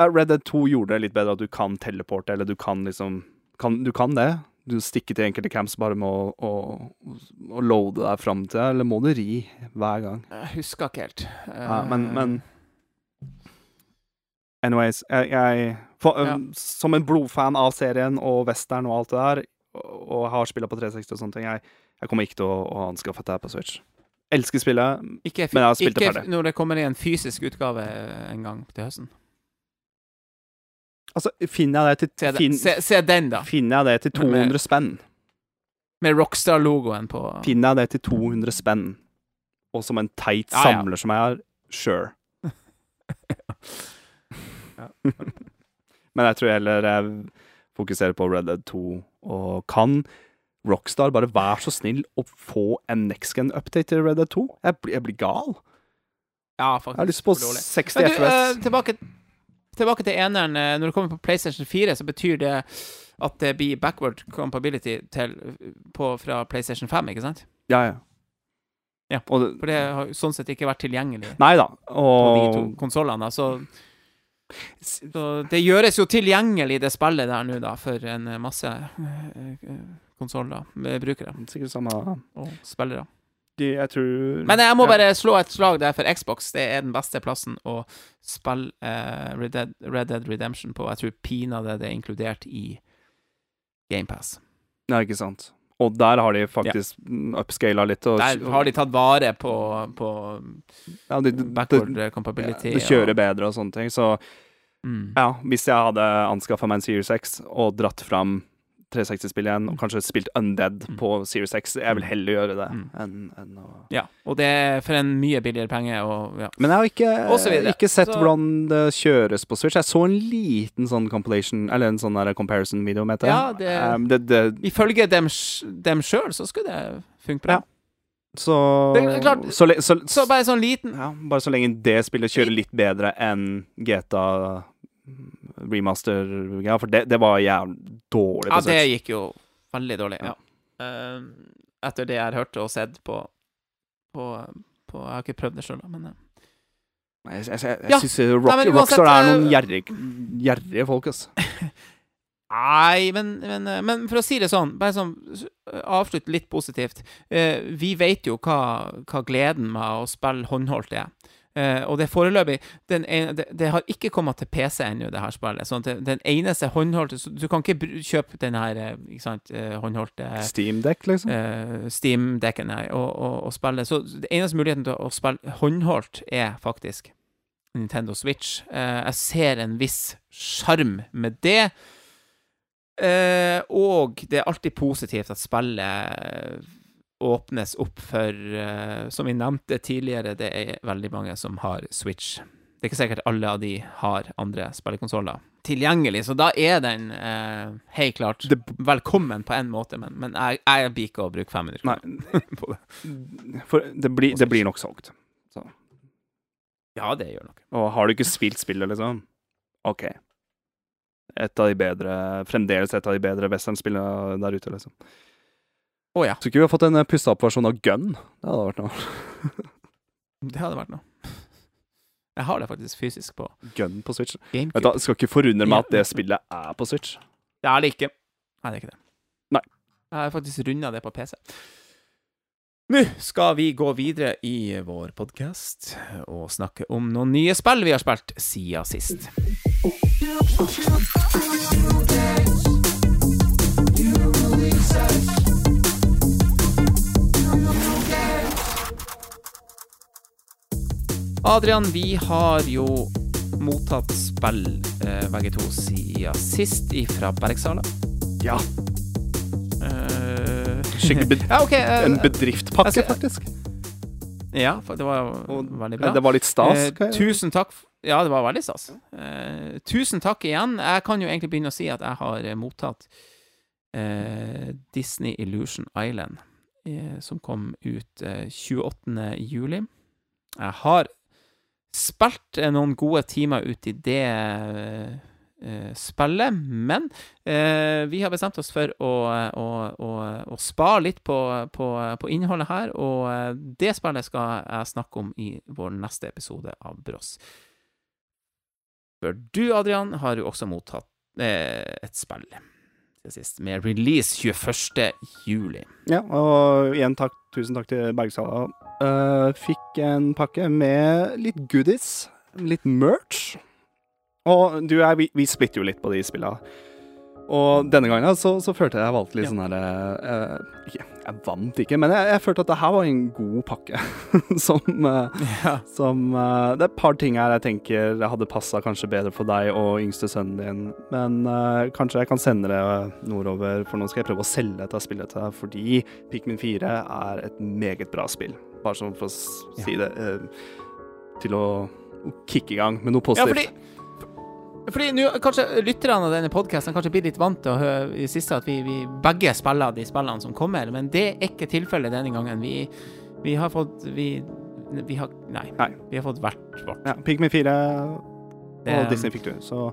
uh, Red Dead 2 gjorde det litt bedre at du kan teleporte, eller du kan liksom kan, Du kan det. du stikker til enkelte camps bare med å, å, å loade deg fram til, eller må du ri hver gang? Jeg husker ikke helt. Ja, men, men Anyways, jeg, jeg for, Ja. um, Som en blodfan av serien og western og alt det der, og, har spilla på 360 og sånne ting, jeg, jeg kommer ikke til å, å anskaffe dette på Switch. Elsker spillet. Ikke, Men jeg har spilt det ikke når det kommer i en fysisk utgave en gang til høsten. Altså, finner jeg det til, Se, fin, se, se den, da. finner jeg det til 200 med- 200 spenn, Med Rockstar-logoen på. finner jeg det til 200 spenn, og som en teit Ja, ja. samler som jeg er, sure. Men jeg tror heller jeg fokuserer på Red Dead 2, og kan Rockstar bare være så snill å få en next gen-update til Red Dead 2? Jeg, blir- jeg blir gal. Ja, faktisk. Jeg har lyst på for dårlig. 60 Men du, FPS. eh, tilbake, tilbake til eneren. eh, Når det kommer på PlayStation 4, så betyr det at det blir backward compatibility til, på, fra PlayStation 5, ikke sant? Ja, ja. Ja, Og det, For det har sånn sett ikke vært tilgjengelig nei da. på de to konsollene. Så, så det gjøres jo tilgjengelig, det spillet der nå, da, for en eh, masse uh, konsoller med brukere sikkert samme og spillere. de, Jeg tror Men jeg må ja. bare slå et slag der for Xbox. Det er den beste plassen å spille uh, Red, Dead, Red Dead Redemption på. Jeg tror pinadø det er inkludert i GamePass. Nei, ikke sant. Og der har de faktisk ja. upscala litt. Og, Der har de tatt vare på, på ja, de, de, backward det, compatibility. det kjører bedre og sånne ting. Så mm. ja, hvis jeg hadde anskaffa meg en Series X og dratt fram 360-spill igjen, og kanskje spilt Undead Mm. på Series X, jeg vil heller gjøre det Mm. enn en å Ja, og det er for en mye billigere penge. Og, ja. Men jeg har ikke, ikke sett Så- hvordan det kjøres på Switch. Jeg så en liten sånn compilation, eller en sånn comparison-video, heter det. Ja, det- Um, det, det Ifølge dem, dem sjøl så skulle det funke bra. Ja. Så Det klart- så, så, Så bare sånn liten ja, Bare så lenge det spillet kjører litt bedre enn GTA remaster Ja, for det, det var jævlig dårlig Ja, det gikk jo veldig dårlig. Ja. Eh, etter det jeg har hørt og sett på, på, på Jeg har ikke prøvd det sjøl, men eh, Nei, Jeg, jeg, jeg, Ja. syns Rock, Rockstar er noen gjerrige, gjerrig, gjerrige folk, altså. Nei, men, men, eh, men for å si det sånn, bare sånn avslutt litt positivt. Uh, vi vet jo hva, hva gleden med å spille håndholdt er. Eh, og det er foreløpig den ene, det, det har ikke kommet til PC ennå, det her spillet. Sånn at den eneste håndholdte Du kan ikke kjøpe den her eh, ikke sant, eh, håndholdte Steamdekk, liksom. uh, Steam-dekken her og, og, og spille. Så den eneste muligheten til å spille håndholdt er faktisk Nintendo Switch. Uh, jeg ser en viss sjarm med det. Og det er alltid positivt at spillet åpnes opp for eh, Som vi nevnte tidligere, det er veldig mange som har Switch. Det er ikke sikkert alle av de har andre spillekonsoller tilgjengelig, så da er den eh, helt klart Det- velkommen på en måte, men, men jeg, jeg blir ikke å bruke 500 kroner på det. for det blir, det blir nok solgt. Ja, det gjør noe. Og har du ikke spilt spillet, liksom OK. Et av de bedre Fremdeles et av de bedre westernspillene der ute, liksom. Å ja, Tror ikke vi har fått en pussa opp versjon av Gun. Det hadde vært noe. det hadde vært noe. Jeg har det faktisk fysisk på Gun på Switch. Vet du, skal ikke forundre meg at det spillet er på Switch. Det er det ikke. Nei, det er ikke det. Nei. Jeg har faktisk runda det på PC. Nå skal vi gå videre i vår podkast og snakke om noen nye spill vi har spilt siden sist. Adrian, vi har jo mottatt spill, eh, begge to, siden sist fra Bergsala. Ja. Uh, ja, okay, uh, en bedriftpakke, skal, faktisk. ja, det var Og veldig bra. Det var litt stas. Uh, tusen takk. Ja, det var veldig stas. Tusen takk igjen. Jeg kan jo egentlig begynne å si at jeg har mottatt Disney Illusion Island, som kom ut eh, 28. juli. Jeg har spilt eh, noen gode timer ut i det eh, eh, spillet, men eh, vi har bestemt oss for å, å, å, å spare litt på, på, på innholdet her, og det spillet skal jeg snakke om i vår neste episode av Brås. For du, Adrian, har jo også mottatt eh, et spill til sist, med release 21. juli. Ja, og igjen takk, tusen takk til Bergsala. Uh, fikk en pakke med litt goodies, litt merch. Og du jeg, vi, vi splitter jo litt på de spillene. Og denne gangen så, så følte jeg jeg valgte litt Ja. sånn her eh, Jeg vant ikke, men jeg, jeg følte at det her var en god pakke. som eh, Ja. som eh, Det er et par ting her jeg tenker jeg hadde passa kanskje bedre for deg og yngste sønnen din. Men eh, kanskje jeg kan sende det nordover, for nå skal jeg prøve å selge dette spillet til deg. Fordi Pikmin 4 er et meget bra spill. Bare sånn for å si si det. eh, til å kicke i gang med noe Ja, positivt. fordi fordi nå, kanskje lytterne av denne podkasten kanskje blir litt vant til å høre i siste at vi, vi begge spiller de spillene som kommer, men det er ikke tilfellet denne gangen. Vi, vi har fått Vi, vi har Nei. Nei. Vi har fått hvert vårt. ja, Pikmin 4 Det- og Disney fikk du. Så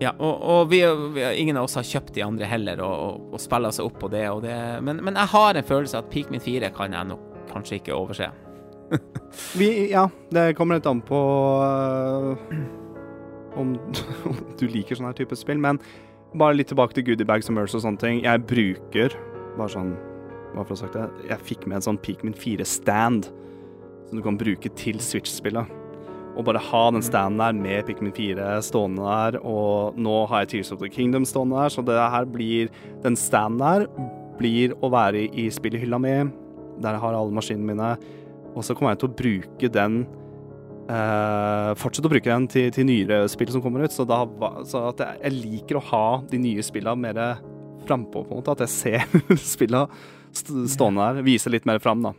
Ja, og, og vi, vi, ingen av oss har kjøpt de andre heller, og, og, og spiller seg opp på det, og det men, men jeg har en følelse at Pikmin 4 kan jeg nok kanskje ikke overse. vi Ja, det kommer litt an på eh, om, du liker sånn her type spill, men bare litt tilbake til goodiebags og merch og sånne ting. Jeg bruker bare sånn Hva for å sagt det, jeg fikk med en sånn Pikmin 4-stand som du kan bruke til Switch-spillet. Og bare ha den standen der med Pikmin 4 stående der, og nå har jeg Tears of the Kingdom stående der, så det her blir Den standen der blir å være i spillhylla mi, der jeg har alle maskinene mine, og så kommer jeg til å bruke den eh, Fortsette å bruke den til, til nyere spill som kommer ut, så, da, så at jeg, jeg liker å ha de nye spillene mer frampå, på en måte. At jeg ser spillene stående der, Vise litt mer fram, da.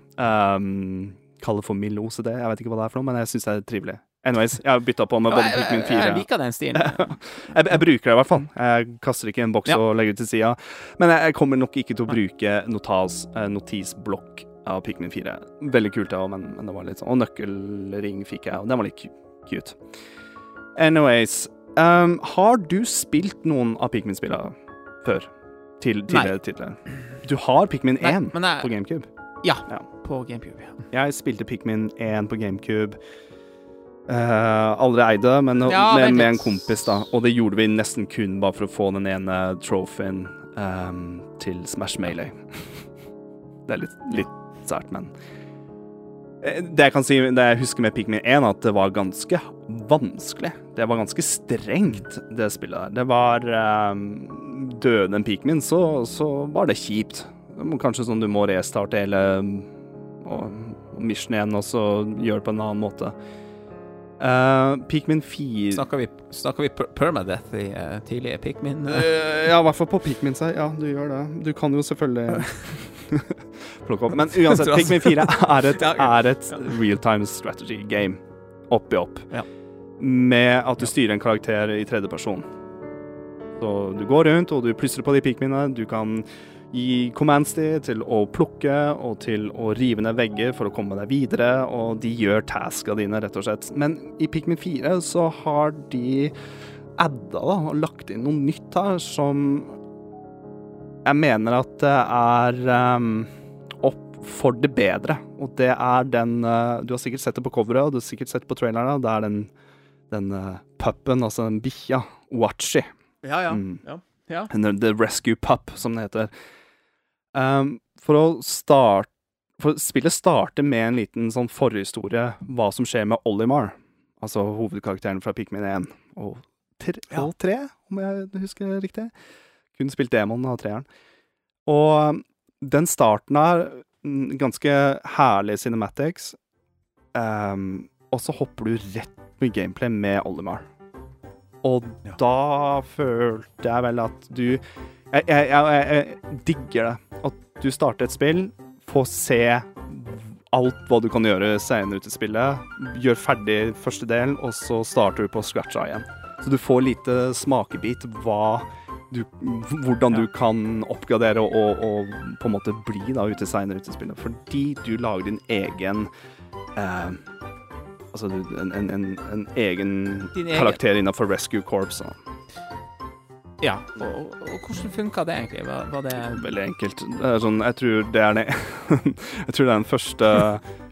Um, Kalle for mild OCD, jeg vet ikke hva det er for noe, men jeg syns det er trivelig. Anyways, jeg har bytta på med både Pikmin 4 jeg liker den stilen. jeg, jeg bruker det i hvert fall. Jeg kaster ikke en boks Ja. og legger det til sida. Men jeg, jeg kommer nok ikke til å bruke notas, eh, notisblokk av Pikmin 4. Veldig kult, det òg, men, men det var litt sånn Og nøkkelring fikk jeg, og den var litt cu- cute. Anyways um, Har du spilt noen av Pikmin-spillene før? Til tidligere titler? Du har Pikmin 1 Nei, jeg- på GameCube? Ja, På GameCube. Ja. Jeg spilte Pikmin 1 på GameCube. Uh, aldri eide, men Ja, med, med en kompis, da. Og det gjorde vi nesten kun bare for å få den ene trophyen um, til Smash Melee. det er litt, litt sært, men Eh, Det jeg kan si, det jeg husker med Pikmin 1, at det var ganske vanskelig. Det var ganske strengt, det spillet der. Det var um, Døde en Pikmin, så, så var det kjipt. Kanskje sånn du må restarte hele og, og mission igjen, og så gjøre det på en annen måte. Uh, Pikmin 4 Snakker vi, snakker vi per permadeath i uh, tidlige Pikmin? Uh, ja, i hvert fall på Pikmin seg. Ja, du gjør det. Du kan jo selvfølgelig plukke opp. Men uansett, Pikmin 4 er et, er et real time strategy game. Opp. Ja. Med at du styrer en karakter i tredje person. Så du går rundt, og du plystrer på de pikminene. Du kan gi commands de til å plukke og til å rive ned vegger for å komme deg videre, og de gjør taska dine, rett og slett. Men i Pikmin 4 så har de adda da, og lagt inn noe nytt her som jeg mener at det er opp for det bedre. Og det er den eh, Du har sikkert sett det på coveret, og du har sikkert sett på traileren. Det er den, den uh, puppen, altså den bikkja, Watchy. Ja, ja. Mm. ja. ja. The Rescue Pup, som det heter. Um, for å starte For spillet starter med en liten sånn forhistorie, hva som skjer med Olimar. Altså hovedkarakteren fra Pikmin 1 og, 3, Ja. og 3, om jeg husker riktig. Kun spilt demonen av treeren. Og um, den starten er mm, ganske herlig cinematics. Um, og så hopper du rett med gameplay med Olimar. Og da følte jeg vel at du jeg, jeg, jeg, jeg digger det. At du starter et spill, får se alt hva du kan gjøre senere ut i spillet. Gjør ferdig første del, og så starter du på scratcha igjen. Så du får lite smakebit hva du, hvordan du kan oppgradere og, og, på en måte bli da utesigner utespiller. Fordi du lager din egen eh, Altså en, en, en, en egen egen- karakter innenfor Rescue Corps. Og. ja. Og, og, hvordan funka det egentlig? Var, var det Veldig enkelt. Det sånn, jeg tror det er det Jeg tror det er den første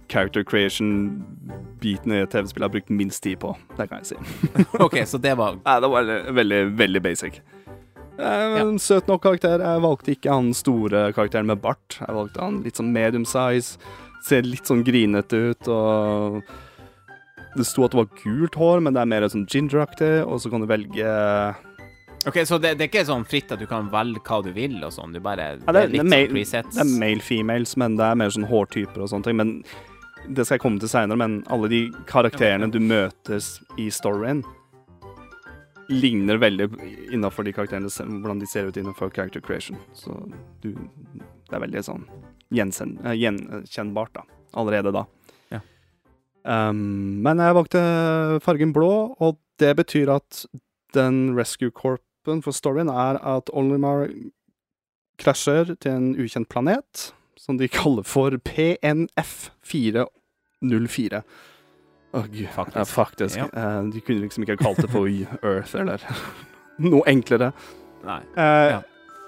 character creation-biten i et TV-spill jeg har brukt minst tid på. Det kan jeg si. OK, så det var Nei, det var veldig, veldig basic. Eh, En søt nok karakter. Jeg valgte ikke han store karakteren med bart. Jeg valgte han litt sånn medium size. Ser litt sånn grinete ut, og Det sto at det var gult hår, men det er mer sånn gingeraktig, og så kan du velge Ok, Så det, det er ikke sånn fritt at du kan velge hva du vil og sånn? Du bare Ja, Det er litt sånn male- presets? Det er male-females, men det er mer sånn hårtyper og sånne ting. Men det skal jeg komme til seinere. Men alle de karakterene du møter i storyen, ligner veldig innafor de karakterene, hvordan de ser ut innenfor character creation. Så du Det er veldig sånn eh, gjenkjennbart, da. Allerede da. Ja. Um, men jeg valgte fargen blå, og det betyr at den rescue corpen for storyen er at Olimar krasjer til en ukjent planet, som de kaller for PNF404. Å, gud. Faktisk. Ja, faktisk. Ja. Uh, de kunne liksom ikke kalt det for Earth, eller noe enklere. Nei. Uh, Ja.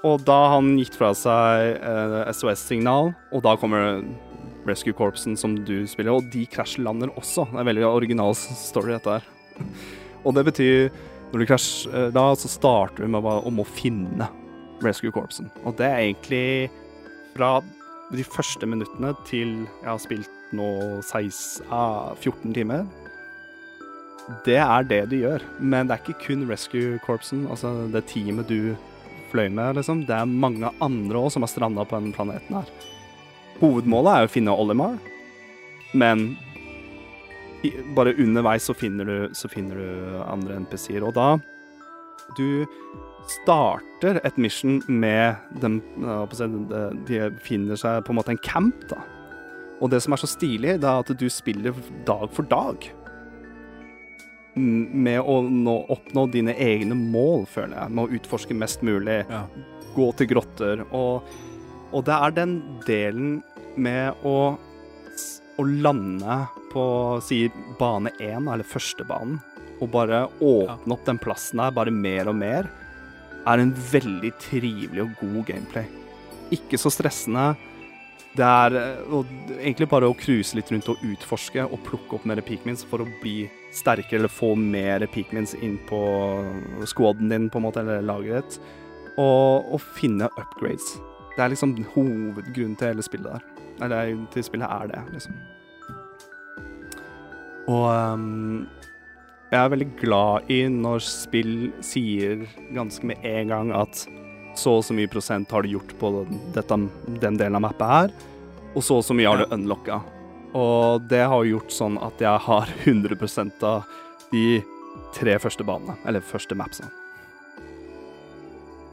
Og da han gitt fra seg uh, SOS-signal, og da kommer Rescue Corpsen som du spiller, og de krasjlander også. Det er en veldig original story, dette her. Og det betyr Når du krasjer eh, da, så starter du med om å finne Rescue Corpsen. Og det er egentlig fra de første minuttene til jeg har spilt nå 16, ah, 14 timer. Det er det du gjør, men det er ikke kun Rescue Corpsen, altså det teamet du fløy med, liksom. Det er mange andre òg som har stranda på denne planeten her. Hovedmålet er å finne Olimar, men bare underveis så finner du, så finner du andre NPC-er. Og da Du starter et mission med dem de finner seg på en måte en camp, da. Og det som er så stilig, det er at du spiller dag for dag. Med å nå, oppnå dine egne mål, føler jeg. Med å utforske mest mulig Ja. gå til grotter. Og, og det er den delen med å, å lande på si bane én, eller førstebanen, og bare åpne opp den plassen der bare mer og mer, er en veldig trivelig og god gameplay. Ikke så stressende. Det er eh, egentlig bare å cruise litt rundt og utforske og plukke opp mer peakmins for å bli sterkere eller få mer peakmins inn på squaden din, på en måte, eller laget ditt. Og, og finne upgrades. Det er liksom hovedgrunnen til hele spillet der. Eller til spillet er det, liksom. Og um, jeg er veldig glad i når spill sier ganske med en gang at så og så mye prosent har du gjort på dette, den delen av mappet her, og så og så mye har du unlocka. Og det har gjort sånn at jeg har 100 av de tre første banene, eller første mapsene.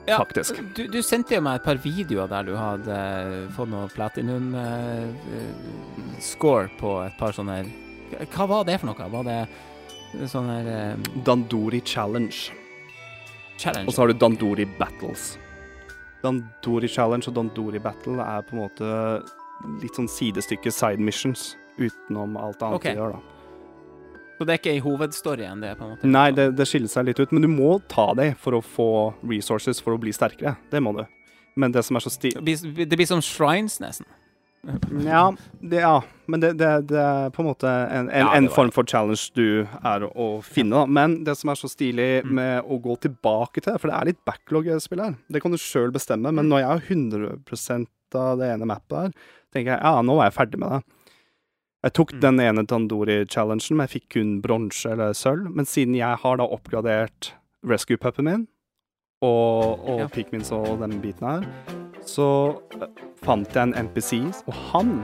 Ja, Faktisk. Du, du sendte jo meg et par videoer der du hadde eh, fått noe platinum-score uh, score på et par sånne Hva var det for noe? Var det sånn her uh, Dandori Challenge. challenge? Og så har du Dandori Battles. Dandori Challenge og Dandori Battle er på en måte litt sånn sidestykke side missions utenom alt annet okay. du gjør, da. Så det er ikke i hovedstoryen, det, på en måte? Nei, det, det skiller seg litt ut, men du må ta dem for å få resources for å bli sterkere. Det må du. Men det som er så sti... Det blir, det blir som shrines, nesten. Ja, det, ja. men det, det, det er på en måte en, en, Ja, en form for challenge du er å finne. Da. Men det som er så stilig Mm. med å gå tilbake til For det er litt backlog-spill her. Det kan du sjøl bestemme, men når jeg har 100% av det ene mappet her, tenker jeg ja, nå er jeg ferdig med det. Jeg tok Mm. den ene Tandori-challengen, men jeg fikk kun bronse eller sølv. Men siden jeg har da oppgradert rescue puppen min, og, og Ja. Pikmins og den biten her, så eh, fant jeg en NPC, og han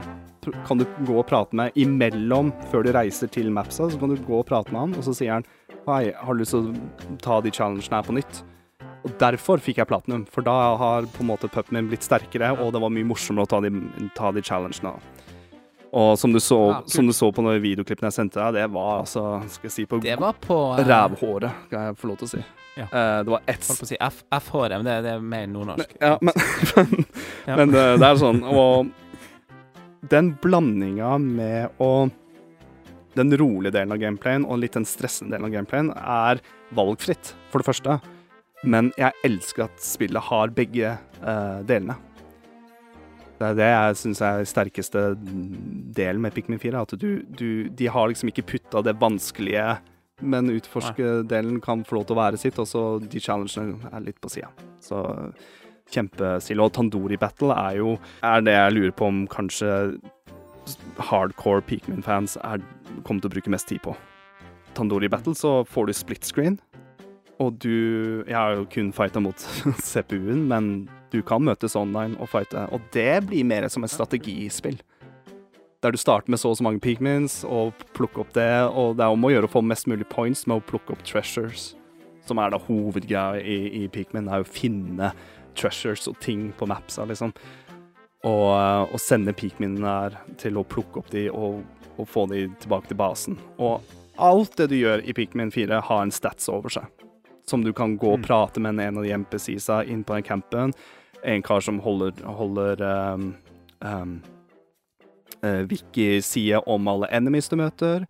kan du gå og prate med imellom før du reiser til mapsa. Så kan du gå og prate med han, og så sier han Hei, har du lyst til å ta de challengene her på nytt? Og derfor fikk jeg platinum, for da har på en måte puppen min blitt sterkere, og det var mye morsommere å ta de, ta de challengene. da. Og som du, så, Ja, som du så på de videoklippene jeg sendte deg, det var altså Skal jeg si på Det var på uh, rævhåret, skal jeg få lov til å si. Ja. Uh, det var ett Holdt på å si F- F-håret, men det, det er mer nordnorsk. ja, men, men, Ja. men det, det er sånn Og den blandinga med å Den rolige delen av gameplayen og litt den stressende delen av gameplayen er valgfritt, for det første. Men jeg elsker at spillet har begge uh, delene. Det er det jeg syns er sterkeste delen med Pikmin 4. At du, du, de har liksom ikke putta det vanskelige, men utforske-delen kan få lov til å være sitt, og så de challengene er litt på sida. Så kjempestilig. Og Tandori Battle er jo er det jeg lurer på om kanskje hardcore Pikmin-fans er- kommer til å bruke mest tid på. Tandori Battle så får du split screen, og du Jeg har jo kun fighta mot CPU-en, men du kan møtes online og fighte, og det blir mer som et strategispill. Der du starter med så og så mange pigments og plukker opp det, og det er om å gjøre å få mest mulig points med å plukke opp treasures, som er da hovedgreia i, i Peakman, er å finne treasures og ting på mapsa, liksom. Og, og sende Peakminene der til å plukke opp de og, og få de tilbake til basen. Og alt det du gjør i Pikmin 4, har en stats over seg. Som du kan gå og prate med en av de MPC-sa inn på den campen. En kar som holder, holder um, um, uh, wiki-side om alle enemies du møter.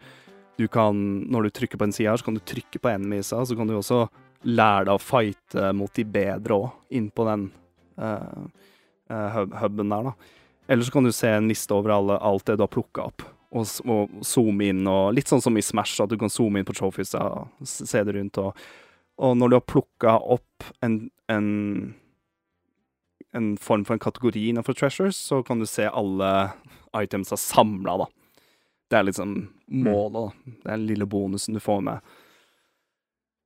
Du kan, når du trykker på en side her, så kan du trykke på enemiesa, så kan du også lære deg å fighte mot de bedre òg, inn på den uh, uh, huben der, da. Eller så kan du se en liste over alle, alt det du har plukka opp, og, og zoome inn, og litt sånn som i Smash, at du kan zoome inn på trophies og se det rundt, og, og når du har plukka opp en, en en form for en kategori innenfor treasures, så kan du se alle itemsa samla, da. Det er liksom målet, da. Det er den lille bonusen du får med.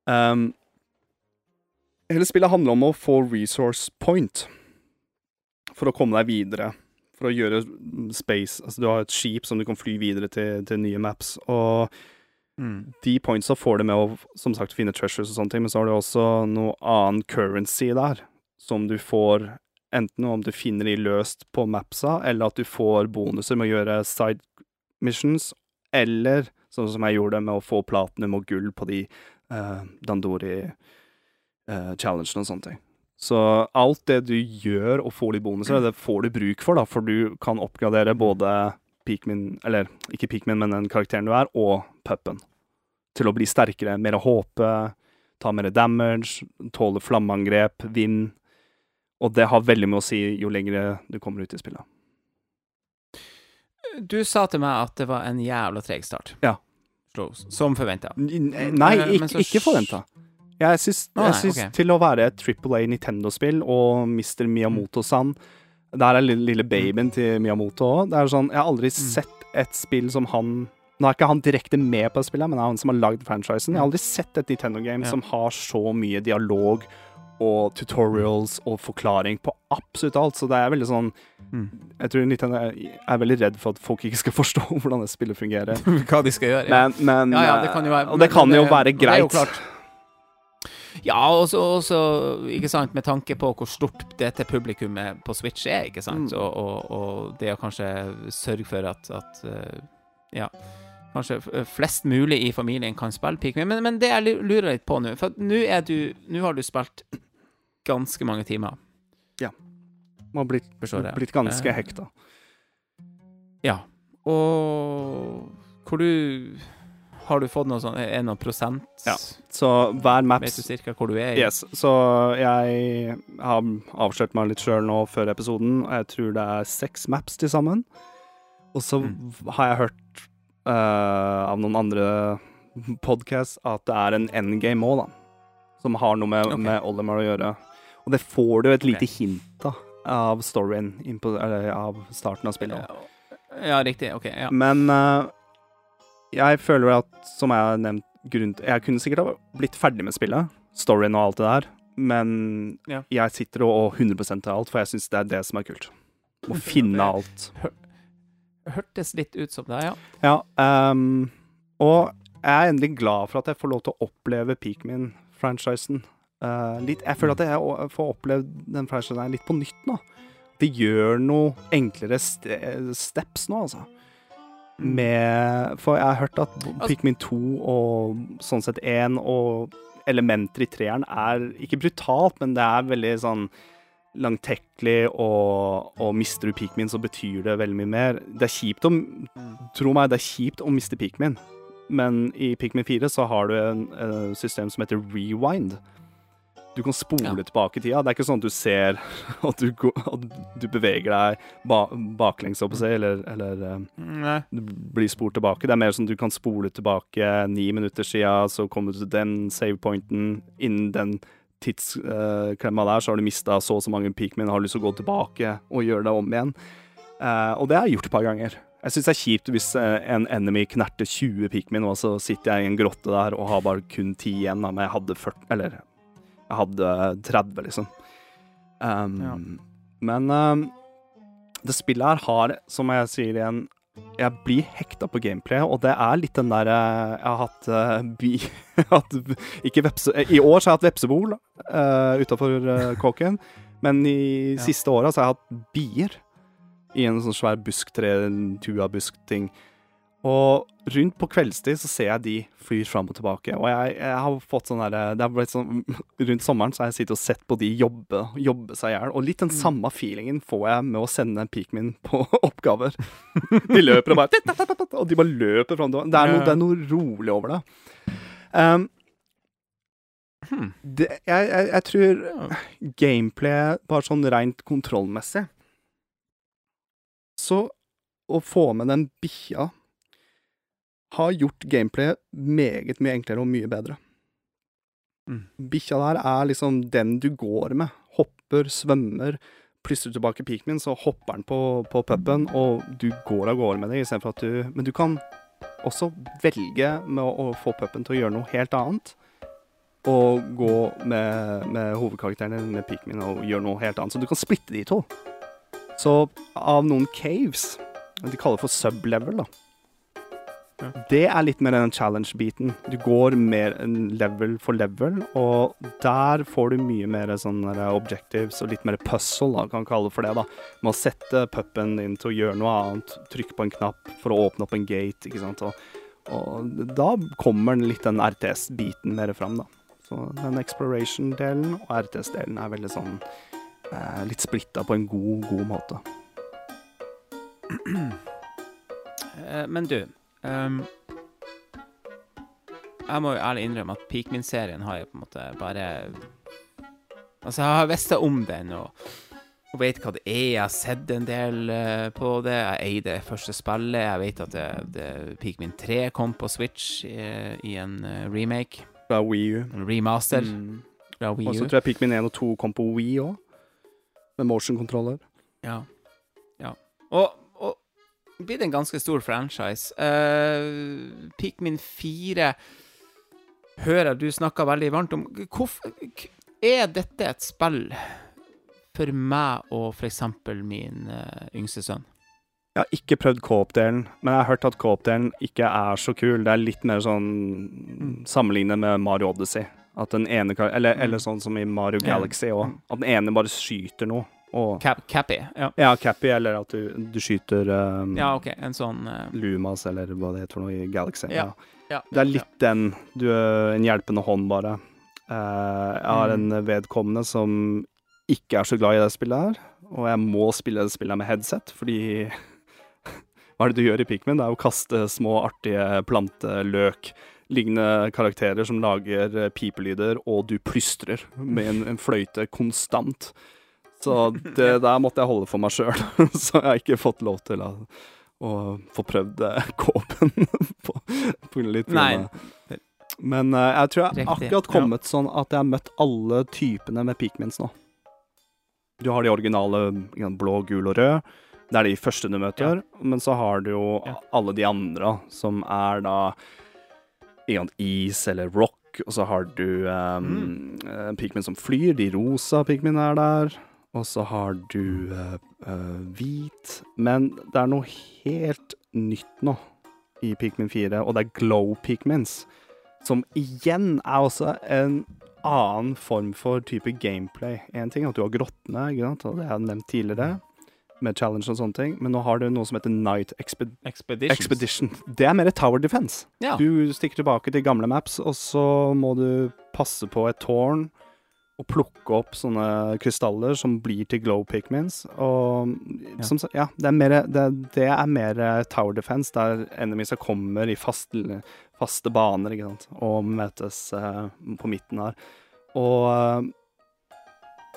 Um, hele spillet handler om å få resource point for å komme deg videre. For å gjøre space Altså, du har et skip som du kan fly videre til, til nye maps, og de pointsa får du med å, som sagt, finne treasures og sånne ting, men så har du også noe annen currency der, som du får enten om du finner de løst på mapsa, eller at du får bonuser med å gjøre side missions, eller sånn som jeg gjorde med å få platinum og gull på de uh, Dandori-challengene og sånne ting. Så alt det du gjør og får litt bonuser, det får du bruk for, da, for du kan oppgradere både Peakmin, eller ikke Pikmin, men den karakteren du er, og puppen. Til å bli sterkere, mer håpe, ta mer damage, tåle flammeangrep, vind. Og det har veldig med å si jo lengre du kommer ut i spillet. Du sa til meg at det var en jævla treg start. Ja. Som forventa. Nei, Eh, ikke, så- ikke forventa. Jeg syns, Å, nei, jeg syns okay. til å være et Triple A Nintendo-spill og Mr. Miyamoto-san Der er lille, lille babyen til Miyamoto òg. Det sånn, Jeg har aldri sett et spill som han Nå er ikke han direkte med på spillet, men det er han som har lagd franchisen. Jeg har aldri sett et Nintendo-game Ja. som har så mye dialog og tutorials og forklaring på absolutt alt. Så det er veldig sånn Mm. Jeg tror Nintendo er, veldig redd for at folk ikke skal forstå hvordan det spillet fungerer. Hva de skal gjøre. Men, men Ja, ja, det kan jo være Og det kan jo det- være det greit. Ja, og så også, ikke sant, med tanke på hvor stort dette publikummet på Switch er, ikke sant, Mm. og, og, og det å kanskje sørge for at, at eh, ja, kanskje flest mulig i familien kan spille Pikmin, men, men det jeg lurer litt på nå, for nå er har du spilt ganske mange timer, Ja. Man har blitt, blitt ganske Eh, hekta. Ja, og hvor du, har du fått noe sånn, er det noe prosent? Ja. Så hver maps Vet du cirka hvor du er i? Yes, så jeg har avslørt meg litt sjøl nå før episoden, og jeg tror det er seks maps til sammen. Og så Mm. har jeg hørt uh, av noen andre podcasts at det er en endgame òg, da. Som har noe med, okay. med Olimar å gjøre. Og det får du et okay. lite hint av, av storyen eller av starten av spillet. Ja, Ja, riktig. Ok, ja. Men eh, jeg føler at, som jeg har nevnt, grunn Jeg kunne sikkert ha blitt ferdig med spillet, storyen og alt det der, men Ja. jeg sitter og, og 100 til alt, for jeg syns det er det som er kult. Å finne alt. Hørtes litt ut som det, ja. Ja, Um, og jeg er endelig glad for at jeg får lov til å oppleve Peakmin-franchisen. Uh, litt, jeg føler at jeg får opplevd den franchisen litt på nytt nå. Det gjør noe enklere st steps nå, altså. Med For jeg har hørt at Altså- Pikmin 2 og sånn sett 1 og elementer i treeren er ikke brutalt, men det er veldig sånn langtekkelig, og, og mister du Pikmin, så betyr det veldig mye mer. Det er kjipt å Tro meg, det er kjipt å miste Pikmin, men i Pikmin 4 så har du en, eh, system som heter rewind. Du kan spole Ja. tilbake i tida. Det er ikke sånn at du ser at du, går, at du beveger deg ba, baklengs, opp og si, eller, eller eh, Nei. du blir spolt tilbake. Det er mer sånn at du kan spole tilbake ni minutter siden, så kommer du til den savepointen innen den tidsklemma der, så har du mista så og så mange Pikmin, har lyst til å gå tilbake og gjøre det om igjen. Uh, og det har jeg gjort et par ganger. Jeg syns det er kjipt hvis eh, en enemy knerter 20 Pikmin, og så sitter jeg i en grotte der og har bare kun 10 igjen, da, men jeg hadde 40 Eller jeg hadde 30, liksom. Um, Ja. Men um, det spillet her har, som jeg sier igjen jeg blir hekta på gameplay, og det er litt den der eh, Jeg har hatt uh, bi... hatt, ikke vepse, eh, I år så har jeg hatt vepsebol uh, utafor kåken, men i Ja. siste åra så har jeg hatt bier i en sånn svær busktre, tua-busk-ting. Og rundt på kveldstid så ser jeg de flyr fram og tilbake, og jeg, jeg har fått sånn derre Det har blitt sånn Rundt sommeren så har jeg sittet og sett på de jobbe, jobbe seg i hjel, og litt den samme feelingen får jeg med å sende Peakmin på oppgaver. De løper og bare Og de bare løper fram. Det er noe, det er noe rolig over det. Um, det jeg, jeg, jeg tror gameplay, bare sånn rent kontrollmessig Så å få med den bikkja har gjort gameplayet meget mye enklere og mye bedre. Mm. Bikkja der er liksom den du går med. Hopper, svømmer. Plystrer tilbake Pikmin, så hopper den på, på puben, og du går av gårde med det istedenfor at du Men du kan også velge med å, å få puben til å gjøre noe helt annet. Og gå med, med hovedkarakteren din, med Pikmin, og gjøre noe helt annet. Så du kan splitte de to. Så av noen caves De kaller det for sublevel, da. Det er litt mer den challenge-biten. Du går mer level for level, og der får du mye mer sånne objectives og litt mer puzzle, da, kan kalle det for det. da. Med å sette puppen din til å gjøre noe annet, trykke på en knapp for å åpne opp en gate, ikke sant. Og, og da kommer litt den RTS-biten mer fram, da. Så den exploration-delen og RTS-delen er veldig sånn eh, litt splitta på en god, god måte. Eh, Men du Jeg må jo ærlig innrømme at Pikmin-serien har jeg på en måte bare Altså, jeg har visst om den, og, og vet hva det er. Jeg har sett en del uh, på det. Jeg eier det første spillet. Jeg vet at det, det, Pikmin 3 kom på Switch i, i en eh, remake. Fra Wii U. En remaster Mm. fra Og så tror jeg Pikmin 1 og 2 kom på Wii òg, med motion controller. Ja. ja. Og, blir en ganske stor franchise. Uh, Pikmin 4 hører du snakker veldig varmt om. Hvorfor Er dette et spill for meg og eksempel min uh, yngste sønn? Jeg har ikke prøvd co-op-delen, men jeg har hørt at co-op-delen ikke er så kul. Det er litt mer sånn sammenlignet med Mario Odyssey. At den ene eller, eller sånn som i Mario Galaxy òg. At den ene bare skyter noe. Og, Cap Cappy? Ja. ja, Cappy, eller at du, du skyter um, ja, OK. En sånn uh... Lumas, eller hva det heter for noe i Galaxy. Ja. ja. Det er litt den. Du er en hjelpende hånd, bare. Uh, jeg har Mm. en vedkommende som ikke er så glad i det spillet her, og jeg må spille det spillet med headset, fordi Hva er det du gjør i Pikmin? Det er å kaste små, artige planteløk. Lignende karakterer som lager eh, pipelyder, og du plystrer med en, en fløyte konstant. Så det der måtte jeg holde for meg sjøl, så jeg har ikke fått lov til å, å få prøvd eh, kåpen på, på litt Nei. men uh, jeg tror jeg Riktig, akkurat kommet sånn at jeg har møtt alle typene med peakmins nå. Du har de originale blå, gul og rød. Det er de første du møter. Men så har du jo Ja. alle de andre, som er da en is eller rock. Og så har du um, mm. Pikmin som flyr. De rosa Pikmin er der. Og så har du uh, uh, hvit. Men det er noe helt nytt nå i Pikmin 4, og det er glow Pikmins. Som igjen er også en annen form for type gameplay. En ting er at du har grottene, ikke sant? og det har jeg nevnt tidligere, med challenge og sånne ting, men nå har du noe som heter Night Exped. Expedition. Det er mer tower defense. Ja. Du stikker tilbake til gamle maps, og så må du passe på et tårn og plukke opp sånne krystaller som blir til glow pigments. Og Ja. som ja, det er mer, det, det er mer tower defense, der enemies kommer i fast, faste baner, ikke sant, og møtes eh, på midten her. Og, eh,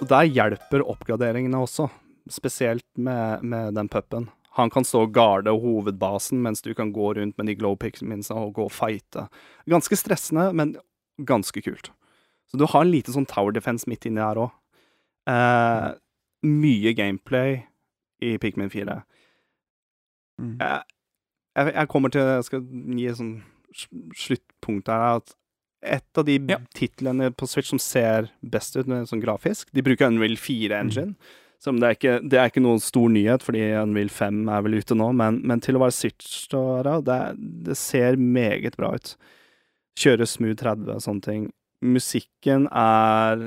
og der hjelper oppgraderingene også, spesielt med, med den pupen. Han kan stå og garde hovedbasen, mens du kan gå rundt med de glow pigmentsa og gå og fighte. Ganske stressende, men ganske kult. Så du har en liten sånn tower defense midt inni der òg. Eh, mye gameplay i Pikmin 4. Mm. Jeg, jeg, jeg kommer til Jeg skal gi et sånn sluttpunkt her. At et av de Ja. titlene på Switch som ser best ut med sånn grafisk De bruker Unreal 4-engine. Som det, er ikke, det er ikke noen stor nyhet, fordi Unreal 5 er vel ute nå, men, men til å være Switch-åra, det, det ser meget bra ut. Kjøre smooth 30 og sånne ting. Musikken er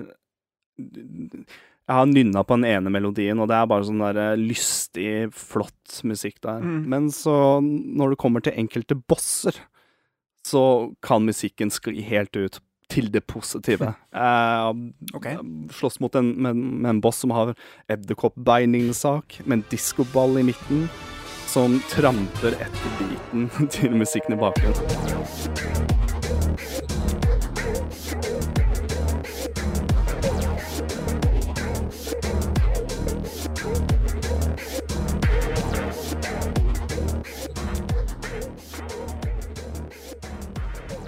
Jeg har nynna på den ene melodien, og det er bare sånn der eh, lystig, flott musikk der. Mm. Men så, når det kommer til enkelte bosser, så kan musikken skli helt ut til det positive. Eh, Ok. slåss mot en, med, med en boss som har edderkoppbeinlignende med en diskoball i midten, som tramper etter biten til musikken i bakgrunnen.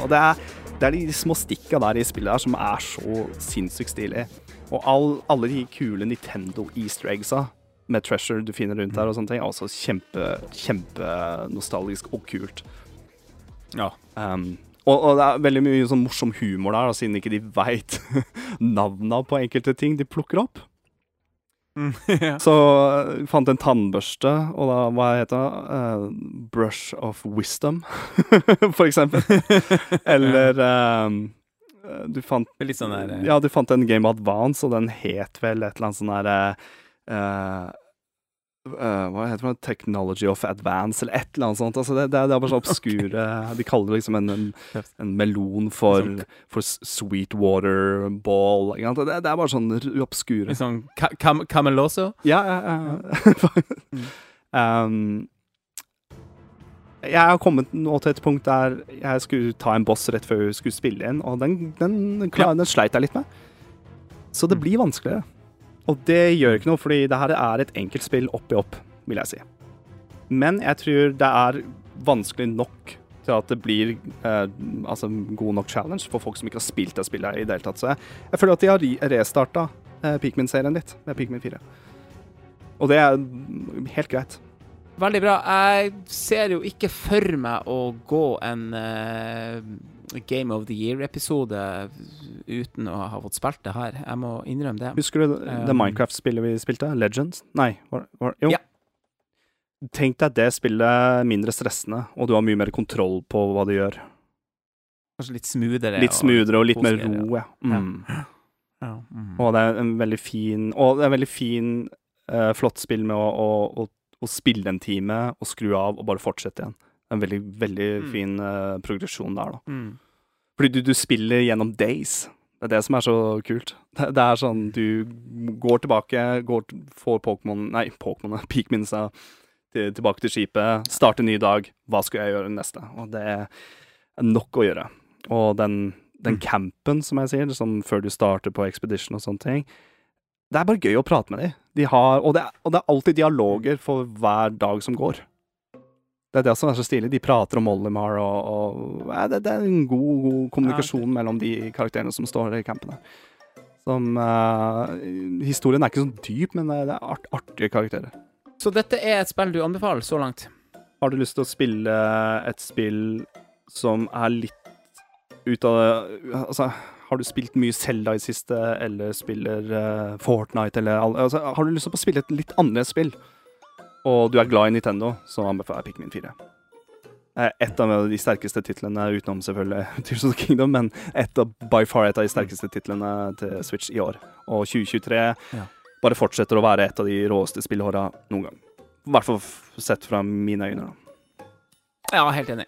Og det er, det er de små stikka der i spillet her som er så sinnssykt stilig. Og all, alle de kule Nintendo easter eggsa med treasure du finner rundt der og sånne ting, er også kjempe, kjempenostalgisk og kult. Ja. Um, og, og det er veldig mye sånn morsom humor der, da, siden ikke de veit navna på enkelte ting de plukker opp. ja. Så jeg fant en tannbørste, og da, hva heter det? Uh, brush of wisdom, for eksempel. Eller um, du fant Litt sånn der eh, Ja, du fant en Game Advance, og den het vel et eller annet sånn derre uh, uh, Hva heter det? Technology of Advance, eller et eller annet sånt. Altså det, det, er- det bare så obskure De kaller det liksom en, en, en melon for, Sånn- for Sweetwater Ball. Det, det er bare sånn obskure sånn cam Cameloso? ja, ja, ja. um, jeg har kommet nå til et punkt der jeg skulle ta en boss rett før jeg skulle spille inn, og den, den, klar, den sleit jeg litt med. Så det blir vanskeligere. Og det gjør ikke noe, fordi det her er et enkelt spill opp i opp, vil jeg si. Men jeg tror det er vanskelig nok til at det blir eh, altså god nok challenge for folk som ikke har spilt det spillet i det hele tatt. Så jeg, jeg føler at de har re- restarta eh, Pikmin-serien litt med Pikmin 4. Og det er helt greit. Veldig bra. Jeg ser jo ikke for meg å gå en uh, Game of the Year-episode uten å ha fått spilt det her. Jeg må innrømme det. Husker du det, det Um, Minecraft-spillet vi spilte? Legends? Nei, var, var, jo. Ja. Tenk deg det spillet mindre stressende, og du har mye mer kontroll på hva du gjør. Kanskje litt smoothere. Litt smoothere og litt mer ro, ja. Mm. Ja. Mm. Og det er en veldig fin Og det er en veldig fin, uh, flott spill med å, å, å, å spille en time og skru av og bare fortsette igjen. En veldig, veldig Mm. fin uh, progresjon der, da. Mm. Fordi du, du spiller gjennom days. Det er det som er så kult. Det, det er sånn du går tilbake, går, får Pokémon Nei, Pokémon, Peakminsa til, tilbake til skipet, starter en ny dag. Hva skal jeg gjøre neste? Og det er nok å gjøre. Og den, den campen, som jeg sier, som før du starter på Expedition og sånne ting Det er bare gøy å prate med dem. De har, og, det er, og det er alltid dialoger for hver dag som går. Det er det som er så stilig. De prater om Olimar, og, og ja, det, det er en god, god kommunikasjon mellom de karakterene som står i campene. Som uh, Historien er ikke så dyp, men det er, det er art, artige karakterer. Så dette er et spill du anbefaler så langt? Har du lyst til å spille et spill som er litt ut av det Altså, har du spilt mye Zelda i siste, eller spiller uh, Fortnite, eller altså, Har du lyst til å spille et litt annerledes spill, og du er glad i Nintendo, så anbefaler jeg Pikmin 4. Eh, Et av de sterkeste titlene, utenom selvfølgelig Tears of the Kingdom, men et av, by far et av de sterkeste titlene til Switch i år. Og 2023 Ja. bare fortsetter å være et av de råeste spillhåra noen gang. I hvert fall sett fra mine øyne. da. Ja, helt enig.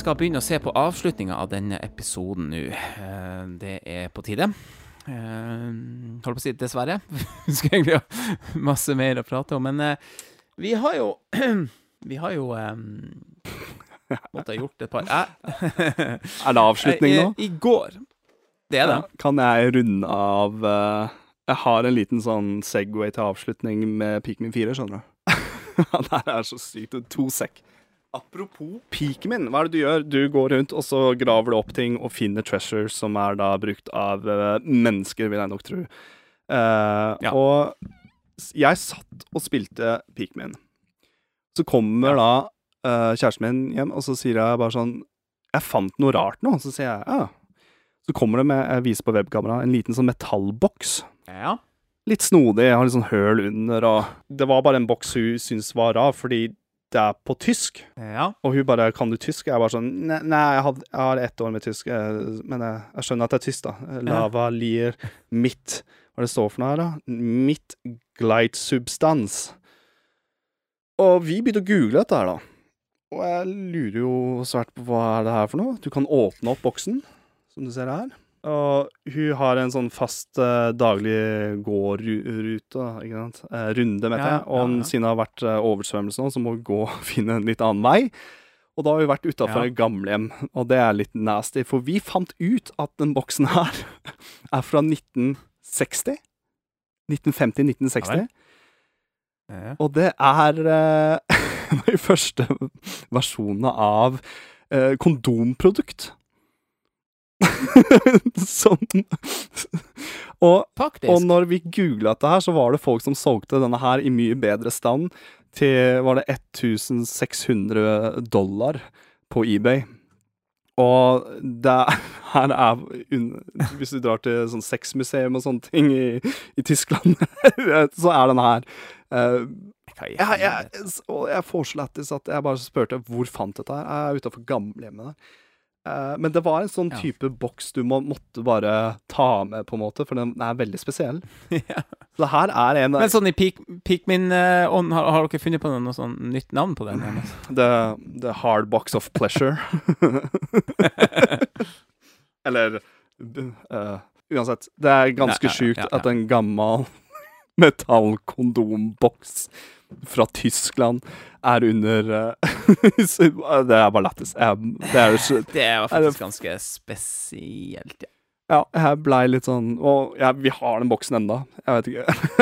Skal begynne å se på avslutninga av denne episoden nå. Eh, Det er på tide. Eh, Holdt på å si dessverre. Skulle egentlig ha masse mer å prate om, men eh, vi har jo vi har jo Måtte ha gjort et par Er det avslutning nå? I, går. Det er det. Kan jeg runde av Jeg har en liten sånn Segway til avslutning med Pikmin 4, skjønner du. det her er så sykt. To sekk. Apropos piken min, hva er det du gjør? Du går rundt, og så graver du opp ting og finner treasures som er da brukt av eh, mennesker, vil jeg nok tro. Uh, Ja. Og jeg satt og spilte Pikmin. Så kommer da uh, kjæresten min hjem, og så sier jeg bare sånn Jeg fant noe rart nå. Så sier jeg ja. Så kommer det med, jeg viser på webkamera, en liten sånn metallboks. Ja. Litt snodig, jeg har litt sånn høl under, og Det var bare en boks hun syntes var rar, fordi det er på tysk. ja. Og hun bare 'Kan du tysk?' Jeg bare sånn Nei, nei jeg, har, jeg har ett år med tysk, eh, men jeg, jeg skjønner at det er tysk, da. Lava lier mitt Hva er det står for noe her, da? Mitt gleitsubstans. Og vi begynte å google dette her, da. Og jeg lurer jo svært på hva er det her for noe. Du kan åpne opp boksen, som du ser her. Og hun har en sånn fast uh, daglig gårrute, ikke sant. Uh, runde, vet Ja, jeg. Og ja, ja. siden det har vært uh, oversvømmelse nå, så må hun gå og finne en litt annen vei. Og da har vi vært utafor et gamlehjem, og det er litt nasty. For vi fant ut at den boksen her er fra 1960. 1950-1960. Ja Ja. Og det er de første versjonene av kondomprodukt. Som og, og når vi googla dette her, så var det folk som solgte denne her i mye bedre stand til var det 1600 dollar på eBay. Og det her er Hvis du drar til sånn sexmuseum og sånne ting i, i Tyskland, så er den her uh, jeg, jeg, jeg får så lættis at jeg bare spurte hvor fant dette her. Jeg er utafor gamlehjemmet der. Eh, men det var en sånn Ja. type boks du må, måtte bare ta med, på en måte, for den er veldig spesiell. Ja. Så det her er en Men sånn i Peak- Pikmin-ånd, har, har dere funnet på noe, noe sånn nytt navn på den? The, the hard box of pleasure. Eller uh, Uansett. Det er ganske Ja, ja, sjukt ja, ja. at en gammel metallkondombboks fra Tyskland er under eh, Det er bare lættis. Det Det det- faktisk ganske spesielt, ja. Ja, jeg blei litt sånn Og ja, vi har den boksen enda. Jeg vet ikke.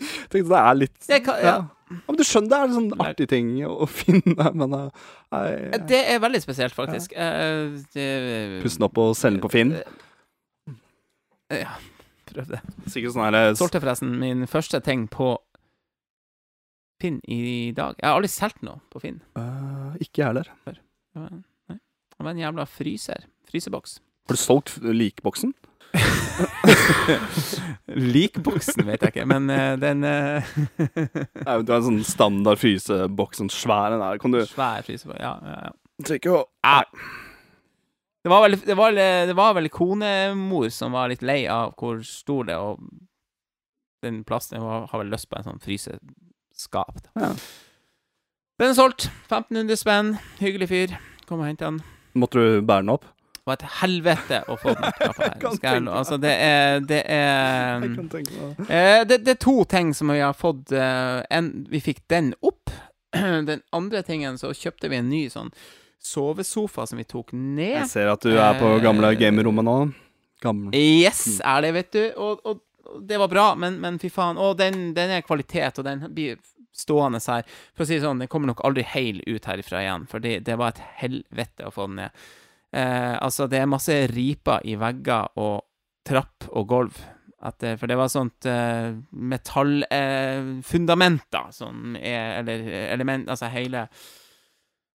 Jeg Tenkte det er litt Det kan- ja. ja. Men du skjønner, det er en sånn artig ting å finne, men uh, jeg, Det er veldig spesielt, faktisk. Ja. Uh, Pusse den opp og selge den på Finn. Ja, prøv det. Sikkert sånn her Solgte forresten min første ting på Finn i dag. Jeg har aldri solgt noe på Finn. Uh, Ikke jeg heller. Det var, nei. det var en jævla fryser. Fryseboks. Har du solgt likboksen? Likboksen vet jeg ikke, men uh, den uh... Nei, Du har en sånn standard fryseboks, sånn svær en der. Kan du Svær fryseboks. Ja, ja, ja. Trenger ikke å Ja. Det var, vel, det, var, det var vel konemor som var litt lei av hvor stor det og den plassen var, har vel lyst på en sånn fryseskap. Ja. Den er solgt. 1500 spenn. Hyggelig fyr. Kom og hent den. Måtte du bære den opp? Det var et helvete å få den opp her. Kan Skal jeg, tenke meg. altså, det er Det er Jeg kan tenke meg det. Eh, det, det er to ting som vi har fått eh, en, Vi fikk den opp. Den andre tingen så kjøpte vi en ny sånn sovesofa som vi tok ned. Jeg ser at du er på gamle gamerommet nå. Gamle. Yes, er det, vet du. Og, og, og det var bra, men, men fy faen. Og den, den er kvalitet, og den blir stående her. For å si det sånn, den kommer nok aldri heil ut herifra igjen, for det, det var et helvete å få den ned. Eh, altså, det er masse riper i vegger og trapp og gulv. Det- for det var sånt eh, metallfundament, da, som er Eller element Altså hele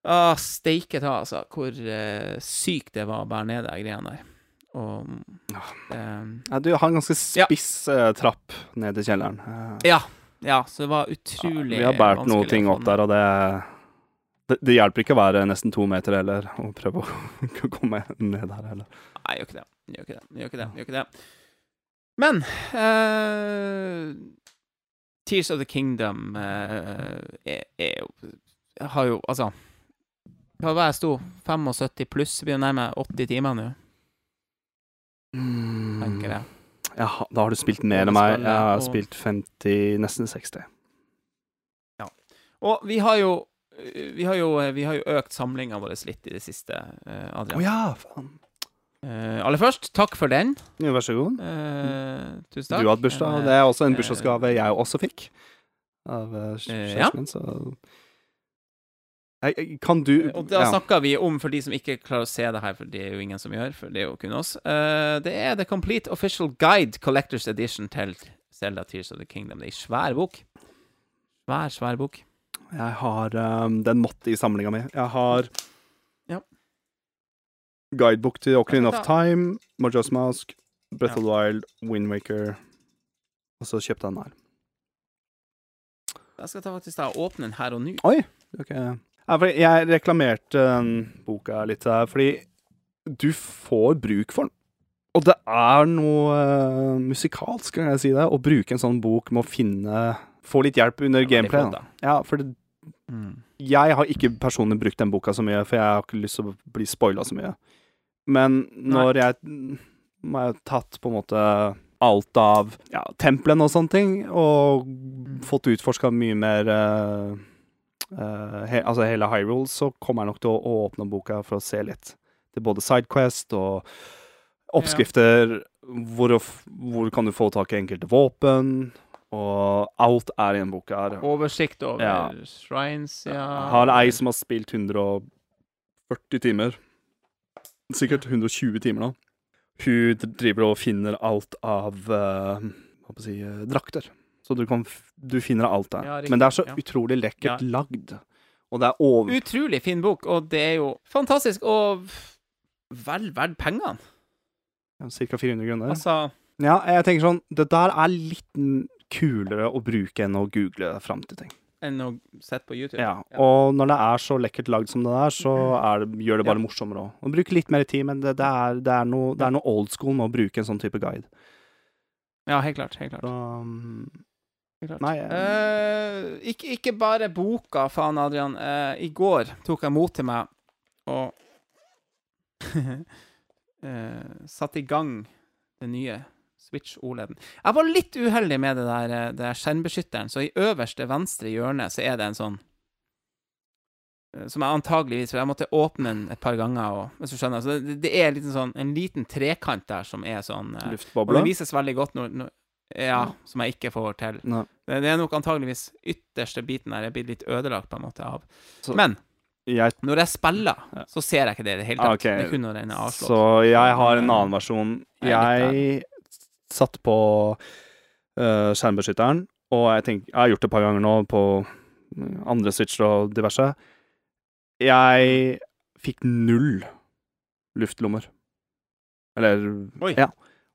Ah, steike ta, altså, hvor uh, sykt det var å bære ned de greiene der. Og um, Ja, du har en ganske Ja. spiss eh, trapp ned til kjelleren. Eh, Ja. Ja, så det var utrolig vi har båret noen ting opp der, og det, det Det hjelper ikke å være nesten to meter heller, og prøve å komme ned der heller. Nei, gjør ikke det. Gjør ikke det. Gjør ikke det. Gjør ikke det. Men eh, Tears of the Kingdom eh, er, er jo Har jo Altså Hva var jeg sto? 75 pluss? Begynner jo nærmere 80 timer nå, tenker jeg. Ja, da har du spilt mer enn meg. Jeg har og- spilt 50, nesten 60. Ja. Og vi har jo vi har jo, vi har jo økt samlinga vår litt i det siste, Adrian. Å Adrian. ja, faen. Uh, aller først, takk for den. Jo, Vær så god. Uh, tusen takk. Du har hatt bursdag, det er også en bursdagsgave jeg også fikk. Av uh, Eh, ja. så Kan du Og da ja. snakker vi om, for de som ikke klarer å se det her, for det er jo ingen som gjør, for det er jo kun oss uh, Det er The Complete Official Guide Collectors Edition til Zelda Tears of the Kingdom. Det er ei svær bok. Svær, svær bok. Jeg har um, Den måtte i samlinga mi. Jeg har Ja. guidebok til Ocarina of Time, Majora's Mask, Breath Ja. of the Wild, Windwaker, Og så kjøpte jeg den her. Jeg skal ta faktisk da åpne den her og nå. Ok. Ja, fordi jeg reklamerte den boka litt der, fordi du får bruk for den. Og det er noe uh, musikalsk, kan jeg si det, å bruke en sånn bok med å finne Få litt hjelp under er gameplay. flott, Da. Ja, for det, Mm. jeg har ikke personlig brukt den boka så mye, for jeg har ikke lyst til å bli spoila så mye. Men når jeg må jeg ha tatt på en måte alt av ja, templene og sånne ting, og fått utforska mye mer eh, eh, he, Altså hele Hyrule, så kommer jeg nok til å, å åpne boka for å se litt. Det er både Sidequest og oppskrifter. Hvor, hvor kan du få tak i enkelte våpen? Og alt er i den boka her. Oversikt over Ja. shrines, ja. Har ei som har spilt 140 timer. Sikkert 120 timer nå. Hun driver og finner alt av uh, hva skal jeg si, eh, drakter. Så du, kan du finner alt der. Ja, riktig, Men det er så ja. utrolig lekkert Ja. lagd. Og det er over Utrolig fin bok, og det er jo fantastisk, og vel verdt pengene. ca. 400 kroner. Altså Ja, jeg tenker sånn Det der er litt kulere å bruke enn å google fram til ting. enn å sette på YouTube. Ja, og når det er så lekkert lagd som det der, så er det, gjør det bare Ja. morsommere òg. Og bruke litt mer tid, men det, det, er, det, er noe, det er noe old school med å bruke en sånn type guide. Ja, helt klart. Helt klart. Så, um. Nei, Eh, ikke, ikke bare boka, faen, Adrian. Uh, I går tok jeg mot til meg og uh, satte i gang den nye Switch OLED-en. Jeg var litt uheldig med det der, det der skjermbeskytteren, så i øverste venstre hjørne så er det en sånn som jeg antageligvis For jeg måtte åpne den et par ganger, og, hvis du skjønner. Så det, det er en liten, sånn, en liten trekant der som er sånn Luftboble? Og det vises veldig godt når, når Ja, som jeg ikke får til. Nei. Det, er nok antageligvis ytterste biten der er blitt litt ødelagt på en måte av. Så- Men Jeg, når jeg spiller, så ser jeg ikke det i det hele Ah, tatt. Okay. Det er kun når den er avslått. så jeg har en annen versjon. Jeg Jeg satt på uh, skjermbeskytteren, og jeg, tenk, jeg har gjort det et par ganger nå på mm, andre switcher og diverse. Jeg fikk null luftlommer. Eller Oi. Ja.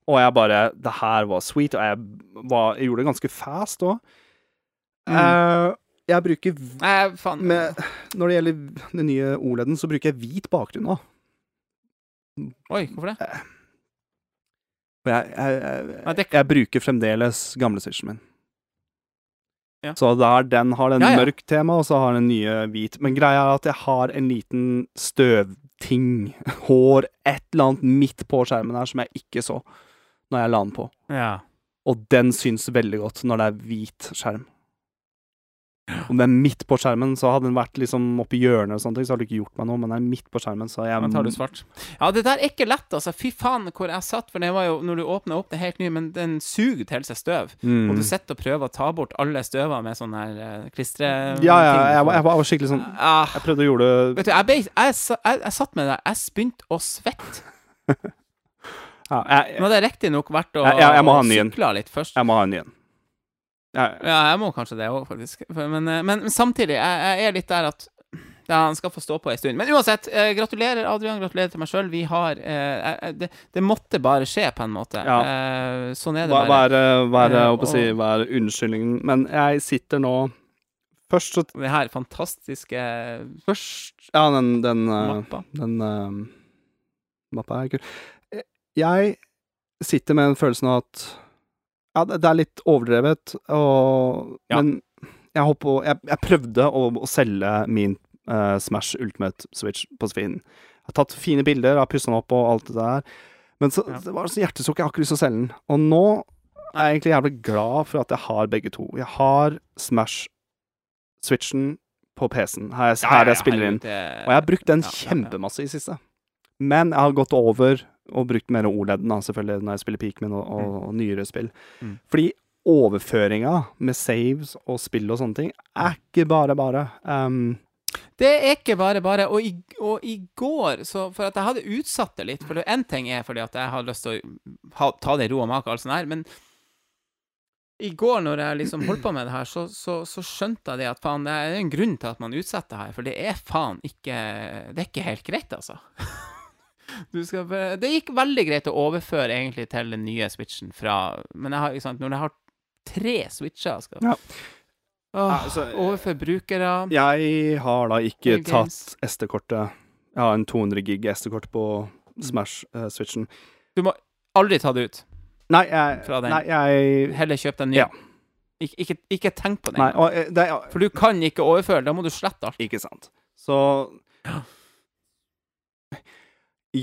Og jeg bare Det her var sweet, og jeg, var, jeg gjorde det ganske fast òg. Mm. jeg bruker Nei, med, Når det gjelder den nye OLED-en, så bruker jeg hvit bakgrunn nå. Oi, hvorfor det? For jeg, jeg, jeg, jeg bruker fremdeles gamle switchen min. Ja. Så der den har den Ja, ja. mørk tema, og så har den nye hvit. Men greia er at jeg har en liten støvting, hår, et eller annet midt på skjermen her som jeg ikke så når jeg la den på. Ja. Og den syns veldig godt når det er hvit skjerm. Om det er midt på skjermen, så hadde den vært liksom oppi hjørnet, og sånne ting, så hadde det ikke gjort meg noe, men det er midt på skjermen, så jeg tar du svart. Ja, det der er ikke lett, altså. Fy faen hvor jeg satt, for det var jo når du åpna opp det helt nye, men den suger til seg støv. Mm. Og du sitter og prøver å ta bort alle støvene med sånn her uh, klistre... Ja, ja, jeg, jeg, var- jeg var skikkelig sånn Ah, Jeg prøvde å gjøre det vet du, jeg, ble, jeg, jeg, jeg satt med det, jeg begynte å svette. ja, jeg, Nå hadde jeg riktignok vært og, Jeg- jeg- jeg og sykla litt først. jeg må ha en ny en. Ja, jeg må kanskje det òg, faktisk. Men, eh, men, samtidig, jeg, jeg er litt der at ja, han skal få stå på ei stund. Men uansett, eh, gratulerer, Adrian. Gratulerer til meg sjøl. Vi har eh, det, det måtte bare skje, på en måte. Ja. Eh, sånn er det hva bare. er, hva er, Eh, å si, hva er unnskyldningen? Men jeg sitter nå Først så Det her fantastiske Først Ja, den Den, eh, mappa. den uh, mappa er kul. Jeg sitter med en følelsen av at Ja, det er litt overdrevet, og Ja. Men jeg, håper, jeg, jeg prøvde å, å selge min uh, Smash Ultimate Switch på Svin. Jeg har tatt fine bilder, har pussa den opp og alt det der. Men så, Ja. det var så hjertesukk, jeg har ikke lyst til å selge den. Og nå er jeg egentlig jævlig glad for at jeg har begge to. Jeg har Smash Switchen på PC-en. Her, her jeg spiller inn. Og jeg har brukt den kjempemasse i siste. Men jeg har gått over og brukt mer OLED-en, da, selvfølgelig, når jeg spiller Peakman og, og, og nyere spill. Mm. Fordi overføringa med saves og spill og sånne ting er ikke bare bare. Um, Det er ikke bare bare. Og i, og i går så For at jeg hadde utsatt det litt. For én ting er fordi at jeg har lyst til å ha, ta det i ro og mak og alt sånt her, men i går når jeg liksom holdt på med det her, så, så, så skjønte jeg det at faen, det er en grunn til at man utsetter det her, for det er faen ikke Det er ikke helt greit, altså. Du skal, det gikk veldig greit å overføre egentlig til den nye switchen fra Men jeg har, ikke sant, når jeg har tre switcher skal Ja. Åh, Altså, Overføre brukere jeg har da ikke tatt SD-kortet. Jeg har en 200 gig SD-kort på. Smash-switchen. Du må aldri ta det ut. nei, jeg, Fra den. nei, jeg Heller kjøp den nye. Ja. Ik ikke, ikke tenk på det. Nei, og, eh, det ja. For du kan ikke overføre. Da må du slette alt. Ikke sant. Så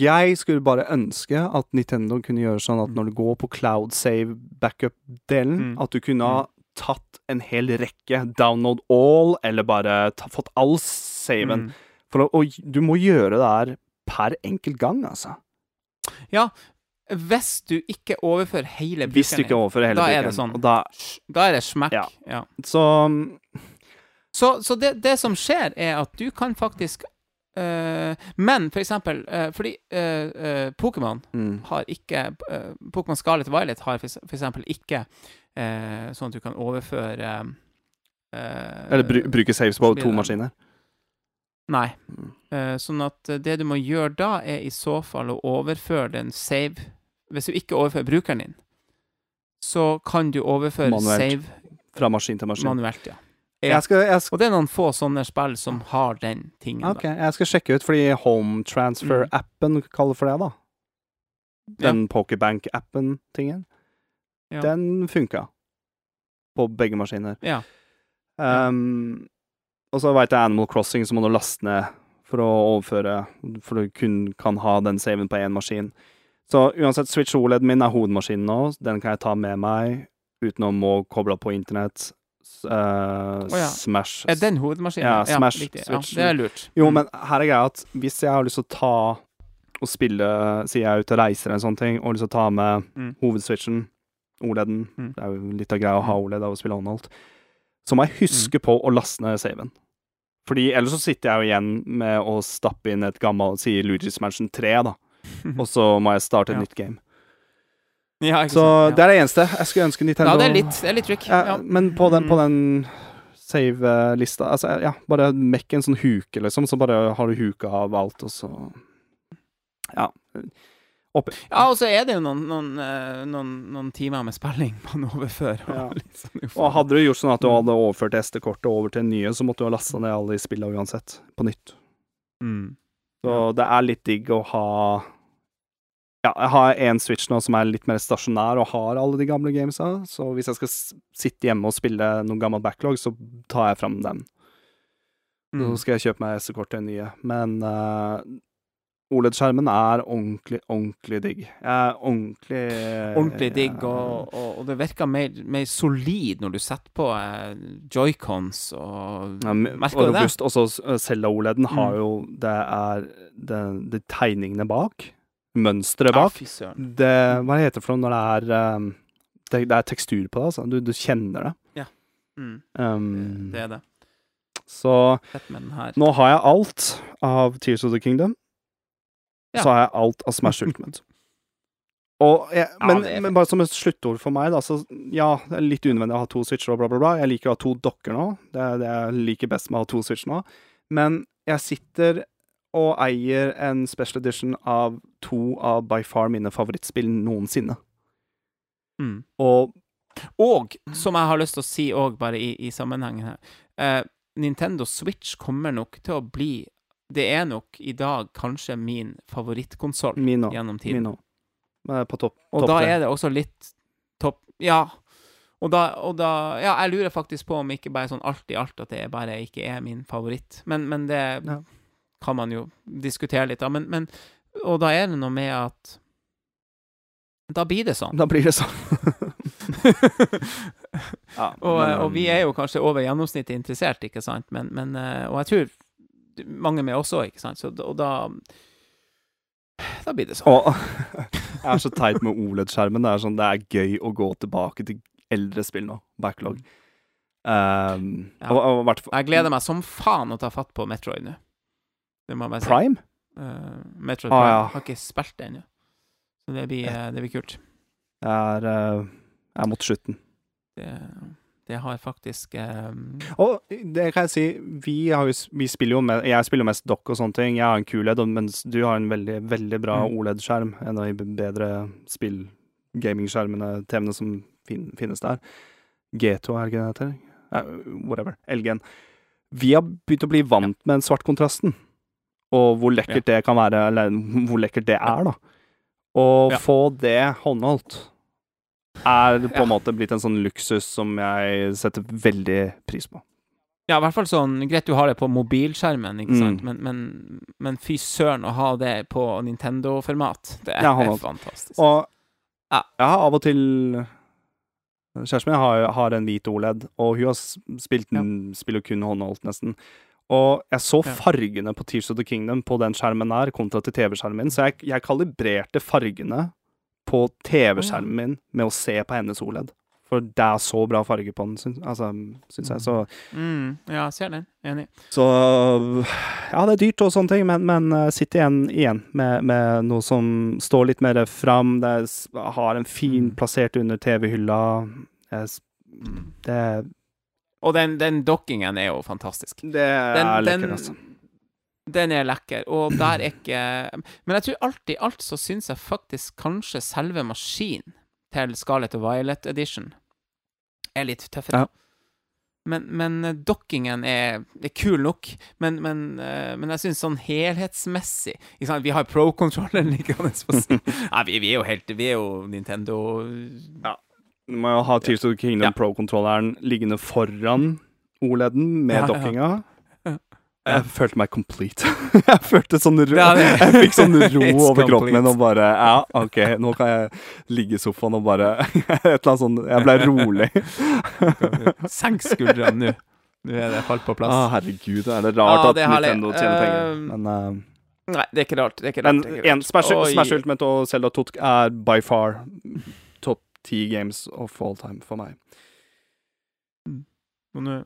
Jeg skulle bare ønske at Nintendo kunne gjøre sånn at når du går på cloud save backup-delen, Mm. at du kunne ha tatt en hel rekke, download all, eller bare ta, fått all saven. Mm. For og du må gjøre det her per enkelt gang, altså. Ja, Hvis du ikke overfører hele Hvis du ikke overfører hele Da er det sånn. Da, Da er det smekk. Ja. Ja. så mm, Så, så det, det som skjer, er at du kan faktisk eh, Men for eksempel uh, Fordi uh, Pokémon mm, har ikke Pokémon Scarlet Violet har for, for eksempel ikke sånn at du kan overføre Eller bru, bruke saves på to maskiner. Nei. Mm. Sånn at det du må gjøre da, er i så fall å overføre den save Hvis du ikke overfører brukeren din, så kan du overføre Manuelt. save Fra maskin til maskin. manuelt, ja. Ja. Jeg skal, jeg skal Og det er noen få sånne spill som har den tingen. Ok, jeg skal sjekke ut, fordi Home Transfer-appen kaller for det, da. Den Pokerbank-appen-tingen. Ja. Den funka. På begge maskiner. Ja. Um, og så veit jeg Animal Crossing, så må du laste ned for å overføre For du kun kan ha den saven på én maskin. Så uansett, Switch OLED min er hovedmaskinen nå. Den kan jeg ta med meg uten å må koble opp på internett. S- oh, ja. Smash Er den hovedmaskinen? Ja, Smash riktig. Ja, Switch. det er lurt. Jo, Mm. men her er greia at hvis jeg har lyst til å ta og spille Sier jeg ute og reiser eller en sånn ting, og har lyst til å ta med Mm. hovedswitchen, OLED-en Mm. Det er jo litt av greia å ha OLED av å spille håndholdt. Så må jeg huske på å laste ned saven. Fordi ellers så sitter jeg jo igjen med å stappe inn et gammelt Sier Luigi's Mansion 3, da. Og så må jeg starte et Ja. nytt game. Ja, ikke Så sant, det er det eneste. Jeg skulle ønske Nintendo ja. ja, det er litt, det er litt trick. ja, Ja. Men på den, på Mm. den save-lista Altså, ja, bare mekk en sånn huke, liksom, så bare har du huka av alt, og så Ja. Opp. Ja, og så er det jo noen, noen, eh, noen, noen timer med spilling man overfører. Ja. sånn. Og hadde du gjort sånn at du hadde overført SD-kortet over til nye, så måtte du ha lasta ned alle de spillene uansett, på nytt. mm. Så det er litt digg å ha Ja, jeg har én Switch nå som er litt mer stasjonær og har alle de gamle gamesa, så hvis jeg skal sitte hjemme og spille noen gammel backlog, så tar jeg fram den. Så Mm. skal jeg kjøpe meg SD-kort til en nye. Men uh, OLED-skjermen er ordentlig, ordentlig digg. Jeg er ordentlig Ordentlig digg, og, og, og det virker mer, mer solid når du setter på eh, joycons og ja, Merker og du det? robust. Også Selda-OLED-en har Mm. jo Det er det, det tegningene bak. Mønsteret bak. Ja. Det, hva heter det for noe når det er um, det, det er tekstur på det, altså. Du, du kjenner det. Mm. Um, Det er det. så nå har jeg alt av Tears of the Kingdom. Ja. Så har jeg alt av Smash Ultimate. Jeg, men, er men bare som et sluttord for meg, da, så ja, det er litt unødvendig å ha to switcher og bla, bla, bla. Jeg liker å ha to dokker nå. Det er det jeg liker best med å ha to switcher nå. Men jeg sitter og eier en special edition av to av by far mine favorittspill noensinne. Mm. Og Og, som jeg har lyst til å si òg, bare i, i sammenhengen her eh, Nintendo Switch kommer nok til å bli Det er nok i dag kanskje min favorittkonsoll gjennom tiden. Min òg. Eh, På topp Og topp da er det også litt topp Ja. Og da, og da Ja, jeg lurer faktisk på om ikke bare sånn alt i alt at det bare ikke er min favoritt. Men, men det Ja. kan man jo diskutere litt, da. Men, men Og da er det noe med at Da blir det sånn. Da blir det sånn. Ja, Og, men, og vi er jo kanskje over gjennomsnittet interessert, ikke sant, men, men eh, Og jeg tror mange med oss òg, ikke sant, så, og da Da blir det sånn. Og jeg er så teit med OLED-skjermen. Det er sånn, det er gøy å gå tilbake til eldre spill nå. Backlog. Um, Ja. og, og, og, Jeg gleder meg som faen å ta fatt på Metroid nå. Det må jeg bare si. Prime? Eh, Metroid Ah, ja. Har ikke spilt det ennå. Så det blir, det blir kult. Jeg er, eh, jeg er mot slutten. Det, det har faktisk um... Og det kan jeg si, vi, har jo, vi spiller jo med, jeg spiller jo mest dock og sånne ting. Jeg har en QLED, mens du har en veldig, veldig bra Mm. OLED-skjerm. En av de bedre spill gamingskjermene, TV-ene som fin, finnes der. G2, er det ikke det heter? Eh, whatever. LG-en. Vi har begynt å bli vant med den svartkontrasten. Og hvor lekkert det kan være, eller hvor lekkert det er, da. Å Ja. få det håndholdt er på Ja. en måte blitt en sånn luksus som jeg setter veldig pris på. Ja, i hvert fall sånn Greit du har det på mobilskjermen, ikke Mm. sant, men, men, men fy søren å ha det på Nintendo-format. Det er Ja, fantastisk. Og Ja. jeg har av og til Kjæresten min har, har en hvit OLED, og hun har spilt den, spiller kun håndholdt, nesten. Og jeg så fargene på Tears of the Kingdom på den skjermen der, kontra til TV-skjermen min, så jeg, jeg kalibrerte fargene på TV-skjermen min med å se på hennes OLED. For det er så bra farge på den, syns, altså, syns jeg. Så, Mm, ja, ser den. Enig. så Ja, det er dyrt og sånne ting, men, men eh, sitter igjen, igjen med, med noe som står litt mer fram. Det er, har en fin Mm. plassert under TV-hylla. Det. Det, Og den, den dokkingen er jo fantastisk. det Den, er den, lekkert, altså. den er lekker, og der er ikke Men jeg tror alltid alt så syns jeg faktisk kanskje selve maskinen til Scarlett og Violet Edition er litt tøffere. Ja. Men, men dokkingen er, er kul nok, men, men, eh, men jeg syns sånn helhetsmessig ikke sant? Vi har pro-kontrolleren liggende på siden. Nei, vi, vi er jo helt Vi er jo Nintendo Du må jo ha Tears of the Kingdom Ja. Pro-kontrolleren liggende foran OLED-en med Ja, dokkinga. Ja. Jeg følte meg complete. jeg følte sånn ro Jeg fikk sånn ro over kroppen min og bare Ja, OK, nå kan jeg ligge i sofaen og bare Et eller annet sånn Jeg ble rolig. Senk skuldrene nå. Nå er det falt på plass. Ah, herregud, er det rart Ah, det at. Nintendo tjener penger. Um, Men, uh, Nei, det er ikke rart. Det er ikke rart. men det er ikke en. Smash, Smash Ultimate og Zelda Totk er by far ti games of all time for meg. Og nå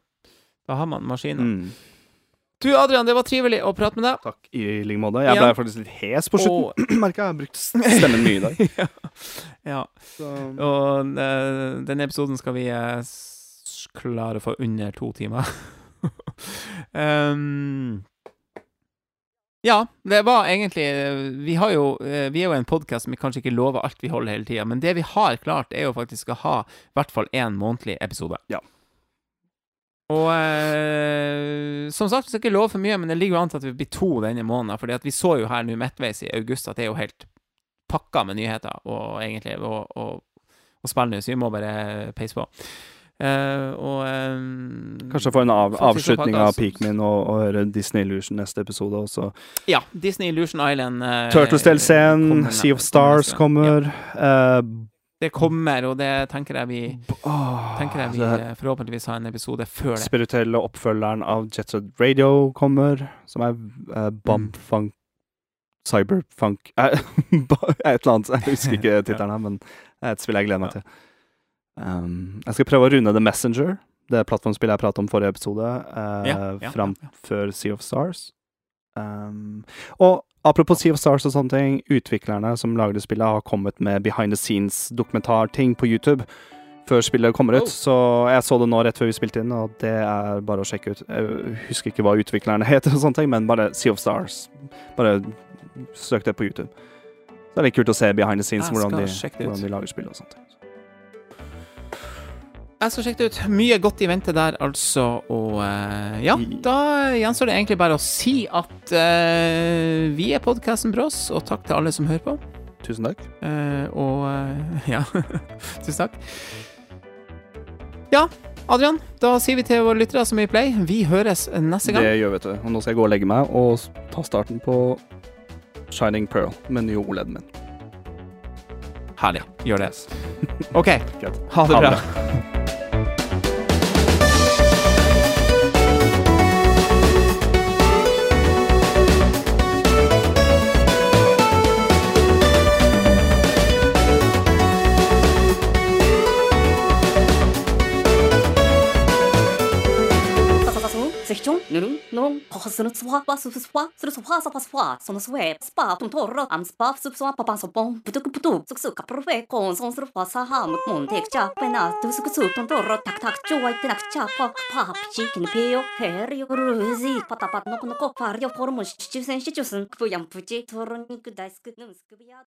Da har man maskinen. Mm. Du, Adrian, det var trivelig å prate med deg. Takk i like måte. Jeg ble ble faktisk litt hes på slutten. Merker jeg har brukt stemmen mye i dag. ja. ja. Så. Og eh, denne episoden skal vi eh, klare for under to timer. um, ja, det var egentlig Vi har jo eh, Vi er jo en podkast som vi kanskje ikke lover alt vi holder hele tida, men det vi har klart, er jo faktisk å ha i hvert fall én månedlig episode. Ja. Og eh, som sagt, vi skal ikke love for mye, men det ligger jo an til at vi blir to denne måneden. Fordi at vi så jo her nå midtveis i august at det er jo helt pakka med nyheter og egentlig og, og, og spill nå, så vi må bare peise på. Eh, og um, Kanskje få en av, avslutning av pakka, Peakmin og, og høre Disney Illusion neste episode. også. Ja, Disney Illusion Island Uh, Turtles-DLC-en, Sea of Stars kommer gang. kommer. Ja, det kommer, og det tenker jeg vi eh, Tenker jeg vi det eh, forhåpentligvis har en episode før det. spirituelle oppfølgeren av Jet Set Radio kommer, som er uh, Bump Mm. Funk Cyberfunk eh, Et eller annet. Jeg husker ikke tittelen men det er et spill jeg gleder meg til. Um, jeg skal prøve å runde The Messenger, det plattformspillet jeg pratet om forrige episode, uh, Ja, ja, fram ja, før Sea of Stars. Um, og apropos Sea of Stars og sånne ting, utviklerne som lagde spillet, har kommet med behind the scenes-dokumentarting på YouTube før spillet kommer ut. Oh. Så jeg så det nå rett før vi spilte inn, og det er bare å sjekke ut. Jeg husker ikke hva utviklerne heter, og sånne ting, men bare Sea of Stars. Bare søk det på YouTube. Så det er litt kult å se behind the scenes, hvordan de, hvordan de lager spill og sånt. Jeg skal sjekke det ut. Mye godt i vente der, altså. Og uh, ja, da gjenstår det egentlig bare å si at uh, vi er podkasten Brås, og takk til alle som hører på. Tusen takk. Uh, og ja, tusen takk. Ja, Adrian, da sier vi til våre lyttere som vi pleier, vi høres neste gang. Det gjør vet du. Og nå skal jeg gå og legge meg og ta starten på Shining Pearl med nye OLED-en min. Herlig. Gjør det. OK. Ha det ぬるのんこすぬつわわすすわするそわさぱすわ。そのすえスパートントロアンスパフスそわ。ぱぱそぼんぷとくぷとすくすかぷるべこフそんするわさはむもんてくちゃぺなとすンすとんとろクくたくちょわいてなくちゃ。ぱぱぴちきぬぺよへるよるうずいぱたぱのこのこぱるよほるもしちゅうせんしちゅうすんぷやんぷちとろにくだいすくぬんすくびや